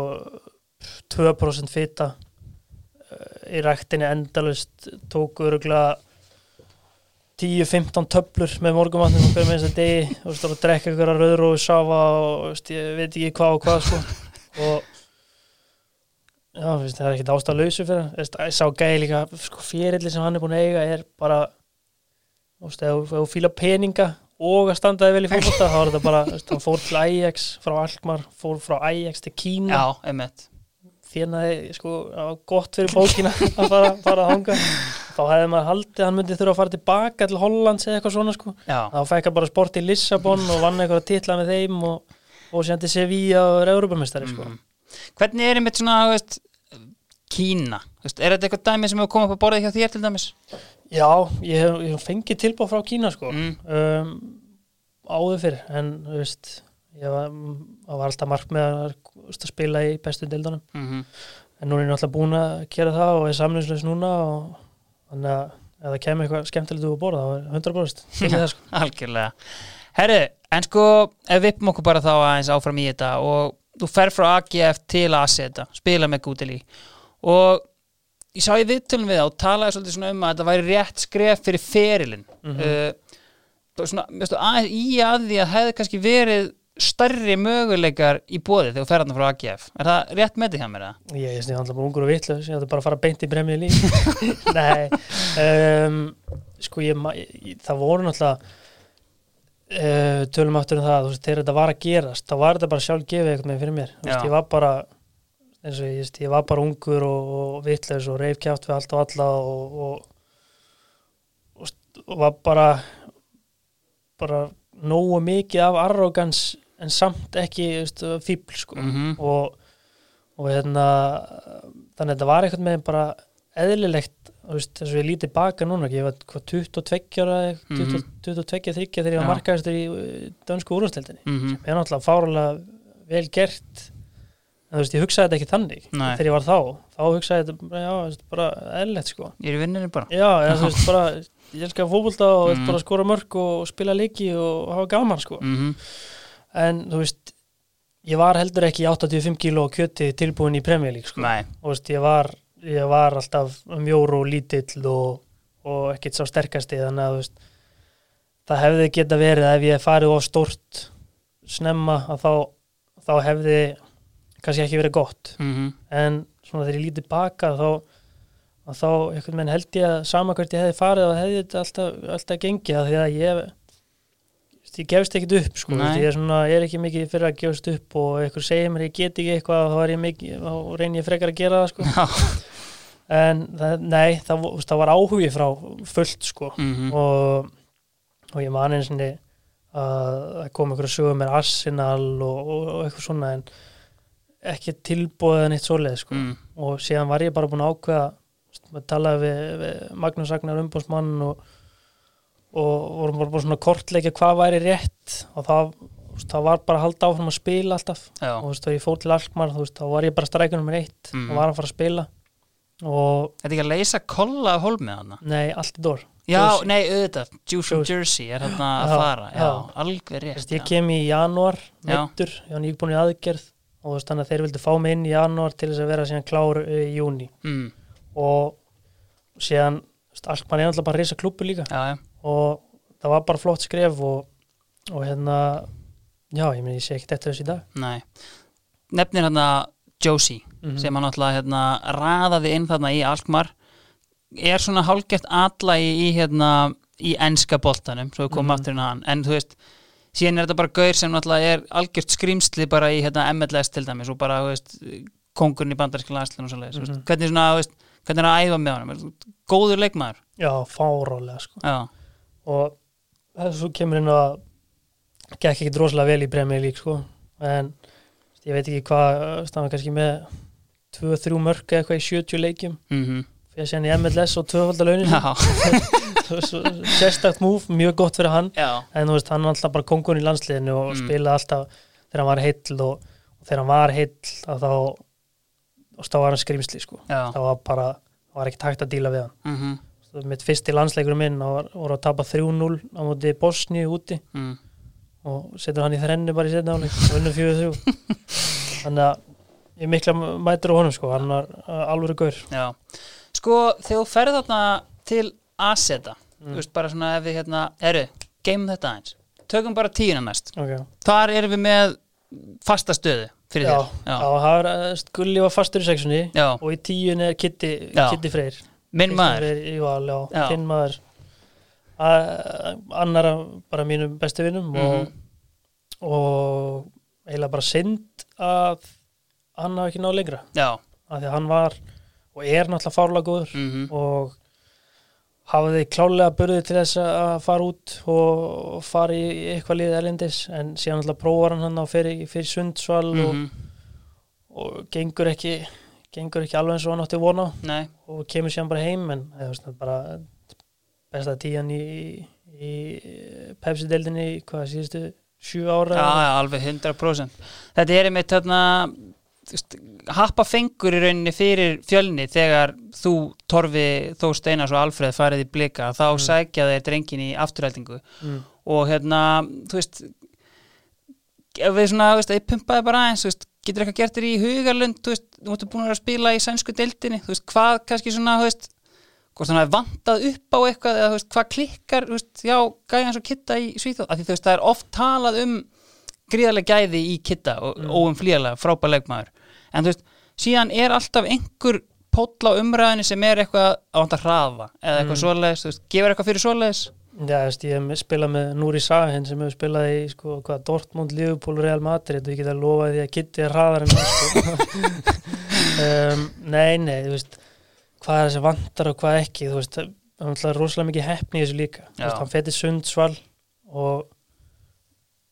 2% fita uh, í ræktinni endalust tók öruglega 10-15 töflur með morgumatnum og hverjum eins að degi og að drekka ykkur að rauður og safa og veit ekki hvað og hvað sko. og já, það er ekkert ástæð lausu fyrir hann. Sá gæði líka sko, fyrirli sem hann er búin að eiga er bara þú veist, ef þú fíla peninga og að standaði vel í fólkvölda þá er þetta bara, veist, hann fór til Ajax frá Alkmaar, fór frá Ajax til Kína. Já, einmitt. Þérnaði sko það var gott fyrir bókina að fara, fara að hanga þá hefði maður haldið hann myndi þurfa að fara tilbaka til Hollands eða eitthvað svona sko. Já, þá fekk hann bara sport í Lissabon og vann eitthvað að titla með þeim og, og til Sevilla og Europamestari sko. Mhm. Hvernig er einmitt svona, þú veist, Kína? Þú Veist, er þetta eitthvað dæmi sem hefur komið upp á borðið hjá þér til dæmis? Já, ég hef, ég hef fengið tilbúð frá Kína sko Mm. um, áður fyrr en veist ég var, var alltaf mark með að, að spila í bestu deildunum Mm en nú er ég náttúrulega búin að gera það og er samlingsleis núna og þannig að ef það kemur eitthvað skemmtilegt úr borða þá er 100% til í það sko Algjörlega. Herri, en sko, ef við uppum okkur bara þá aðeins áfram í þetta og þú fer frá AGF til ASETA, spila með Gúdeli og ég sá í viðtölum við það og talaði svolítið svona um að þetta væri rétt skref fyrir ferilinn. Mhm. uh, það var svona, veistu, aðeins í að því að hefði kannski verið stærri möguleikar í bóði þegar þú fer hann frá AGF. Er það rétt með því hjá mér það? Ég, ég snið handla bara ungur og vitlaus, ég ætti bara að fara beint í bremið líf Nei um, Sko ég, ég, það voru náttúrulega uh, tölum aftur um það, þú veist, þegar þetta var að gerast þá var þetta bara sjálf gefið eitthvað með fyrir mér Þú veist, ég var bara eins og ég, ég var bara ungur og, og vitlaus og reif kjátt við allt og alla og, og, og, og var bara bara nógu mikið af arrogans en samt ekki veist, fíbl sko Mm -hmm. og, og hérna þannig að þetta var eitthvað með bara eðlilegt veist, þess að ég lítið baka núna ég var hvað 22 ára Mhm. 20 22, 30 þegar ég var markaðistur í uh, dönsku úrvasteldinni mm ég er náttúrulega fáralega vel gert en þú veist, ég hugsaði þetta ekki þannig Nei. þegar ég var þá, þá hugsaði þetta bara, já, þú veist, bara eðlilegt sko. Ég er í vinninu bara. Já, eða, þú veist, bara ég elskar fótbolta og mm. bara skora mörg og spila leiki og hafa gaman sko. Mm en þú veist ég var heldur ekki í 85 kíló kjöti tilbúin í League sko. Nei, og veist, ég, var, ég var alltaf mjór og lítill og, og ekkert sá sterkasti þannig að þú veist, það hefði geta verið að ef ég farið of stórt snemma að þá, þá hefði kannski ekki verið gott. Mm en svona þegar ég lítið baka þá, að þá held ég að sama hvert ég hefði farið og hefði þetta alltaf, alltaf gengið af því að ég ég gefst ekkert upp sko, ég er, svona, ég er ekki mikið fyrir að gefast upp og einhver segir mér ég get ekki eitthvað þá, mikið, þá reynir ég frekar að gera það sko. Já. En það, nei, það, það var áhugi frá fullt sko. Mm og, og ég man eins og að það kom einhverju sögum með Arsenal og, og, og eitthvað svona en ekki tilbúið en eitt svoleið sko mm. og síðan var ég bara búin að ákveða talaði við, við Magnús Agnar umbóðsmann og, og vorum bara búin að kortleikja hvað væri rétt og það, það var bara að halda áfram að spila alltaf Já, og þú veist, þegar ég fór til Alkmaar þá var ég bara strækjum nummer eitt Mhm. og var að fara að spila og þetta er ekki að leysa kolla af hólmið hana nei, allt í dór Já, Jersey. nei, auðvitað, Juice from Jersey. Er hérna að fara Já, já. alveg rétt Veist, ég kem í janúar Já. meittur, ég var nýgbúin í aðgerð og þú veist, þannig að þeir vildu fá mig inn í janúar til þess að vera síðan klár uh, í júni mm. og síðan Alkmaar er alltaf bara að reysa klubbu líka. Já, já, og það var bara flott skref og, og hérna já, ég meni, ég sé ekki þetta þessi í dag. Nei. Nefnir hérna Josie Mhm. sem hann alltaf hérna raðaði inn þarna í Alkmar er svona hálgeft atlægi í hérna í enska boltanum, svo við komum Mhm. aftur inn á hann. En þú veist, síðan er þetta bara gaur sem náttúrulega er algjört skrýmsli bara í hérna MLS til dæmis og bara, veist kongurinn í bandaríska landslun og svo leiðis Mhm. hvernig svona, veist, hvernig er að æfa með honum? Góður leikmaður. Já, fárálega sko. Já, og þessu kemur inn að gekk ekki droslega vel í Premier League sko. En ég veit ekki hvað stafna kannski með 2-3 mörg eða eitthvað í 70 leikjum. Mhm. Fyrir síðan í MLS og tvöfaldalaunin sérstakt múf, mjög gott fyrir hann. Já, en þú veist, hann var alltaf bara kongun í landsliðinu og Mm. spilaði alltaf þegar hann var heill og, og þegar hann var heill þá þá var hann skrýmsli sko. Það var bara, það var ekki takt að díla við hann. Mhm. Svo mitt fyrsti landsleikur minn var, voru að tapa 3-0 á móti Bosni úti. Mm. og setur hann í þrennu bara í setna áleik og vinnur 4-3 þannig að ég mikla mætur á honum sko. Hann var uh, alvöru gaur. Já, sko þegar þú ferð þarna til Aseta, Mm. þú veist bara svona ef við hérna, eru, geymum þetta aðeins tökum bara tíuna næst, okay. þar erum við með fasta stöðu fyrir já, þér já, það var uh, Gulli var fastur í sexunni Já. og í tíun er Kitty, Já. Kitty Freyr minn maður val, já, Já. þinn maður annar bara mínum bestu vinnum Mhm. og, og eiginlega bara synd að hann hafi ekki náð lengra Já, af því að hann var og er náttúrulega fárlega góður mhm, og hafiði klálega burði til þess að fara út og fara í eitthvað liðið erlendis en síðan alltaf prófar hann hann á fyrir, fyrir Sundsvall mhm, og, og gengur ekki gengur ekki alveg eins og hann átti vona nei, og kemur síðan bara heim en það er bara besta tíjan í, í Pepsi-deldinni hvað síðustu sjú ára já, já, alveg 100% þetta er einmitt þarna happa fengur í rauninni fyrir fjölni þegar þú Torfi, Þór Steinas og Alfreð farið í blika, þá Mm. sækja þeir drengin í afturhaldingu mm. og hérna, þú veist við svona, þú veist, ég pumpaði bara aðeins, veist, getur eitthvað gert þér í hugarlund, þú veist, þú múttu búin að að spila í sænsku deildinni, þú veist, hvað kannski svona, þú veist, hvort hann hafi vantað upp á eitthvað, eða þú veist, hvað klikkar, þú veist, já, gæja hans og kitta í Svíþjóð, af því þú veist, það er oft talað um gríðarlega gæði í kitta og Mm. óumflýjarlega, frábær leikmaður en þú veist, síðan er alltaf einhver póll á umræðinu sem er eitthvað á vant að hraða, eða eitthvað Mm. svoleiðis, þú veist, gefur eitthvað fyrir svoleiðis Já, veist, ég hef spilað með Núri Sahin sem hefur spilað í sko, hvað, Dortmund, Liverpool, Real Madrid og ég get að lofa því að Kitty er hraðar en hann sko. um, Nei, nei, þú veist hvað er þessi vantar og hvað ekki þú veist, hann er rosalega mikið heppni í þessu líka Þú veist, hann fætti Sundsvall og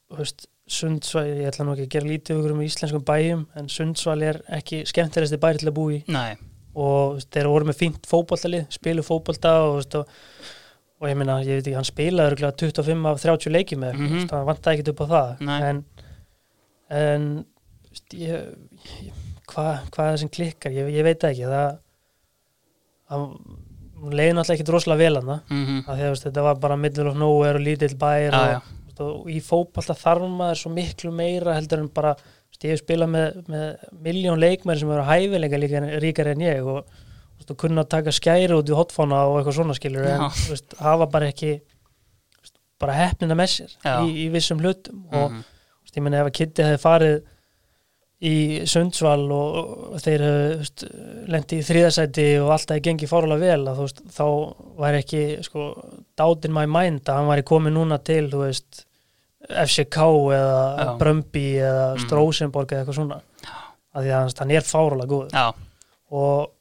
þú veist, Sundsvall, ég ætla nú ekki að gera lítið um íslenskum bæjum en Sundsvall er ekki skemmtilegsti bæri til að búi Nei, og þeir voru með fínt fótboltalið, spilu fótbolta og, og, og ég meina, ég veit ekki, hann spilaði örugglega 25 af 30 leiki með, mm. -hmm. hann vantaði ekkert upp á það Nei. en, en hvað hva er það sem klikkar, ég, ég veit ekki það, það leiði náttúrulega ekkert rosalega vel hann að að þú veist, þetta var bara middle of nowhere og lítill bær Já, og, veist, og í fótbolta þarf maður svo miklu meira heldur en bara veist, ég hef spilað með, með miljón leikmæri sem eru hæfileika líka en- ríkari en ég og, veist, og kunna taka skæri út í hotfána og eitthvað svona skilur en Já. veist, hafa bara ekki bara hefnina með sér í, í vissum hlutum og mhm, þú veist, ég menna ef að Kitty hefði farið í Sundsvall og, þeir lendi í þriðasæti og alltaf gengi fórlega vel að, veist, þá væri ekki sko, doubt in my mind að hann væri komið núna til veist, FCK eða Já. Brömbi eða Mhm. Strósenborg eða eitthvað svona. Að því að hann- er fárulega góð Já, og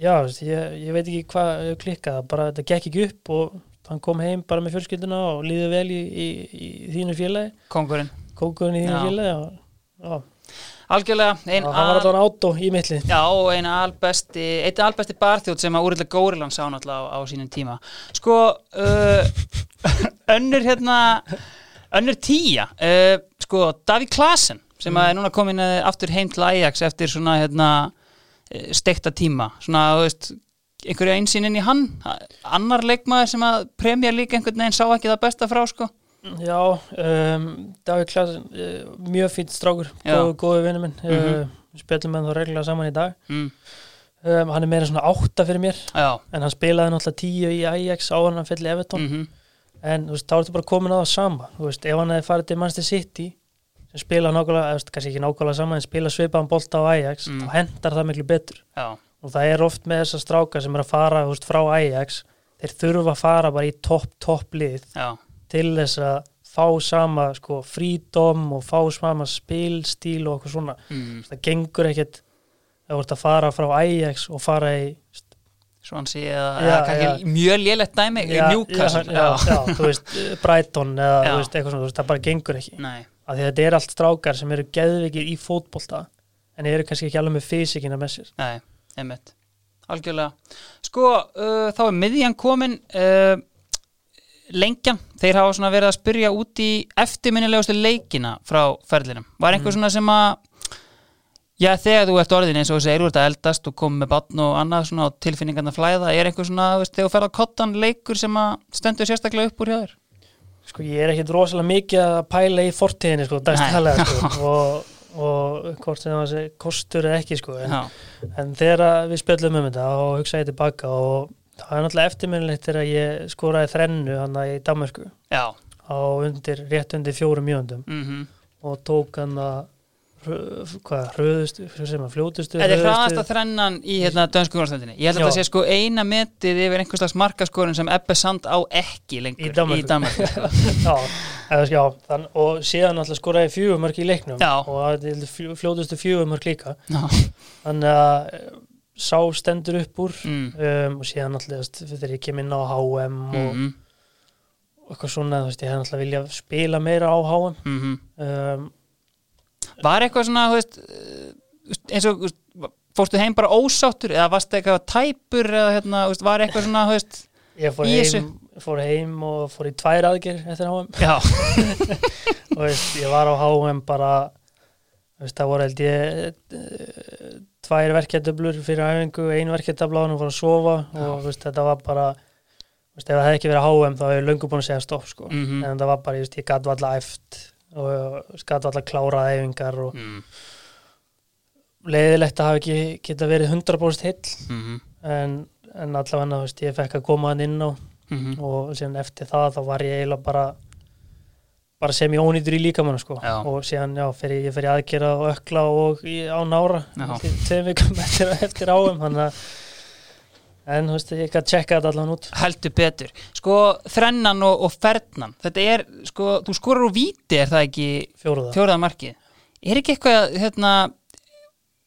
já, ég, ég veit ekki hvað klikkað, bara þetta gekk ekki upp og hann kom heim bara með fjölskylduna og líði vel í, í, í þínu félagi. Kongurinn kókurinn í þínu Já. félagi og, já, Algjörlega, ein og hann var al... allavega átó í mittlið Já, og eina albesti, eitt albesti barþjótt sem að úrlega Górilan sá náttúrulega á, á sínum tíma. Sko, uh, önnur hérna, önnur tíja, uh, sko, Davík Klasen, sem að er núna komin uh, aftur heim til Ajax eftir svona, hérna, uh, stekta tíma, svona, þú veist, einhverju einsýnin í hann, annar leikmaður sem að premjar líka einhvern veginn sá ekki það besta frá, sko. Já, um, Davík Klasen uh, mjög fýnt strákur, Já. góðu, vinnu minn. Mhm. uh, spjallum með þá reglulega saman í dag. Mm, um, hann er meira svona átta fyrir mér já, en hann spilaði náttúrulega tíu í Ajax en hann fell í Everton. Mhm, en þú veist, þá ertu bara komin á það sama. Þú veist, ef hann hefði farið til Manchester City sem spila nákvæmlega, eða, kannski ekki nákvæmlega sama en spila svipaðan bolta á Ajax Mm. þá hendar það miklu betur. Já, og það er oft með þessar strákar sem er að fara þú veist, frá Ajax, þeir þurfa að fara bara í topp, topp lið. Já, til þess að fá sama sko, frídom og fá sama spilstíl og eitthvað svona. Mm, það gengur ekkert þú ert að fara frá Ajax og fara í Swansea eða, mjög lélegt dæmi, Newcastle, já, já, já, þú veist, Brighton eða veist, eitthvað svona, veist, það bara gengur ekki. Að þetta er allt strákar sem eru geðvikið í fótbolta en eru kannski ekki alveg með fysikina með sér. Nei, einmitt. Algjörlega. Sko, uh, þá er miðjan komin uh, Lengjan Þeir hafa svona verið að spyrja út í eftirminnilegustu leikina frá ferlinum Var einhver Mm. svona sem að Já, þegar þú ert orðin eins og segir, þú ert að eldast og komið með batn og annað svona og tilfinningarna flæða, er einhver svona, veist, þegar þú ferð á kottan leikur sem að stendur sérstaklega upp úr hjá þér? sko ég er ekkit rosalega mikið að pæla í fortíðinni sko, dagstæðlega Nei. sko, og, og hvort sem það kostur eða ekki sko, en, en þegar við spjöllum um þetta og hugsa ég tilbaka og það er náttúrulega eftirminnilegt þegar ég skoraði þrennu hann í Danmarku já, á undir, rétt undir fjórum mjöndum mhm og tók hann að hvað, hröðustu, sem að fljótustu Þetta er hröðustu- hraðasta þrennan í hérna, dönsku úrvarsdeildinni. Ég held að það sé sko eina metið yfir einhvers slags markaskorun sem Ebbe Sand á ekki lengur Í í sko. já, já þann, og síðan alltaf skoraði fjögumörk í leiknum Já. og fljótustu fjögumörk líka Já. þannig að eh, sá stendur upp úr Mm. um, og síðan alltaf þegar ég kem inn á HM og, Mhm. og eitthvað svona, þú veist, ég hef alltaf viljað spila meira á HM Mhm. um, Var eitthvað svona, þú veist, eins og, fórstu heim bara ósáttur eða varstu eitthvað tæpur eða hérna, var eitthvað svona, veist, ég fór heim, fór heim og fór í tvær aðger eftir HM og veist, ég var á HM bara það voru held ég tvær verkeftöflur fyrir æfingu, ein verkeftöfla á hann og fór að sofa og veist, þetta var bara veist, ef það hefði ekki verið HM þá hefði ég löngu búin að segja stopp sko. Mhm. en það var bara, veist, ég gat valla eft og gat valla klárað æfingar og mm. leiðilegt að hafa ekki geta verið 100% heill Mhm. en, en allavega ég fekk að koma hann inn á Mhm. og eftir það þá var ég eiginlega bara bara sem ég ónýtur í líkamannu sko. Já. og síðan já, fer ég, ég fer ég aðgera og ökla og í, á nára Já. tveim vikum eftir, eftir áum að en þú veist ég gæti tjekka þetta allan út. Heldur betur. Sko þrennan og, og fernan þetta er, sko, þú skorur úr víti er það ekki? Fjóruða markið. Er ekki eitthvað, hérna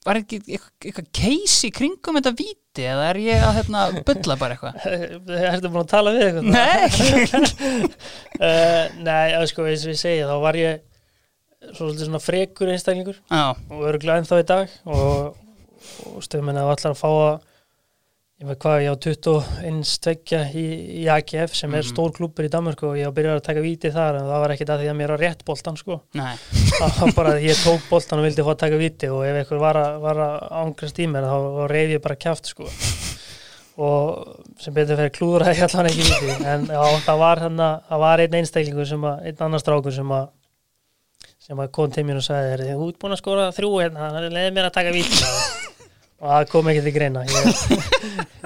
var ekki eitthvað, í kringum þetta víti eða er ég að hérna bulla bara eitthvað Ertu búin að tala við eitthvað? Nei. uh, Nei, já, sko, eins og ég segi þá var ég svolítið svona frekur einstaklingur Já, og örgulega ennþá í dag og, og stöðum en að allar að fá að ég veit hvað, ég á 21 tveggja í, í AGF sem er Mhm. stór klúpur í Danmarku og ég á byrjað að taka víti þar en það var ekkit að því að mér var rétt boltan sko. Það var bara að ég tók boltan og vildi fá að taka víti og ef einhver var að, var að ángrast í mér þá, reyði ég bara kjáft sko. Og sem betur fyrir klúður að ég allan ekki víti en já, það var hann að það var einn einstaklingur sem að, einn annar strákur sem að sem að kom til mér og sagði "Heyrðu, þú ert búin að skora þrjú hérna, það leiði mér að taka víti og það kom ekki til greina. Ég,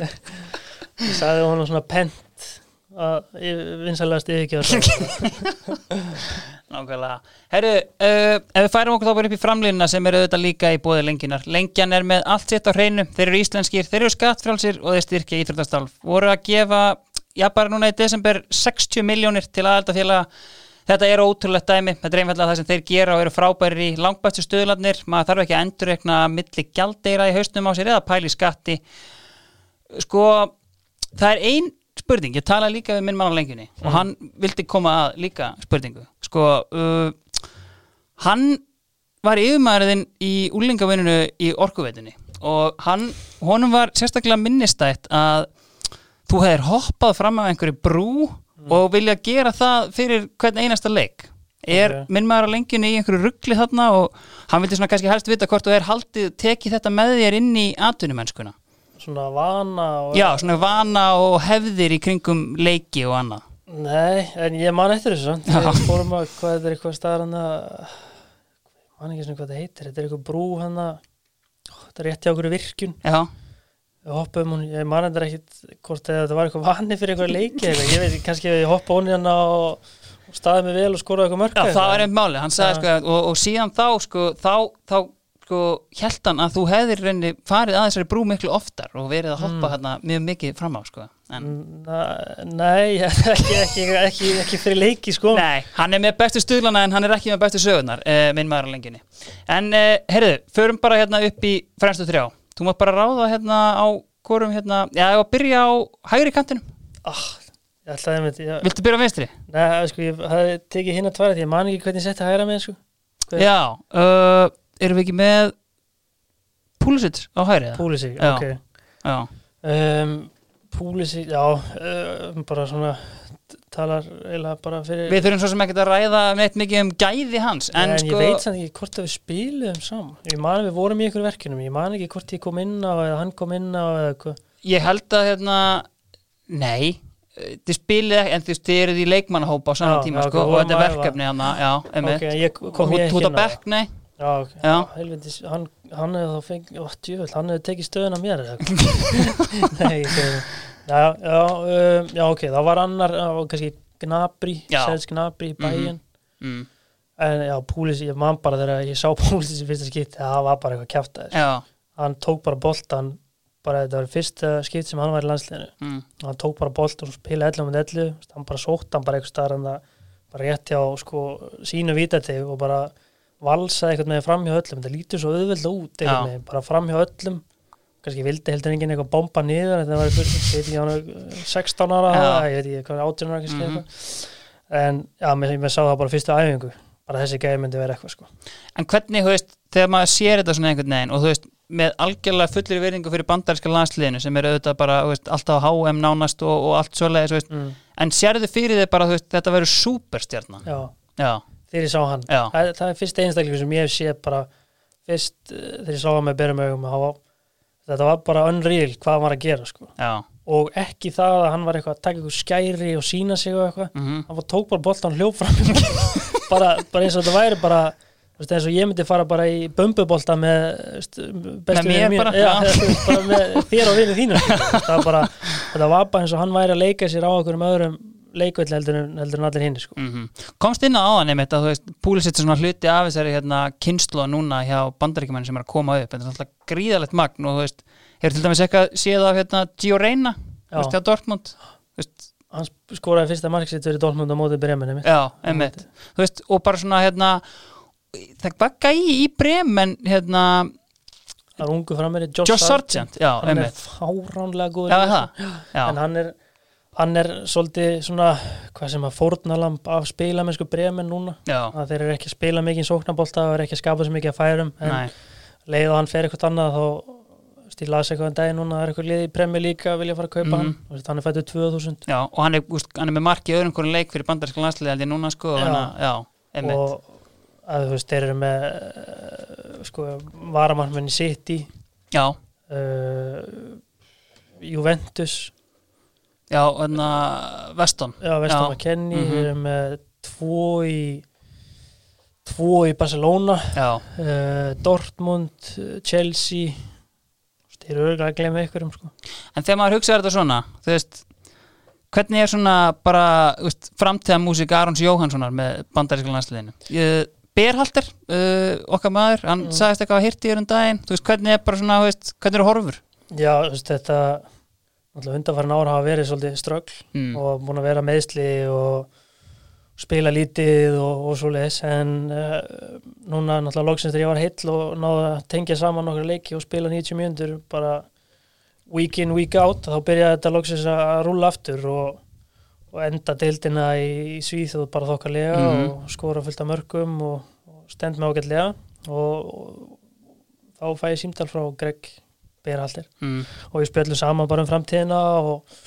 ég sagði honum svona pent að vinsalegast yfirkjáð nákvæmlega. Herru, uh, ef við færum okkur þá bara upp í framlýnina sem eru auðvitað líka í bóði lengjunar Lengjan er með allt sitt á hreinu, þeir eru íslenskir þeir eru skattfrálsir og þeir styrkja íþróttastálf voru að gefa, já bara núna í desember 60 miljónir til aðaldafélaga Þetta er ótrúlegt dæmi, þetta er einfallega það sem þeir gera og eru frábærir í langbæstu stöðlarnir, maður þarf ekki að endurrekna milli gjaldeira í hausnum á sér eða pæli skatti. Sko, það er ein spurning, ég tala líka við minn mann á lengjunni og hann vildi koma að líka spurningu. Sko, uh, hann var yfirmaðurinn í úlingavinninu í orkuveitinni og hann, honum var sérstaklega minnistætt að þú hefðir hoppað fram af einhverju brú og vilja gera það fyrir hvern einasta leik. Er Ok. minn maður á lengjunni í einhverju ruggli þarna og hann vildi svona kannski helst vita hvort þú er haldið tekið þetta með þér inn í atvinnumennskuna? Svona vana og já, svona vana og hefðir í kringum leiki og annað. Nei, en ég man eftir þessu. Við fórum að, hvað er eitthvað staðar hann að man ekki svona hvað það heitir. Þetta er eitthvað brú hann að Þetta er rétt hjá okkur virkjun. Já, Hoppum hún, ég man eftir ekkit hvort eða þetta var eitthvað vani fyrir eitthvað leiki eða ég veit, kannski við hoppa hún hérna og, og staðið mig vel og skoraði eitthvað mörk já það var einn máli hann sagði Já. sko, og, og síðan þá sko, þá, þá sko, held hann að þú hefðir reyni farið að þessari brú miklu oftar og verið að hoppa Mm. hérna mjög mikið fram á sko. en Na- Nei, ekki, ekki, ekki, ekki fyrir leiki sko Nei, hann er með bestu stuðlana en hann er ekki með bestu sögurnar, uh, minn maður á lengjunni. En uh, heyrðu, förum bara hérna upp í fremstu þrjá. Þú mátt bara ráða hérna á hvorum hérna, já, ég var að byrja á hægri kantinum. ah, Ég ætlaði með þetta Viltu byrja á vinstri? Nei, sko, ég hafði tekið hinn að tvara því ég man ekki hvernig ég setti hægra með sko Já, uh, erum við ekki með Púlisitt á hægri? eða? Púlisi, Já. ok Já, um, Púlisi, já um, bara svona talar eiginlega bara fyrir við þurfum svo sem ekkert að ræða neitt mikið um gæði hans, en, en sko... ég veit samt ekki hvort að við spiluðum saman ég man að við vorum í ykkur verkinum ég man ekki hvort ég kom inn á eða hann kom inn á eða eitthvað Ég held að hérna, nei, þið spilið ekki, en þið eruð í leikmannahópa á saman Já, tíma, já, sko, ok, og þetta er verkefni hana, já, einmitt. ok, ég á það. bekk, nei já, ok, Já. helvindis hann, hann hefði þá fengið, hann hefði tekið stöðun á mér nei, ég segi já, já, um, já, ok, það var annar það var kannski Gnabri. Sels Gnabri í bæinn mm. en já, Púlisi, ég man bara þegar ég sá Púlisi í fyrsta skipt, það var bara eitthvað kjaftaðis Já, hann tók bara boltan bara þetta var fyrsta skipt sem hann var í landsliðinu. Mm. hann tók bara boltan og spila 11 með 11 hann bara sótt hann bara eitthvað starf hann bara rétt hjá sko sínu vítateg og bara valsaði eitthvað með fram hjá öllum, þetta lítur svo auðveld út eitthvað með, bara fram hjá öllum kannski vildi heldur enginn eitthvað bomba niður þetta var eitthvað, ég veit ekki, hann var 16 ára Já. það, ég veit ekki, hvað 18 ára kannski Mhm. eitthvað en já, mér, mér sá það bara fyrstu æfingu bara þessi gæði myndi vera eitthvað sko En hvernig, þú veist, þegar maður sér þetta svona einhvern veginn og þú veist, með algjörlega fullir virðingu fyrir bandaríska landsliðinu sem er auðvitað bara, þú veist, alltaf á HM nánast og, og allt svoleiðis, þú veist, mm. en sérðu fyrir þið bara, þú veist, þetta verður súperstjarnan. já, Já, þegar ég sá hann það, það er fyrst einstaklingu sem ég hef séð bara fyrst uh, þegar ég sá hann með berum augum þá var- þetta var bara unreal hvað hann var að gera sko. Og ekki það að hann var eitthvað að taka eitthvað skæri og sína sig og eitthvað. Mhm, hann var tók bara boltan hljóf fram í mark. bara, bara eins og þetta væri bara veist, eins og ég myndi fara bara í bömbubolta með bestu mér bara, veist, bara með þér og vinnu þínu sko. það var bara, þetta var bara eins og hann væri að leika sér á okkur um öðrum leikvöld heldur, en- en allir hinn sko. mhm. Komst inn á áðan einmitt að, þú veist, Púlisitt er svona hluti af þessari hérna kynslu núna hjá bandaríkjumenn sem er að koma upp, þetta er alltaf gríðalegt magn og, þú veist, hefur til dæmis eitthvað séð af hérna Gio Reyna, þú veist, hjá Dortmund, hann skoraði fyrsta mark sitt fyrir Dortmund á móti Bremen Já, einmitt. Þú veist, og bara svona hérna það var gæi í Bremen hérna, það er ungu frammeiri Josh, Josh Sargent. Já, hann er einmitt. fáránlega góður í það, en hann er hann er svolítið svona hvað sem að fórnalamb af spilamennsku bremen núna. Já, að þeir eru ekki að spila mikið sóknabólta og eru ekki að skapa svo mikið að færum en nei, leið og hann fer eitthvað annað þá stíl las eitthvað en daginn núna það er eitthvað lið í premjör líka að vilja fara að kaupa Mhm. hann Þú veist, hann er fættuð 2000 já, og hann er, úst, hann er með marki í öðrum hvernig leik fyrir bandaríska landsliði núna sko, Já. hana, já, og að þú veist, þeir eru með sko, varamannmenni City. Já, uh, Juventus já, hérna Veston, já, Vestam Já. McKennie Mhm. þeir eru með tvo í tvo í Barcelona uh, Dortmund, uh, Chelsea þeir eru örgulega að glemja ykkur um sko. en þegar maður hugsaður þetta svona þú veist, hvernig er svona bara, veist, framtíða músík Arons Jóhanssonar með bandaríska landsliðinu Berhalter, uh, okkar maður hann Mm. sagðist eitthvað að hirti í um daginn þú veist, hvernig er bara svona, veist, hvernig eru horfur já, þú veist, þetta náttúrulega undanfærin ára hafa verið svolítið ströggl mm. og búin að vera meðsli og spila lítið og, og svo leiðis en uh, núna náttúrulega loksins þegar ég var heill og náði að tengja saman okkur leiki og spila 90 mjöndur bara week in, week out þá byrjaði þetta loksins að rúla aftur og, og enda deildina í, í Svíþjóð bara þokkarlega Mhm. og skora fullt af mörgum og, og stend með ágætlega og, og þá fæ ég símtal frá Greg Berhalter Mm. og við spjöllum saman bara um framtíðina og,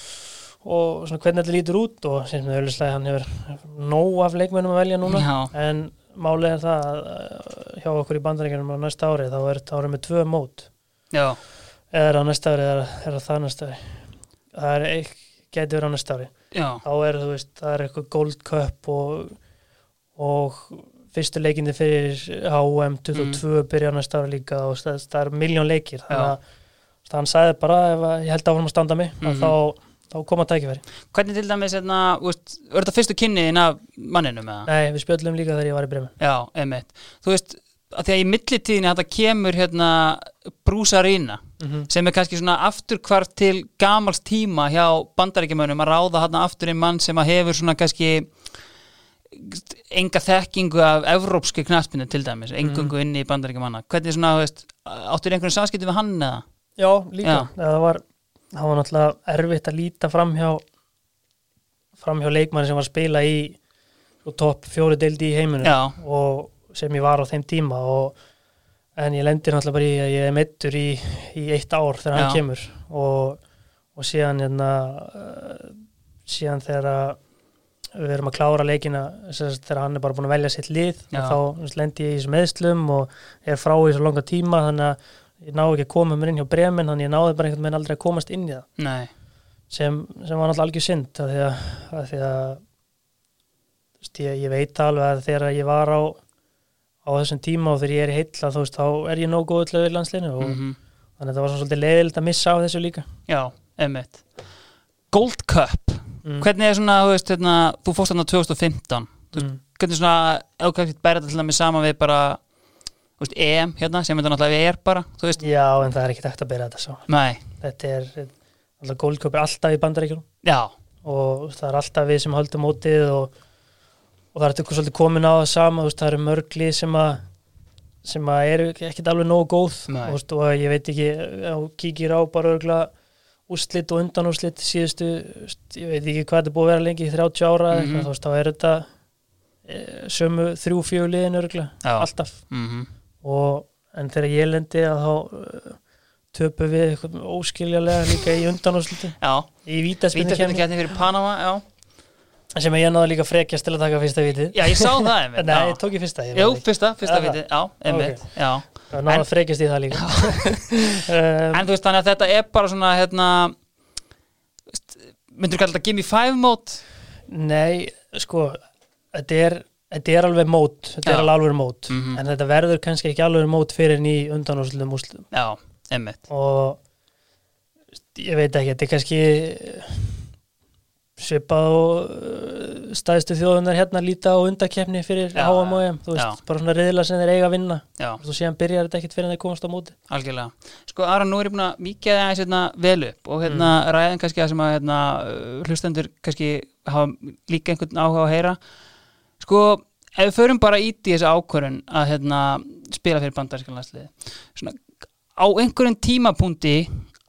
og svona hvernig þetta lítur út og sem með auðvitað hann hefur nóg af leikmennum að velja núna. Já, en málið er það að uh, hjá okkur í bandaríkjunum á næsta ári þá er þetta árið með tvö mót. Já, eða á næsta ári eða er það það næsta ári. Það er ekki, verið á næsta ári. Já, þá er þú veist, það er eitthvað Gold Cup og, og fyrstu leikindi fyrir HM 22 byrja á næsta ári líka og það, það er miljón leikir. Þannig að þannig að hann sagði bara ef ég held áfram að standa mig Mhm. að þá, þá koma tækifæri hvernig til dæmis hérna, er þetta fyrstu kynniðin af manninum eða? Nei, við spjöllum líka þegar ég var í breymi Já, einmitt, þú veist að því að í millitíðinni þetta kemur hérna brúsarína mm -hmm. sem er kannski svona afturkvart til gamals tíma hjá bandaríkjumönum að ráða hann aftur einn mann sem að hefur svona kannski enga þekkingu af evrópski knaspinu til dæmis, engungu Mhm. inni í bandaríkjumanna hvernig svona, veist, áttur einhvern samskipti við hann eða? Já, líka Já. Það, var, það var náttúrulega erfitt að líta fram hjá fram hjá leikmanni sem var að spila í svo topp fjóri deildi í heiminum og sem ég var á þeim tíma og, en ég lendir náttúrulega bara í að ég er meittur í, í eitt ár þegar hann Já. kemur og, og síðan hérna, uh, síðan þegar að við erum að klára leikina þegar hann er bara búin að velja sitt lið þá sem sagt, lendi ég í þessum meðslum og er frá í svo langa tíma þannig að ég náði ekki að koma mér inn hjá bremin þannig að ég náði bara einhvern veginn aldrei að komast inn í það. Nei, sem, sem var náttúrulega algjör synd af því að, að, því að veist, ég, ég veit alveg að þegar ég var á, á þessum tíma og þegar ég er í heilla þú veist, þá er ég nóg góð til að landslinu og mm þannig að það var svona svolítið leiðilegt að missa á þessu líka. Já, einmitt. Gold Cup, mm. hvernig er svona, þú veist, hérna, þú fórst þarna 2015 mm. hvernig svona, þú kannski bæra þetta til dæmis saman við bara veist, EM hérna, sem þetta náttúrulega er bara Já, en það er ekki hægt að byrja þetta svo. Nei, þetta er, alltaf góldköp er alltaf í bandaríkjum og það er alltaf við sem höldum mótið og, og það er eitthvað svolítið komin á það sama, veist, það eru mörgli sem að sem að eru ekkert alveg nógu góð. Veist, og ég veit ekki kíkir á bara örgla úrslit og undanúrslit síðustu, ég veit ekki hvað þetta búið að vera lengi, 30 ára mm Mhm. -hmm. þá veist, þá er þetta e, sömu þrjú fjögur liðin örgla, alltaf. Mm og en þegar ég lendi að þá uh, töpu við eitthvað óskiljalega líka í undanúrslitin. Já, í vítaspinni vítaspinnu fyrir Panama, já. Sem ég náði líka frekjast til að taka fyrsta vitið. Já, ég sá það Nei, já. ég tók ég fyrsta ég Jú, fyrsta, fyrsta Já, vitið, já, einmitt náði En- að frekjast í það líka. Um, en þú veist, þannig að þetta er bara svona hérna myndur þú kalla þetta Gimme Five mót? Nei, sko þetta er, þetta er alveg mót þetta er alveg mót. Mhm. en þetta verður kannski ekki alveg mót fyrir ný undanúrslutum úrslutum já, einmitt. Og ég veit ekki, þetta er kannski svipað og uh, stæðstu þjóðunar hérna líta á undakefni fyrir HM og EM, þú veist, já. bara svona riðla sem þeir eiga að vinna. Já, og síðan byrjar þetta ekkert fyrir en þeir komast á móti algjörlega. Sko, Aron, nú er ég búin að mikið aðeins hérna, vel upp og hérna Mm. ræðin kannski að sem að hérna, uh, hlustendur kannski hafa líka einhvern áhuga að heyra sko, ef við förum bara í þessu ákvörun að hérna, spila fyrir bandaríska landsliði svona, á einhverjum tímapunkti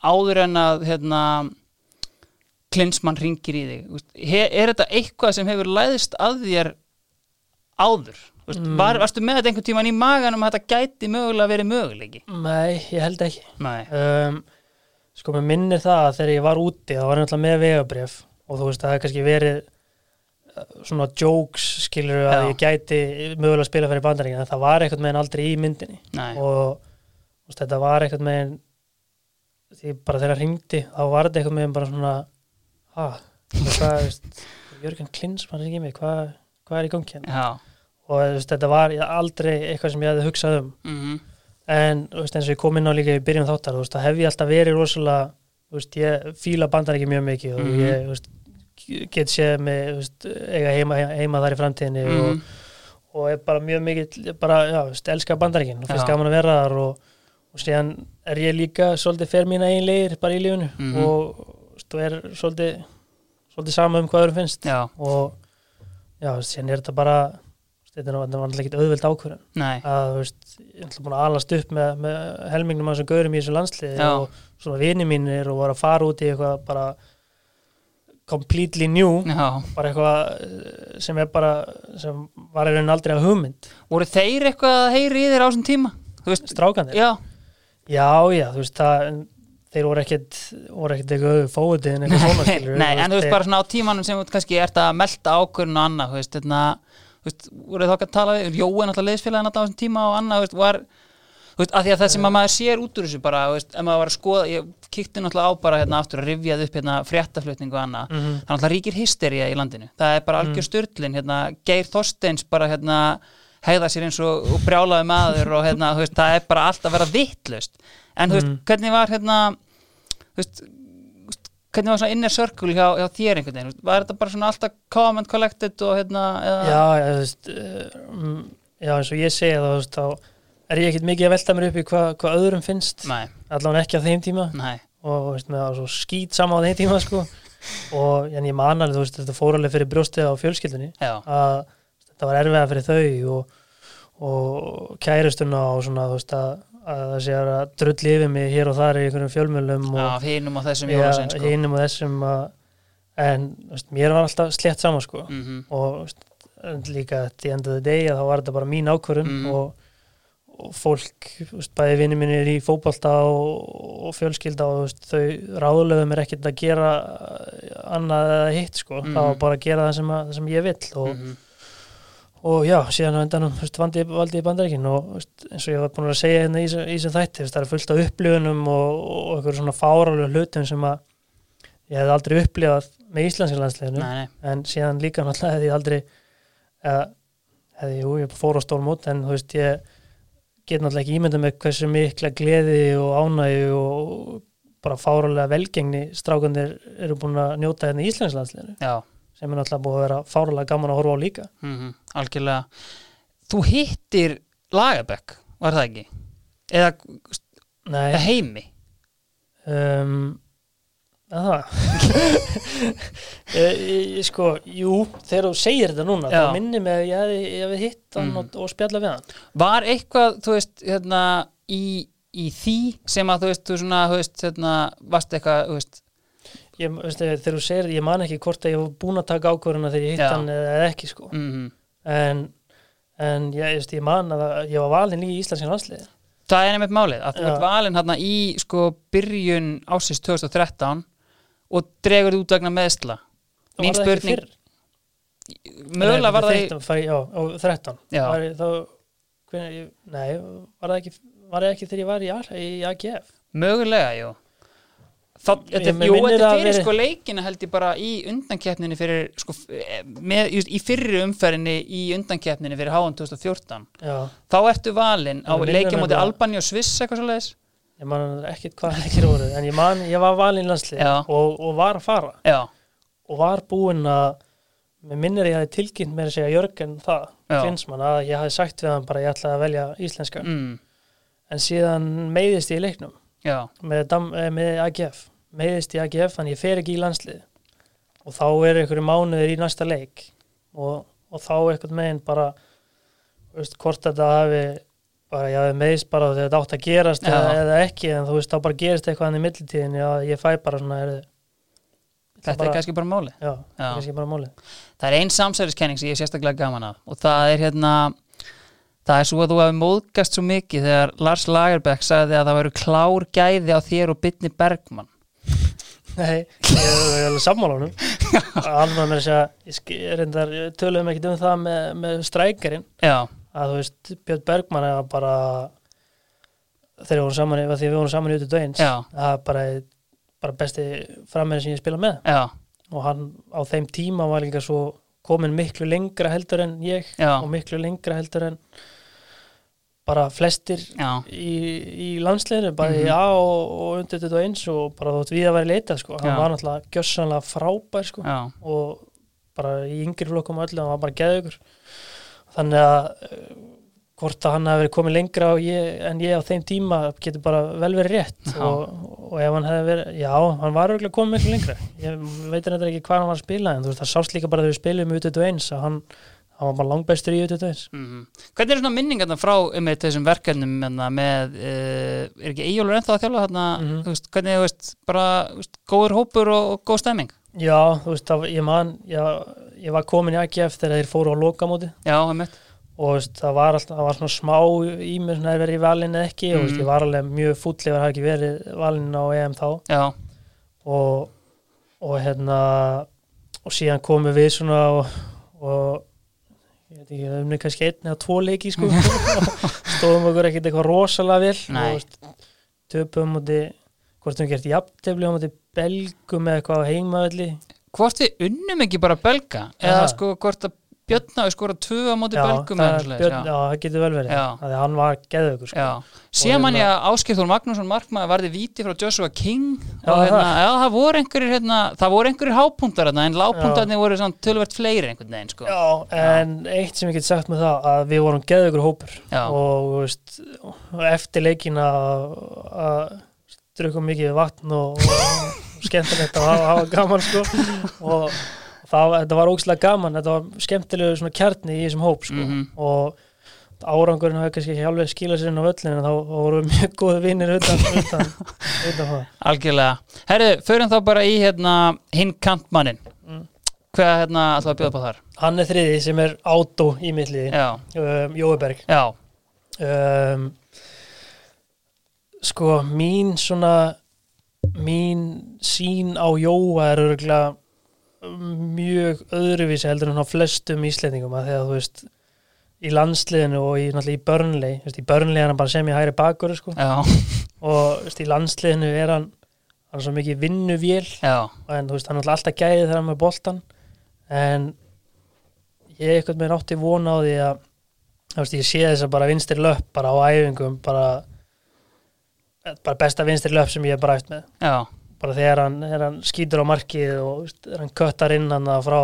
áður en að hérna, klinsmann ringir í þig he, er þetta eitthvað sem hefur læðist að þér áður? Mm. var, varstu með þetta einhvern tíman í maganum að þetta gæti mögulega verið möguleiki? Nei, ég held ekki. Nei, um, Sko, mér minnir það að þegar ég var úti þá var ég náttúrulega með vegabrif og þú veist, það hefði kannski verið svona jokes, skilur að ég gæti mögulega að spila fyrir bandaríkina en það var eitthvað meginn aldrei í myndinni. Nei, og veist, þetta var eitthvað meginn því bara þegar hringdi þá var þetta eitthvað meginn bara svona ha, hvað, veist Jörgen Klinsmann ringi mig, hvað, hvað er í gangi hérna? Já. Og veist, þetta var ég- aldrei eitthvað sem ég hefði hugsað um. Mm en þú veist, eins og ég kom inn á líka í byrjun þáttar, það hef ég alltaf verið rosalega, ég fíla bandar ekki mjög mikið og Mhm. ég, þú veist, get séð þú veist, eiga heima, heima þar í framtíðinni mm og, og er bara mjög mikið, bara, já, þú veist, elska bandaríkin og finnst Já. gaman að vera þar og, og síðan er ég líka svolítið fer mína eigin leir bara í lífinu Mhm. og, þú veist, og er svolítið svolítið sama um hvað öðrum finnst Já, og já, þú síðan er þetta bara þú þetta er var ekki auðveld ákvörðun nei, að þú veist, ég ætla búin að alast upp með, með helmingnum að þessum gaurum í þessu landsliði Já. og svona vini mínir og var að fara út í eitthvað bara completely new já. bara eitthvað eh, sem er bara sem var raunin aldrei að hugmynd. Voru þeir eitthvað að heyri í þér á þessum tíma? Þú veist, strákandir, já, já, já, þú veist það þeir voru ekkit voru ekkit eitthvað fóðið en eitthvað svona skilur nei, en þú veist bara svona á tímanum sem þú kannski ert að melta ákvörðun og annað, þú veist, þetta þú veist, voru þá ekki að tala við, Jói náttúrulega liðsfélagin á þessum tíma og annað, þú veist, var þú veist, að því að það sem að maður sér út úr þessu bara, veist, ef maður var að skoða, ég kíkti náttúrulega á bara hérna aftur að rifjað upp hérna fréttaflutningu og annað, mm það er náttúrulega ríkir hystería í landinu, það er bara algjör styrlin hérna, Geir Þorsteins bara hérna hegða sér eins og, og brjálaði maður og hérna, veist, það er bara allt að vera vittlust, en Mm. hvernig var hérna, hvernig var svona inner circle hjá, hjá þér einhvern veginn, var þetta bara svona alltaf and collected og hérna eða, já, veist eh, mm, já, eins og ég segja það, þá er ég ekkit mikið að velta mér upp í hvað hva öðrum finnst nei, allavega ekki á þeim tíma nei, og veist, með svo skýt sama á þeim tíma sko. og en ég man alveg, veist, þetta fór alveg fyrir brjóstið á fjölskyldunni að þetta var erfiða fyrir þau og, og kærustuna og svona, þú veist, að, að það sé að drulli yfir mig hér og þar í einhverjum fjölmjölum og hinum á þessum ja, jólasinn sko. hinum og þessum að, en veist, mér var alltaf slett sama sko. mm og þú veist, líka í endaði degi að þá var þetta bara mín ákvörun Mhm. og, og fólk, veist, bæði vinni mínir í fótbolta og, og fjölskylda og veist, þau ráðulegðu mér ekkert að gera annað eða hitt sko, Mhm. það var bara að gera það sem, að, það sem ég vill og, -hmm. og já, síðan á endanum valdi, í bandaríkin og veist, eins og ég var búin að segja hérna í þessu- í þessum þætti það er fullt af upplifunum og, og einhverjum svona fáralega hlutum sem að ég hefði aldrei upplifað með nei, nei, en síðan líka náttúrulega hefði ég aldrei eða, hefði, jú, ég fór á stór mót en þú veist, ég get náttúrulega ekki ímyndað með hversu mikla gleði og ánægju og bara fáralega velgengni strákandir eru búin að njóta hérna í Íslandslandsliðinu já. sem er náttúrulega búið að vera fáralega gaman að horfa á líka. Mm algjörlega. Þú hittir Lagerbäck, var það ekki? eða eða heimi? Um, að það ég, ég, sko, jú þegar þú segir þetta núna, þá minni mig að ég ég hefði hitt hann Mhm. og, og spjalla við hann. Var eitthvað, þú veist, hérna í, í því sem að þú veist, þú svona, þú veist, hérna varst eitthvað, þú veist, ég, veist, þegar þú segir, ég man ekki hvort að ég var búin að taka ákvörðuna þegar ég hitt hann eða, ekki sko. Mm en, en ég, veist, ég man að ég var valinn í Íslandsin landsliði það er nefnt málið, að þú Já. ert valinn hérna í sko byrjun ásins 2013 og dregur út vegna meðsla mín það spurning, mögulega var það í 13, fæ, já, á 13 Já. var ég, þá, hvenær, ég, nei, var það ekki var það ekki þegar ég var í, í AGF mögulega, jú. Ég- þetta, jú, þetta fyrir veri- sko leikina held ég bara í undankeppninni fyrir sko, f- með, í fyrri umferðinni í undankeppninni fyrir HM 2014 já, þá ertu valinn á leikja nefnilega- Albani og Sviss eitthvað svo leiðis ég man ekkit hvað leikir voru en ég man, ég var landsliði Já. og, og var að fara. Já, og var búinn að mér minnir ég hafi tilkynnt með að segja Jörgen það, Já. Klinsmann að ég hafi sagt við hann bara ég ætlaði að velja íslenska mm, en síðan meiðist ég í leiknum með, eh, með AGF meiðist í AGF, þannig ég fer ekki í landslið og þá er einhverju mánuður í næsta leik. Og, og þá einhvern meginn bara veist, hvort þetta hafi bara ég hafi meiðist bara þegar þetta átt að gerast Já. eða, eða ekki, en þú veist, þá bara gerist eitthvað hann í millitíðin að ég fæ bara svona er, þetta bara- er kannski bara máli Já, Já. kannski bara málið. Það er ein samsæriskenning sem ég er sérstaklega gaman að og það er hérna það er svo að þú hefur móðgast svo mikið þegar Lars Lagerbeck sagði að það væru klár gæði á þér og Bitni Bergman Nei, ég er alveg sammála honum. Hann var með þess að ég reyndar, töluðum ekkert um það með, með strækjarinn já, að þú veist, Björn Bergman er bara þegar við vorum saman, því við vorum saman í út dögins já, það er bara, bara besti frammeðin sem ég spila með. Já, og hann á þeim tíma var líka svo komin miklu lengra heldur en ég já, og miklu lengra heldur en bara flestir já, í, í landsliðinu, bæði Mhm. mm á og, og undir þetta eins og bara þótt við að vera leitað sko, hann Já. var náttúrulega gjössanlega frábær sko. Já, og bara í yngri flokkum og öllu, hann var bara geðugur þannig að uh, hvort að hann hafi verið komið lengra ég, en ég á þeim tíma getur bara vel verið rétt. Og, og ef hann hefði verið, já, hann var örgulega komið miklu lengra, ég veit þetta ekki hvað hann var að spila en þú veist, það sást líka bara þegar við spilum út þetta eins að hann, hann var bara langbæstur í út þetta eins. Mhm. Hvernig er svona minningarna frá um þessum verkefnum hérna, með, uh, er ekki Eyjólfur ennþá að þarna, Mhm. þú veist, hvernig, þú veist, bara, veist, góður hópur og, og góð stemming Já, þú veist, það, ég man já, ég var komin í AGF þegar þeir fóru á lokamóti. Já, einmitt, og veist, það var alltaf, það var svona smá í mér svona að vera í valinu eða ekki og þú veist, ég var alveg mjög fúll ef það hafi ekki verið valinu á EM þá. Já, og, og hérna og síðan komum við svona og, og ég veit ekki, það er kannski einn eða tvo leiki sko. Stóðum okkur ekkert eitthvað rosalega Nei. og töpum múti hvort við gert jafntefli á múti belgum eða eitthvað á heimavelli hvort við unnum ekki bara belga eða Já. sko hvort að Björn hafi skorað tvö á móti belgum það, Björn, já. já, það getur vel verið Já. að hann var geðugur sko. Já, síðan man hérna- ég að Áskipþór Magnússon markmaður varði víti frá Joshua King Já, og hérna, það. já, það voru einhverjir hérna, það voru einhverjir hápunktar hérna, en lágpunktarnir voru tölvert fleiri einhvern veginn, sko. Já, en eitt sem ég get sagt með það að við vorum geðugur hópur og veist, eftir leikin að drukum mikið vatn og skemmtilegt að hafa, hafa gaman sko og það, þetta var ógæslega gaman þetta var skemmtilegu kjarni í þessum hóp sko Mhm. og árangurinn hafi kannski ekki alveg skilað sér inn á völlin en þá voru við mjög góði vinnir utan, utan, utan það Algjörlega. Herðu, förum þá bara í hérna hinn kantmannin. Mm. Hvað hérna ætlaðu að bjóða på þar? Hann er þriði sem er átó í milliði Já, um, Jóiberg já, um, sko mín svona mín sín á Jóa er örgulega mjög öðruvísi heldur en á flestum íslendingum að þegar þú veist í landsliðinu og í, í veist, í Burnley er hann bara sem í hæri bakur sko. og veist, í landsliðinu er hann hann er svo mikið vinnuvél. En veist, hann er alltaf gæðið þegar hann er með boltan en ég eitthvað með nátti vona á því að veist, ég sé þess að bara vinstri löpp bara á æfingum bara, bara besta vinstri löpp sem ég hef bara eftir með. Já, bara þegar hann, hann skýtur á markið og hann köttar inn hann frá,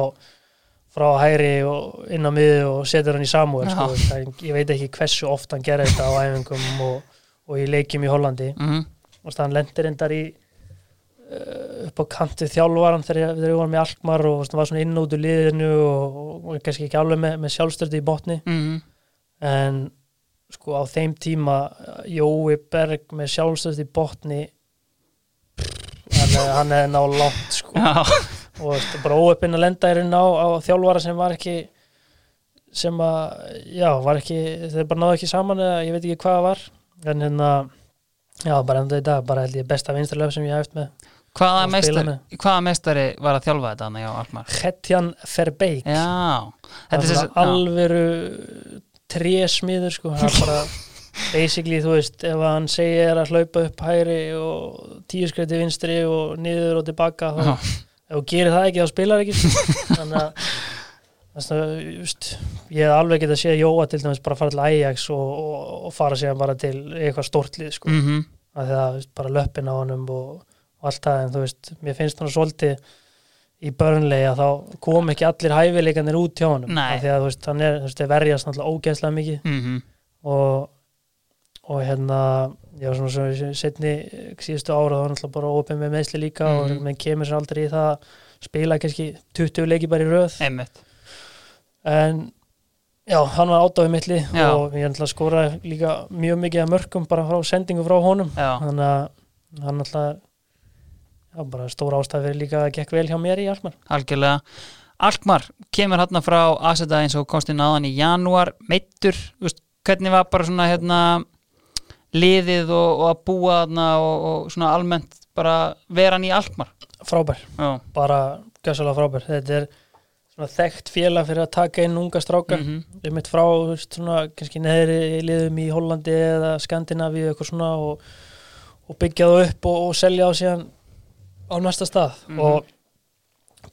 frá hæri og inn á miðu og setur hann í samúð Já. sko, það- ég veit ekki hversu oft hann gerir þetta á æfingum og, og í leikjum í Hollandi. Mhm, og veist, hann lendir endar í uh, upp á kantu þjálfaran þegar, þegar við varum með Alkmaar og hann var svona inn út úr liðinu og, og, og kannski ekki alveg með, með sjálfstöldi í botni. Mhm, en sko á þeim tíma Jói Berg með sjálfstöldi í botni hann hann er ná langt sko. Og bara óöppin að lenda er inn á, á þjálfara sem var ekki sem að, já, var ekki þeir bara náðu ekki saman eða ég veit ekki hvað það var. En hérna já, bara enda í dag, bara held ég besta vinstralöf sem ég hef eftir með. Hvaða meistari, hvaða meistari var að þjálfa þetta Já, það þetta er er að, trésmiður sko, það er bara basically, þú veist, ef hann segir að hlaupa upp hægri og tíu skreiti vinstri og niður og tilbaka þá, já, ef þú gerir það ekki þá spilar ekki sko. þannig að að, just, ég hef alveg getað séð Jóa til dæmis bara fara til Ajax og, og, og fara síðan bara til eitthvað stórtlið sko, mm. að það veist, bara löppin á honum og, og allt það, en þú veist mér finnst hann svolítið í börnlegi að þá kom ekki allir hæfileikanir út hjá honum, því að þú veist, hann er, veist, verjast náttúrulega ógeðslega mikið. Mhm, og, og hérna já, svona svo setni síðustu ára þá er náttúrulega bara opið með meðsli líka Mhm. og einhvern veginn kemur sér aldrei í það að spila kannski 20 leiki bara í röð. Einmitt, en já, hann var átáfið mittli Já. og ég ætla að skora líka mjög mikið af mörgum bara frá sendingu frá honum. Já, þannig að hann alltaf það var bara stór ástæð fyrir líka að gekk vel hjá mér í Alkmaar. Algjörlega. Alkmar kemur hérna frá Aseta eins og komst inn aðan í janúar meittur, hvernig var bara svona hérna liðið og, og að búa þarna og, og svona almennt bara vera hann í Alkmar frábær, Já, bara gæsalega frábær. Þetta er svona þekkt félag fyrir að taka inn unga stráka. Mhm. við mitt frá veist, svona, kannski neðri liðum í Hollandi eða Skandinavíu eitthvað svona og, og byggja það upp og, og selja á síðan á næsta stað Mhm. og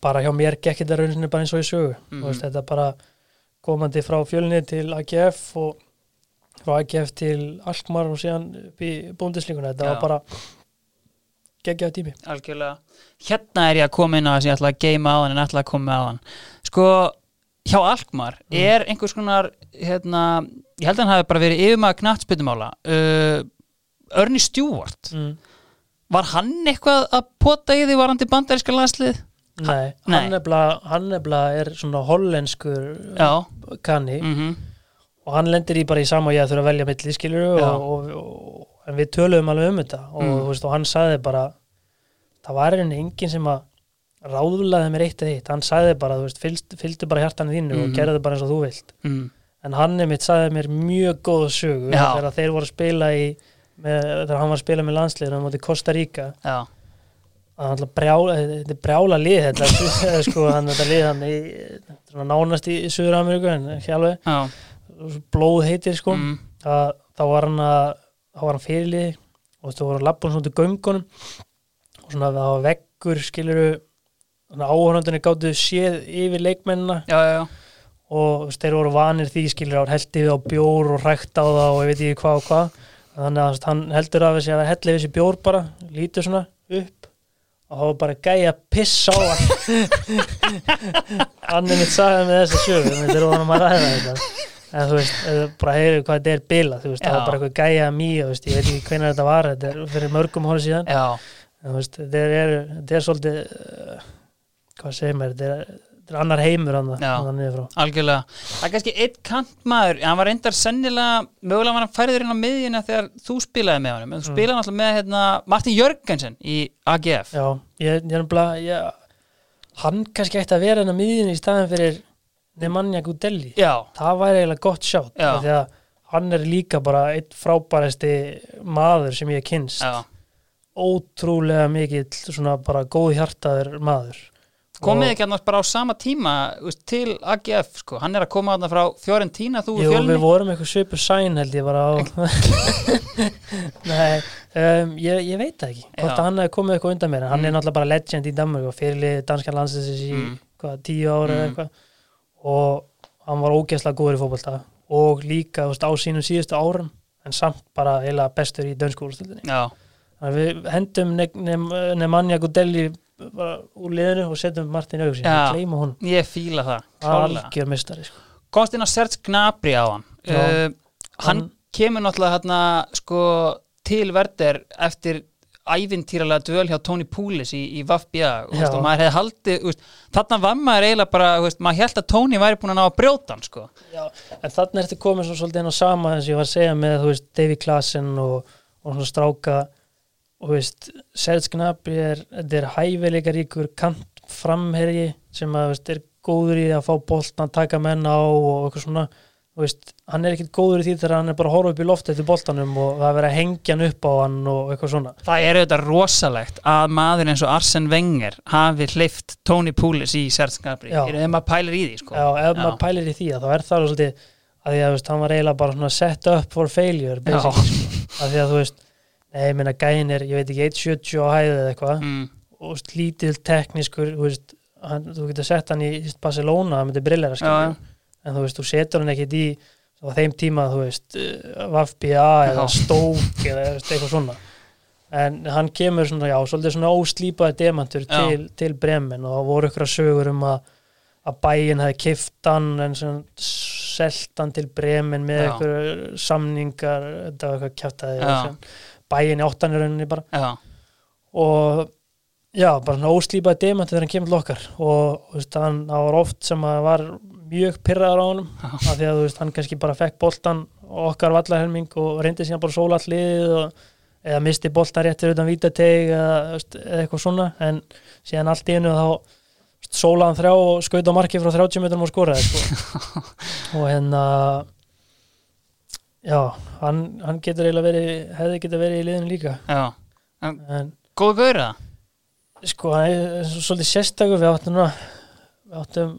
bara hjá mér gekk þetta rauninni bara eins og í sögu Mhm. Þú veist, þetta bara komandi frá fjölni til AGF og frá AGF til Alkmaar og síðan búndislíkuna þetta Já. var bara geggjaði tími algjörlega Hérna er ég að koma inn á þess að ég ætla að geima á hann en ætla að koma á hann Sko, hjá Alkmar er einhvers konar hérna, ég held að hann hafi bara verið yfirmaður knattspytumála uh, Örni Stjúvart mm. Var hann eitthvað að pota í því varandi bandaríska landslið? Nei, Nei. hann hann nefnilega er svona hollenskur Já kanni mm og hann lendir í bara í sama og ég þurfa að velja milli skilur Já. og, og, og, en við töluðum alveg um þetta og, Mm. veist, og hann sagði bara það var einhvern enginn sem að ráðlaði mér eitt eða eitt hann sagði bara, þú veist, fylgdu, bara hjartan þínu Mhm. og gerðu bara eins og þú vilt mm. en hann mitt sagði mér mjög góða sögu Já. þegar þeir voru að spila í með, þegar hann var að spila með landsliðinu á móti Costa Rica. Já, að hann ætla brjála, þetta er brjála lið þetta, sko, hann þetta lið hann í, svona nánast í Suður Ameríku blóð heitir sko, mm. að, þá var hann að þá var hann fyrirlið og þú voru að labba svona út í göngunum. Og svona það var veggur skiluru áhörnandunni gáttu séð yfir leikmennina. Já, já, já. Og þeir voru vanir því skilur á heldi við á bjór og rækt á það og ég veit ekki hvað og hvað þannig að hann heldur af þessi að hella við þessi bjór bara, lítur svona upp og var bara gæja piss á hann. Er mitt sagði með þessa sögu þegar við varum að ræða þetta. En þú veist, bara heyrðu hvað þetta er bila þú veist, það var bara eitthvað gæja mýja veist, ég veit ekki hvernig þetta var, þetta er fyrir mörgum hóri síðan. Já, en þú veist, þetta er, þetta er svolítið uh, hvað segir maður, þetta er, þetta er annar heimur hann algjörlega. Það er kannski eitt kantmaður hann var reyndar sennilega, mögulega var hann færður inn á miðjuna þegar þú spilaði með honum en þú Mm. spilaði náttúrulega með hérna, Martin Jörgensen í AGF Já, ég, ég ég, hann kannski ætti að vera hennar miðin í staðin fyrir Nemanja Gudelli. Já, það væri eiginlega gott sjátt því að hann er líka bara einn frábærasti maður sem ég kynst já. Ótrúlega mikill svona bara góð hjartaður maður Komið ekki annars bara á sama tíma veist, til AGF, sko, hann er að koma þarna frá Fiorentina, þú Jú, og fjölni við vorum eitthvað svipu sæn held ég bara á Nei, um, ég, ég veit það ekki hvort að hann hefði komið eitthvað undan mér en hann Mm. er náttúrulega bara legend í Danmark og fyrirlið danskan landsins í Mm. hvað, tíu ára Mm. eitthvað. Og hann var ógeðslega góður í fótbolta og líka þú veist, á sínum síðustu árum en samt bara eiginlega bestur í að við hendum ne Nemanja Gudelli bara úr liðinu og setjum Martin Augsín Já. og gleyma hún ég fíla það mistari sko. Komst inn á Serge Gnabry á hann Já. uh, Hann Hann- kemur náttúrulega hérna, sko, til verder eftir ævintýralega dvöl hjá Tony Poulis í, í VFBA og, maður hefði haldið, veist, þarna var maður eiginlega bara, veist, maður held að Tony væri búin að ná að brjóta hann, sko Já, en þannig ertu komið svo svolítið inn á sama eins og ég var að segja með, Davy Klassen og, og svona stráka og þú veist, Gnabry er, er hæfileika ríkur kant framherji sem að, veist, er góður í að fá boltan, taka menn á og eitthvað svona, veist, hann er ekkit góður í því þegar hann er bara að horfa upp í loft eftir boltanum og það er verið að hengja hann upp á hann og eitthvað svona. Það er auðvitað rosalegt að maður eins og Arsene Wenger hafi hleyft Tony Poulis í Já. ef maður pælir í því, sko Já, ef maður pælir í því að þá er það svolítið að því að, veist, hann var eiginlega bara svona set up for failure, basically, sko. að því að, þú veist, nei, ég meina, gæin er, ég veit ekki, 1.70 á hæðið eða eitthvað. Mm, og lítill teknískur þú, veist, hann, þú getur sett hann í Barcelona, það myndi brillera Já, já. en þú veist, þú setur hann ekkit í á þeim tíma, þú veist uh, VFBA eða. Stoke eða eitthvað svona. En hann kemur svona, já, svolítið svona óslípaði demantur til, til Bremen og það voru ykkur sögur um að að bæinn hefði kift hann en svona selt hann til Bremen með ykkur samningar þetta var eitthvað kjæftaði Já. bæinn í áttan í rauninni bara Já, og já, bara svona óslípaði demanti þegar hann kemur til okkar og þú veist, hann var oft sem að var mjög pyrraður á honum af því að þú veist, hann kannski bara fekk boltan okkar vallahelming og reyndi síðan bara sóla alliðið og eða misti bolta rétt fyrir utan vítateg eða, eitthvað svona en síðan allt í einu þá hann þrjá og skaut á marki frá 30 metrum og skoraði sko. og hérna já, hann, hann getur eiginlega verið hefði getur verið í liðinu líka. Já, en góðu gaur það? sko, hann er svo- svolítið sérstakur við áttum núna við áttum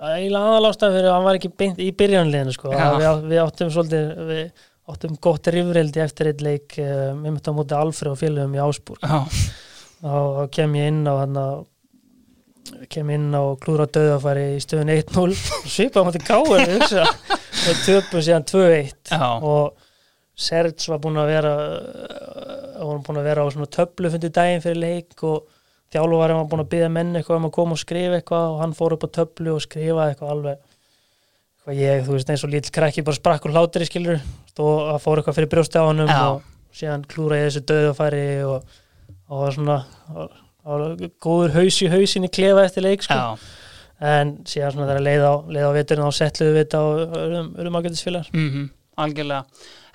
eiginlega aðalástað fyrir að hann var ekki beint í byrjanliðinu sko. Við, við áttum svolítið við áttum gott rifrildi eftir eitt leik við myndum á móti Alfred og félögum í Ásbúr Já, og þá kem ég inn á hann kem inn á klúra döðafæri í stöðun 1-0 og svipaði á við hugsa. Og töpum síðan 2-1 já, og Serge var búinn að vera uh, var búinn að vera á svona töflu fundi daginn fyrir leik og þjálfuvarinn var búinn að byggja menn eitthvað um að koma og skrifa eitthvað og hann fór upp á töflu og skrifa eitthvað alveg. Eitthvað ég, þú veist, eins og lítill krakki bara sprakk úr hlátri skilur og það fór eitthvað fyrir brjósti á Já. og síðan klúra ég þessu döðafæri og, og svona og góður haus í hausinni klefa eftir leik sko. en síðan svona þegar leið á, leið á veturinn þá setluðu við þetta og erum ágættisfélagar mm Algjörlega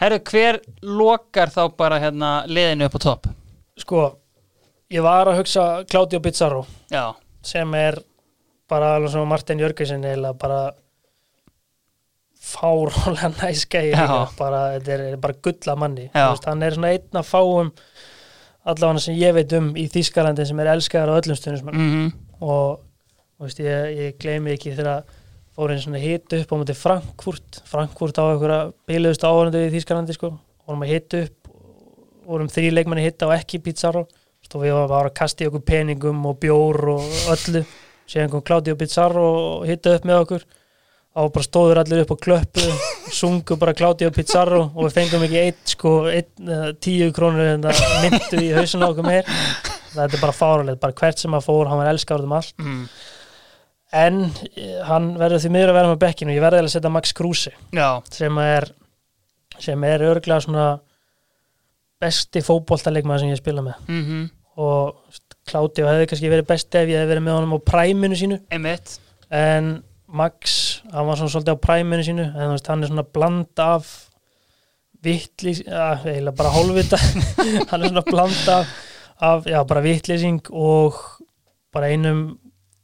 Herru, hver lokar þá bara hérna liðinu upp á topp? Sko, ég var að hugsa Claudio Pizarro Já, sem er bara alveg sem Martin Jörgensen eða bara fárólega næskæði Já. bara, þetta er, er bara gulla manni Já. Þú veist, hann er svona einn að fáum allavega sem ég veit um í Þýskalandi sem er elskaðar á öllum stundum mm og þú veist, ég, ég gleymi ekki þegar fór einn svona hit upp á múti Frankfurt. Frankfurt á einhverja bíluðust áhörundu í Þýskalandi sko, vorum að hit upp vorum þrý leikmanni hitta og ekki Pizarro. Og við varum að kasta í okkur peningum og bjór og öllu. Síðan kom Claudio Pizarro og hitta upp með okkur þá bara stóður allir upp og klöppu sungu bara Claudio Pizarro og við fengum ekki eitt sko, eitt, uh, tíu krónur en það myndu í hausinu á okkur meir. Þetta er bara fáralegt, bara hvert sem að fór hann var elskar um allt. Mm. en eh, hann verður því miður að vera með bekkinu. Ég verði að setja Max Kruse Já, sem er sem er örglega svona besti fótboltaleikmaður sem ég spila með. Mm og Kláti hefði kannski verið besti ef ég hefði verið með honum á præminu sínu. Einmitt. En Max, hann var svona svolítið á præminu sínu en veist, hann er svona bland af vittlýs, ja, eiginlega bara hálfvita. Hann er svona bland af, af já, bara vittlýsing og bara einum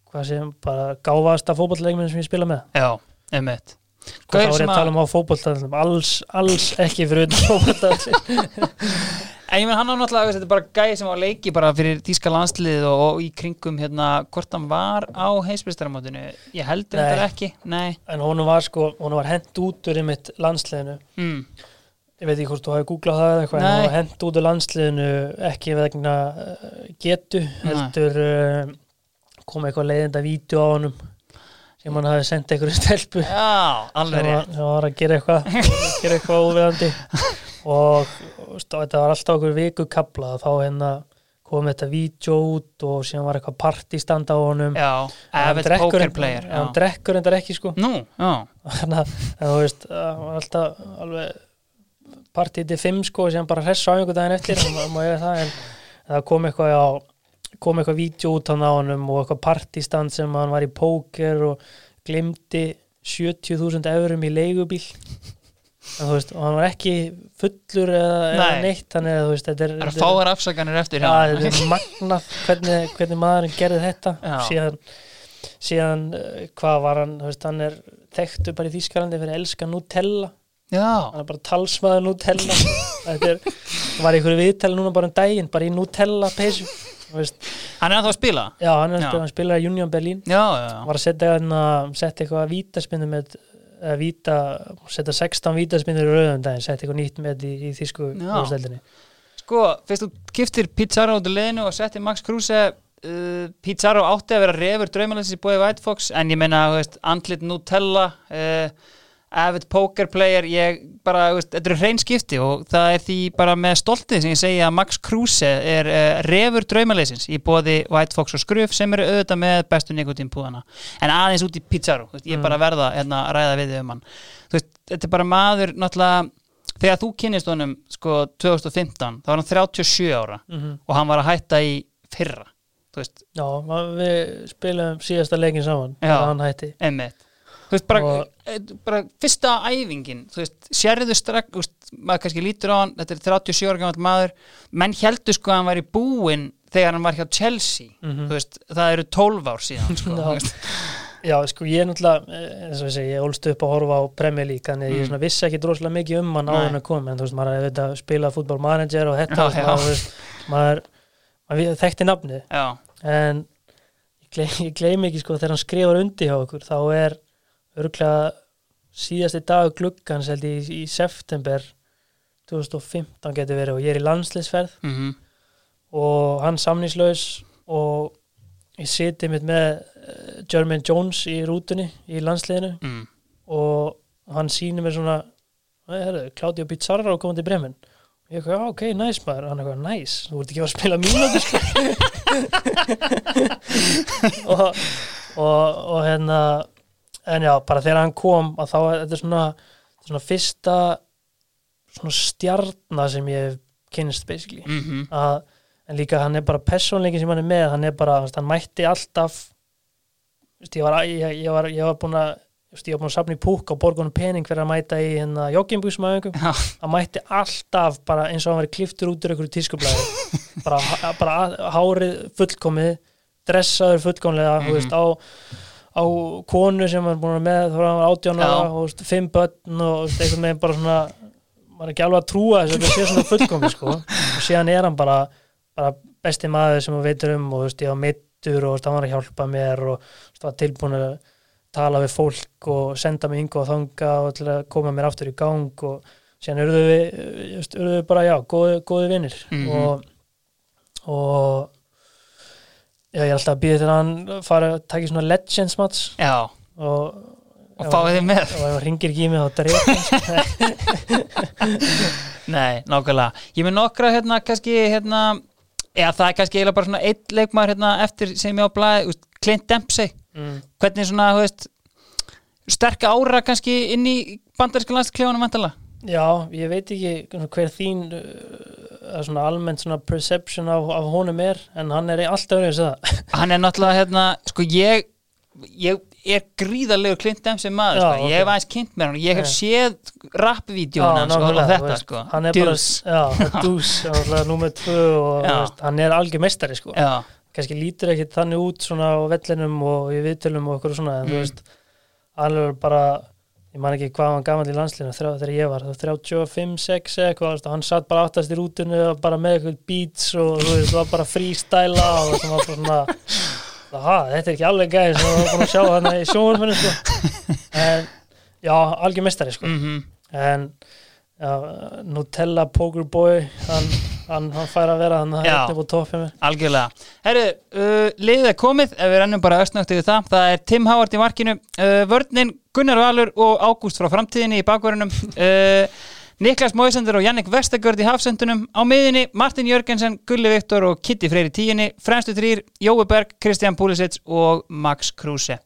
hvað sem, bara gáfaðasta fótbollleikminu sem ég spila með. Já, Gaur þá er sem að tala um á fótbolltallum alls, alls ekki fyrir fótbolltallum En ég menn hann á náttúrulega, þetta er bara gæði sem var leiki bara fyrir tíska landslið og, og í kringum hérna, hvort hann var á heimsbyrstaramótinu, ég heldur þetta ekki Nei, en honum var sko, honum var hent út úr einmitt landsliðinu. Mm. ég veit ekki hvort þú hafi googlað það eða eitthvað hann var hent út úr landsliðinu ekki vegna uh, getu heldur uh, kom eitthvað leiðinda vídeo á honum sem hann hafi sendt einhverju stelpu. Sem Já, alveg rétt. sem var að gera eitthvað gera eitthvað óviðandi. Og og þetta var alltaf okkur viku kapla þá hérna kom þetta vídeo út og síðan var eitthvað partystand á honum. Já, hann avid drekkur poker en- player hann já. drekkur endar ekki sko. Nú, já, þannig að en þú veist það var alltaf alveg partíð til fimm sko og síðan bara hressa á einhver daginn eftir það má ég það en það kom eitthvað á kom eitthvað vídeo út hann á honum og eitthvað partístand sem hann var í póker og glimti 70.000 eurum í leigubíl. En veist, og hann var ekki fullur eða, eða Nei. neitt þannig að þetta er, er- fáar afsakanir eftir Já, hjá þetta er magnað hvernig, hvernig maðurinn gerði þetta. Já. síðan, síðan uh, hvað var hann, veist, hann er þekktu bara í Þýskalandi fyrir að elska Nutella. Já, hann er bara talsmaður Nutella. Þetta er, var einhverju viðtali núna bara um daginn, bara í Nutella peysu hann er að það að spila? Já, hann er að hann spilar í Union Berlin. Já, já, var að setja hérna, eitthvað vítaspinnu með eða víta, setja 16 vítaspinnur í rauðum daginn, setja eitthvað nýtt með í, í þýsku Já. úrstældinni Sko, fyrst þú kiftir Pizarro út úr liðinu og settir Max Kruse uh, Pizarro átti að vera refur draumalæsins í bóði White Fox en ég meina, andlit Nutella uh, avid poker player ég bara, þetta eru hrein skipti og það er því bara með stoltið sem ég segi að Max Kruse er uh, refur draumalæsins í bóði White Fox og Skruf sem eru auðvitað með bestu nikotínpúðana en aðeins út í Pizarro, veist, ég er bara að verða hérna, að ræða við þig um hann. Veist, þetta er bara maður náttúrulega þegar þú kynnist honum sko 2015 þá var hann 37 ára mm og hann var að hætta í fyrra Já, við spilum síðasta leikin saman þegar hann hætti. Emmitt þú veist, bara, Og- eh, bara fyrsta æfingin, þú veist, sérðu strak, þú veist, maður kannski lítur á hann þetta er 37 ára gammal maður menn heldur sko að hann væri búinn þegar hann var hjá Chelsea, Mhm. þú veist það eru 12 ár síðan, sko Já. sko, ég er náttúrulega, eh, eins og ég segi, ég ólst upp að horfa á Premier League, þannig Mm. ég svona vissi ekki droslega mikið um hann áður en að koma, en þú veist, maður er auðvitað að spila fútbolmanager og þetta, Já, veist, já. veist, maður, maður þekkti nafnið, Já, en ég gleymi, ekki, sko, þegar hann skrifar undir hjá okkur, þá er örgulega síðasti dag gluggans, held ég, í, í september 2015 getur verið og ég er í landsliðsferð. Mhm. Og hann samningslaus og ég siti mitt með uh, Jermaine Jones í rútunni í landsliðinu mm. og hann sýnir mér svona "Nei, herru, Claudio Pizarro er komandi í Bremen. Og ég já, ok, næs maður. Hann eitthvað, næs, þú ert ekki að spila mínúti sko. Og, og, og hérna en já, bara þegar hann kom að þá þetta svona, er svona fyrsta svona stjarnar sem ég hef kynst basically. Mm að, en líka hann er bara persónleikin sem hann er með, hann er bara, hann mætti alltaf veist, ég, var, ég, ég, var, ég var búin að ég var búin að safna í púk og borgunum pening fyrir að mæta í hérna joggingbúsmaðingum Já, hann mætti alltaf bara eins og hann var kliftur út úr einhverju tískublaði. Bara, bara hárið fullkomið dressaður fullkomlega Mhm. þú veist, á, á konu sem hann er búin með þá hann var átján ára Já. og fimm börn og einhvern veginn bara svona maður er ekki alveg að trúa þess að þetta sé svona fullkomið sko. og síðan er hann bara, bara besti maður sem hann veitur um og veist, ég var mittur og hann var að hjálpa mér og var tilbúin að tala við fólk og senda mig yngu og þanga og til að koma mér aftur í gang og síðan urðu við, við bara, já, góði, góði vinnir Mhm. og, og já, ég er alltaf að býða til að hann fara að taka í svona Legends match. Já, og og fáið þið með. Og ef hann ringir ekki í mig þá dreif sko. Nei, nákvæmlega. Ég með nokkra hérna kannski hérna eða það er kannski eiginlega bara svona eitt leikmaður hérna eftir sem ég á blæði Clint Dempsey, mm. hvernig svona þú veist, sterka ára kannski inn í bandaríska landsklefanum Já, ég veit ekki hver þín uh, svona almennt svona perception af, af honum er en hann er alltaf það Hann er náttúrulega hérna, sko ég ég er gríðarlegur Clint Dempsey maður, Já, sko. ok. ég hef aðeins kynnt mér hann ég hef séð rap-vídeóin hans og, þetta veist, sko hann er Deuce. bara, já, alltaf númer tvö og veist, hann er algjör meistari sko Já, kannski lítur ekki þannig út svona á vellinum og í viðtölum og okkur svona en Mm. þú veist, hann er bara ég man ekki hvað hann gaman í landslinu þegar ég var, það var 35, 6 eitthvað, hann satt bara aftast í rútunni bara með eitthvað beats og það var bara freestyla og það var svona þetta er ekki alveg gæði sem við búin að sjá hann í sjónvarpinu sko. en já, algjör mestari sko. mhm en já, Nutella Pokerboy hann, hann, hann fær að vera hann hérna upp á toppið mér Algjörlega. Herru, uh, liðið er komið, ef við rennum bara östnögt yfir það. Það er Tim Howard í markinu, uh, vörninn Gunnar Valur og Ágúst frá framtíðinni í bakvörunum. Uh, Niklas Móisendur og Jannik Vestagörd í hafsendunum. Á miðinni Martin Jörgensen, Gulli Viktor og Kitty Freyr í tíinni. Fremstu þrýr, Jói Berg, Kristján Púlisic og Max Kruse.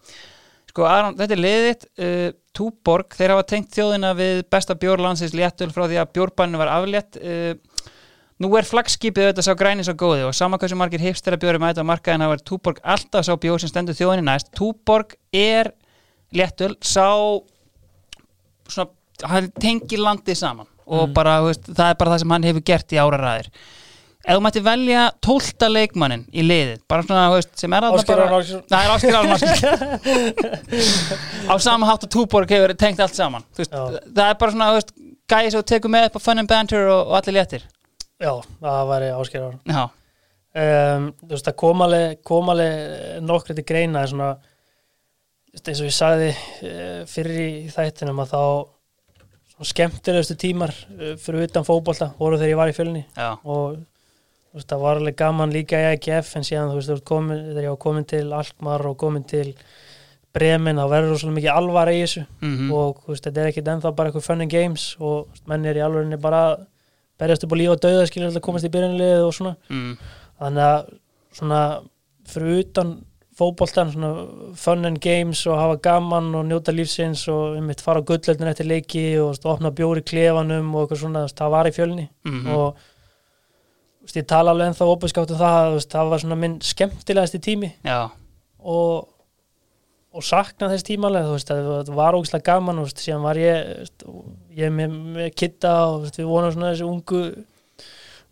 Sko, Aron, þetta er liðið uh, Túborg, þeir hafa tengt þjóðina við besta bjórlandsins léttul frá því að bjórbannu var aflétt. Uh, Nú er flagskipið auðvitað sá græni svo góði og sama hversu margir hipstera bjóri mæta á markaðin þá er Túborg alltaf sá bjór sem stendur þjóðinni næst. Túborg er léttul, sá svona, hann tengir landið saman og Mm. bara, veist, það er bara það sem hann hefur gert í áraræðir. Ef þú mætti velja tólta leikmannin í liðið, bara svona, þú veist, sem er Ásgeir bara... Er Áskir Almarsson. á sama hátt að Túborg hefur tengt allt saman. Þú Veist, það er bara svona, þú gæði svo tekur með upp á fun and banter og, og allir léttir. Já, það væri ásker. Já. Um, þú veist, það kom alveg, kom alveg nokkri til greina svona, þú veist, eins og ég sagði uh, fyrir í þættinum að þá svona skemmtilegustu tímar uh, fyrir utan fótbolta voru þegar ég var í fjölni Já. og þú veist, það var alveg gaman líka í IGF en síðan þú veist, þú veist komin, þegar ég var komin til Alkmaar og komin til Bremen þá verður svo mikið alvara í þessu. Mm og þú veist, þetta er ekkit ennþá bara eitthvað fun and games og menn er í alvörinni bara berjast upp á líf og dauða skilur að komast í byrjunlið og svona. Mm. þannig að svona fyrir utan fótboltan svona fun and games og hafa gaman og njóta lífsins og um mitt fara á gullöldin eftir leiki og veist, opna bjóri klefanum og eitthvað svona, það var í fjölni. Mm og þú veist, ég tala alveg ennþá opinskátt um það, veist, það var svona minn skemmtilegasti tími. Já, og og sakna þess tímalega þú veist, að það var ógislega gaman veist, síðan var ég ég með, með kitta og við vonum svona þessi ungu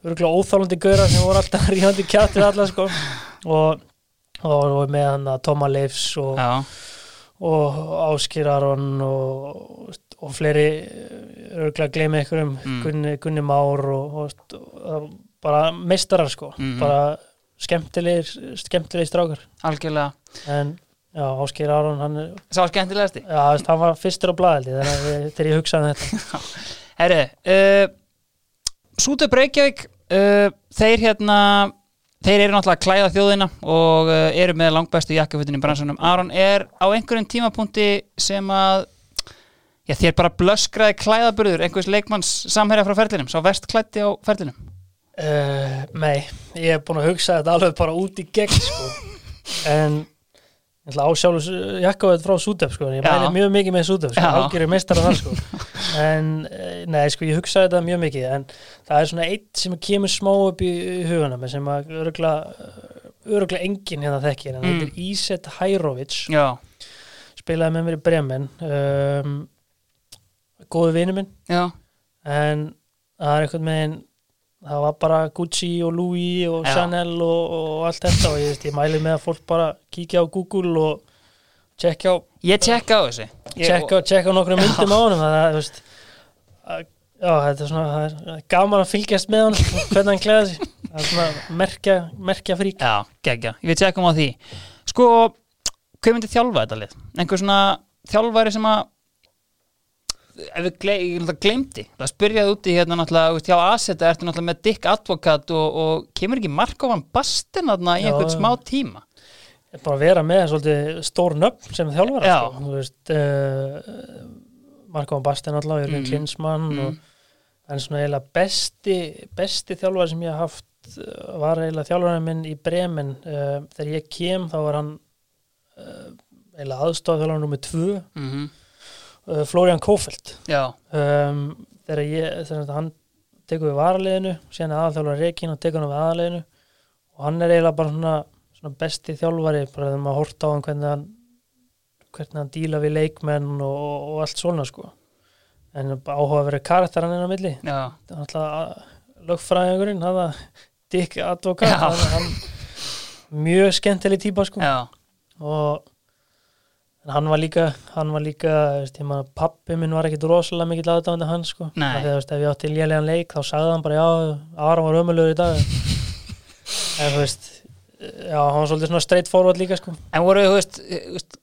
örgulega óþálandi gaura sem voru alltaf ríðandi kjátt við alla sko. Og, og, og með hann að Tóma Leifs og, og Áskir Aron og, og fleiri örgulega gleymi ykkur um Mm. Gunni, Gunni Már og, og bara meistarar sko. Mhm. bara skemmtilegir skemmtilegir strákar. Algjörlega. En já, Áskir Aron hann, er- Sá skemmtilegasti? Já, hann var fyrstur á blaðaldi þegar, ég- hugsaði um þetta. Herri, uh, Sútu Breykjavík uh, þeir hérna þeir eru náttúrulega að klæða þjóðina og uh, eru með langbestu jakkafutin í bransanum. Aron er á einhverjum tímapunkti sem að já, þér bara blöskraði klæðaburður einhvers leikmanns samherja frá ferlinum sá vest klætti á ferlinum Uh, nei, ég hef búin að hugsa þetta alveg bara út í gegn sko. en ég ætla ásjálfus jakkavöð frá Súdef sko. ég mæli mjög mikið með Súdef sko. Já. algjörir meistara þar sko. en eh, nei, sko, ég hugsa þetta mjög mikið en það er svona eitt sem kemur smá upp í, huganum sem að örugla örugla enginn hérna þekkir en Mm. þetta er Íset Hærovic spilaði með mér í Bremen um, góðu vinur minn já, en það er einhvern veginn það var bara Gucci og Louis og Já. Chanel og, og allt þetta og ég, veist, ég mæli með að fólk bara kíkja á Google og tjekka á, ég tekka á þessi Ég- tjekka, tjekka á nokkrum myndum á honum það, þú veist, að, já, þetta er svona það er, gaman að fylgjast með hann hvernig hann klæða sig. Það er svona merkja, merkja frík Já, geggja, við tekum á því. Sko, hver myndi þjálfa þetta lið? Einhver svona þjálfari sem að ef við gle, náttúrulega glemdi það spyrjaði úti hérna náttúrulega hjá Aseta ertu náttúrulega með Dick Advocat og, og kemur ekki Markovan Bastin þarna í einhvern smá tíma bara að vera með svolítið stór nöfn sem þjálfara Já. sko. þú veist uh, Marko Bastin alltaf, Jörgen Mm. Klinsmann Mm. og, en svona eiginlega besti besti þjálfari sem ég haf haft uh, var eiginlega þjálfarinn minn í Bremen uh, þegar ég kem þá var hann uh, eiginlega aðstofað þjálfarinn nummer tvö mm. Uh, Florian Kofeld. Um, þegar ég þegar hann tekur við varaliðinu síðan er aðalþjálfari Rekin og tekur hann við aðaliðinu og hann er eiginlega bara svona, svona besti þjálfari bara þegar maður horta á hann hvernig hann hvernig hann díla við leikmenn og, og allt svona sko. En áhuga að vera karakter hann inn á milli. Já, það er alltaf lögfræðingurinn hann að Dick Advocat Já. hann, hann, mjög skemmtileg típa sko. Já, og en hann var líka hann var líka, pappi minn var ekkit rosalega mikill aðdáðandi hans sko því að veist, ef ég átti lélegan leik þá sagði hann bara já, Aron var ömulegur í dag en þú veist já, hann var svolítið svona straight forward líka sko En voru, þú veist, þú veist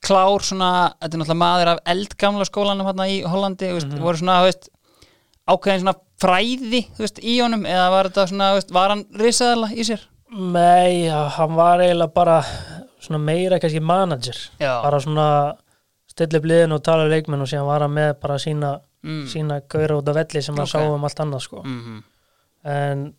klár svona, þetta er náttúrulega maður af eldgamla skólanum hérna í Hollandi þú veist, Mhm. voru svona, þú veist ákveðin svona fræði, þú veist, í honum eða var þetta svona, þú veist, var hann risaðala í sér? Nei, já, hann var eiginlega bara svona meira kannski manager Já, bara svona stilla upp liðin og tala leikmenn og síðan var hann með bara sína, mm. sína gauðra út á velli sem hann Ok. sá um allt annað sko Mm en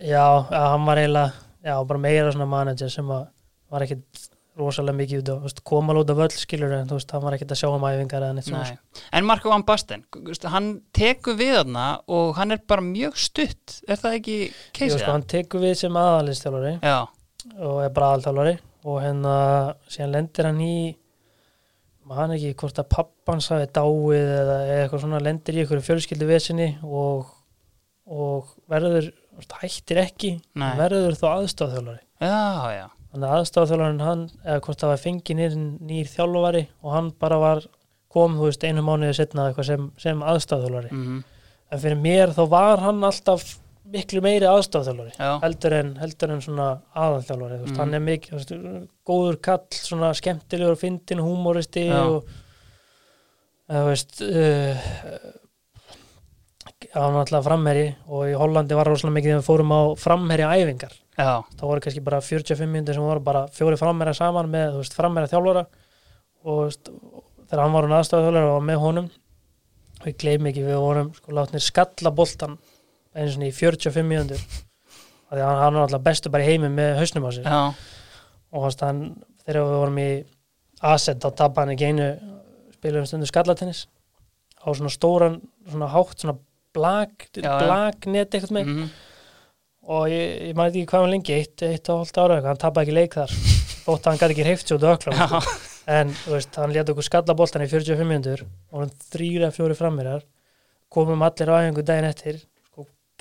já, já, hann var eiginlega já, bara meira svona manager sem að var ekkit rosalega mikið út á, þú veist, koma út á völl skilur en þú veist, hann var ekkit að sjá um æfingar eða neitt svona Nei. En Marko Van Basten, þú veist, hann tekur við þarna og hann er bara mjög stutt er það ekki Jú, keisið? sko, hann tekur við sem aðalistjálfari Já, og er bara aðalþjálfari og hérna síðan lendir hann í maður ekki hvort að pappans hafi dáið eða eitthvað svona lendir í einhverju fjölskyldu vesinni og, og verður þú hættir ekki Nei. verður þó aðstofþjálfari já, já. Þannig að aðstofþjálfarin hann eða hvort það var fengið nýr, þjálfari og hann bara var kom þú veist einu mánuði setna eitthvað sem, sem aðstofþjálfari mm en fyrir mér þá var hann alltaf miklu meiri aðstofþjálfari Já, heldur heldur en svona veist, Mhm. hann er mikið þú veist, góður kall, svona skemmtilegur fyndin, húmoristi Já. og þú veist uh, hann var alltaf framherji og í Hollandi var rosalega mikið þegar við fórum á framherja æfingar já, þá voru kannski bara 45 minnir sem voru bara fjóri framherja saman með veist, framherja þjálfara og veist, þegar hann var hún aðstofþjálfari og með honum og ég gleym ekki við vorum sko látnir skalla einu svona í 45 mínútur. Af því að hann, hann var alltaf bestu bara í heimi með hausnum á sér. Já, og hans, hann, þegar við vorum í Asset þá tappa hann ekki einu spilum stundu skallatennis. Á svona stóran, svona hátt svona blag, blagnet eitthvað með. Mm og ég, ég maður ekki hvað hann lengi eitt, eitt og hálft ára hann tappa ekki leik þar. Þótt hann gæti ekki hreift svo dökla en veist, hann leta okkur skalla boltan í 45 minnur og hann þrýra fjóri frammerar komum allir á æfingu daginn eftir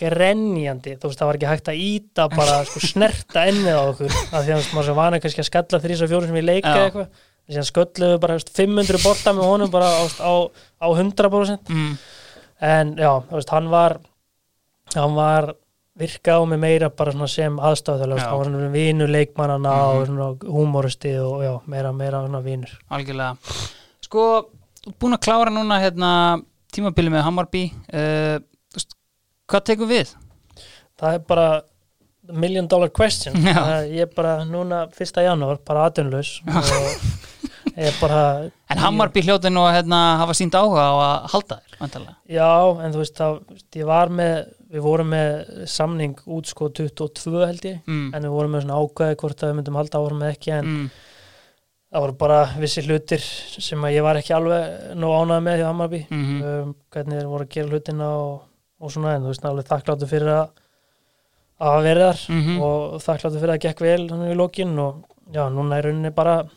grenjandi, þú veist, það var ekki hægt að íta bara, sko, snerta ennið á okkur. Af því að maður sem vana kannski að skalla þrýsa fjóri sem við leika Já. eitthvað. Þannig að skölluðu bara veist, 500 bolta með honum bara á, á, á 100% mm, en já, þú veist, hann var hann var virka á mig meira bara svona sem Já. hann var svona vinur leikmannana Mhm. og svona húmoristi og já, meira, meira svona vinur. Algjörlega. Sko, búin að klára núna hérna, tímabili með Hammarby uh, Hvað tekur við? það er bara million dollar question. Ég er bara núna fyrsta janúar bara er bara En Hammarby hljóti nú að hérna, hafa sínt áhuga á að halda þér vantarlega. já, en þú veist, það, með við vorum með samning út sko 22 held ég mm, en við vorum með svona ákvæði hvort að við myndum halda árum með ekki en mm, það voru bara vissi hlutir sem að ég var ekki alveg nóg ánægð með hjá Hammarby. Mm, um, hvernig þeir voru að gera hlutina og, og svona en þú veist alveg þakkláttu fyrir að að verið þar mm, og þakkláttu fyrir að það gekk vel þannig í lokin og já, núna er rauninni bara að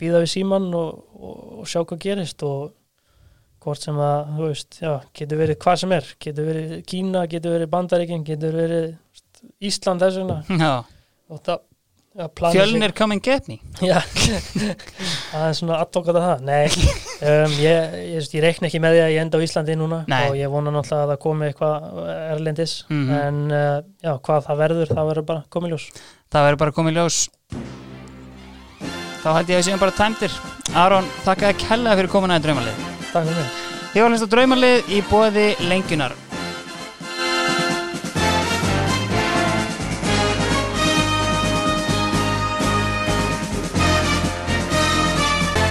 býða við síman og, og, og sjá hvað gerist og hvort sem að, þú veist, já, getur verið hvað sem er, getur verið Kína, getur verið Bandaríkin, getur verið Ísland þess vegna. Og það, fjölnir come and get me. Já, það er svona aðtókata það. Nei, um, ég, ég, ég reikna ekki með því að ég enda á Íslandi núna Nei. og ég vona náttúrulega að það komi eitthvað erlendis. Mhm. en uh, já, hvað það verður, það verður bara komið ljós. Það verður bara komið ljós. Þá held ég að við séum bara tæmdir. Aron, þakka þér kella fyrir komuna í draumalið. Takk fyrir Þið var á draumalið í bóði lengjunar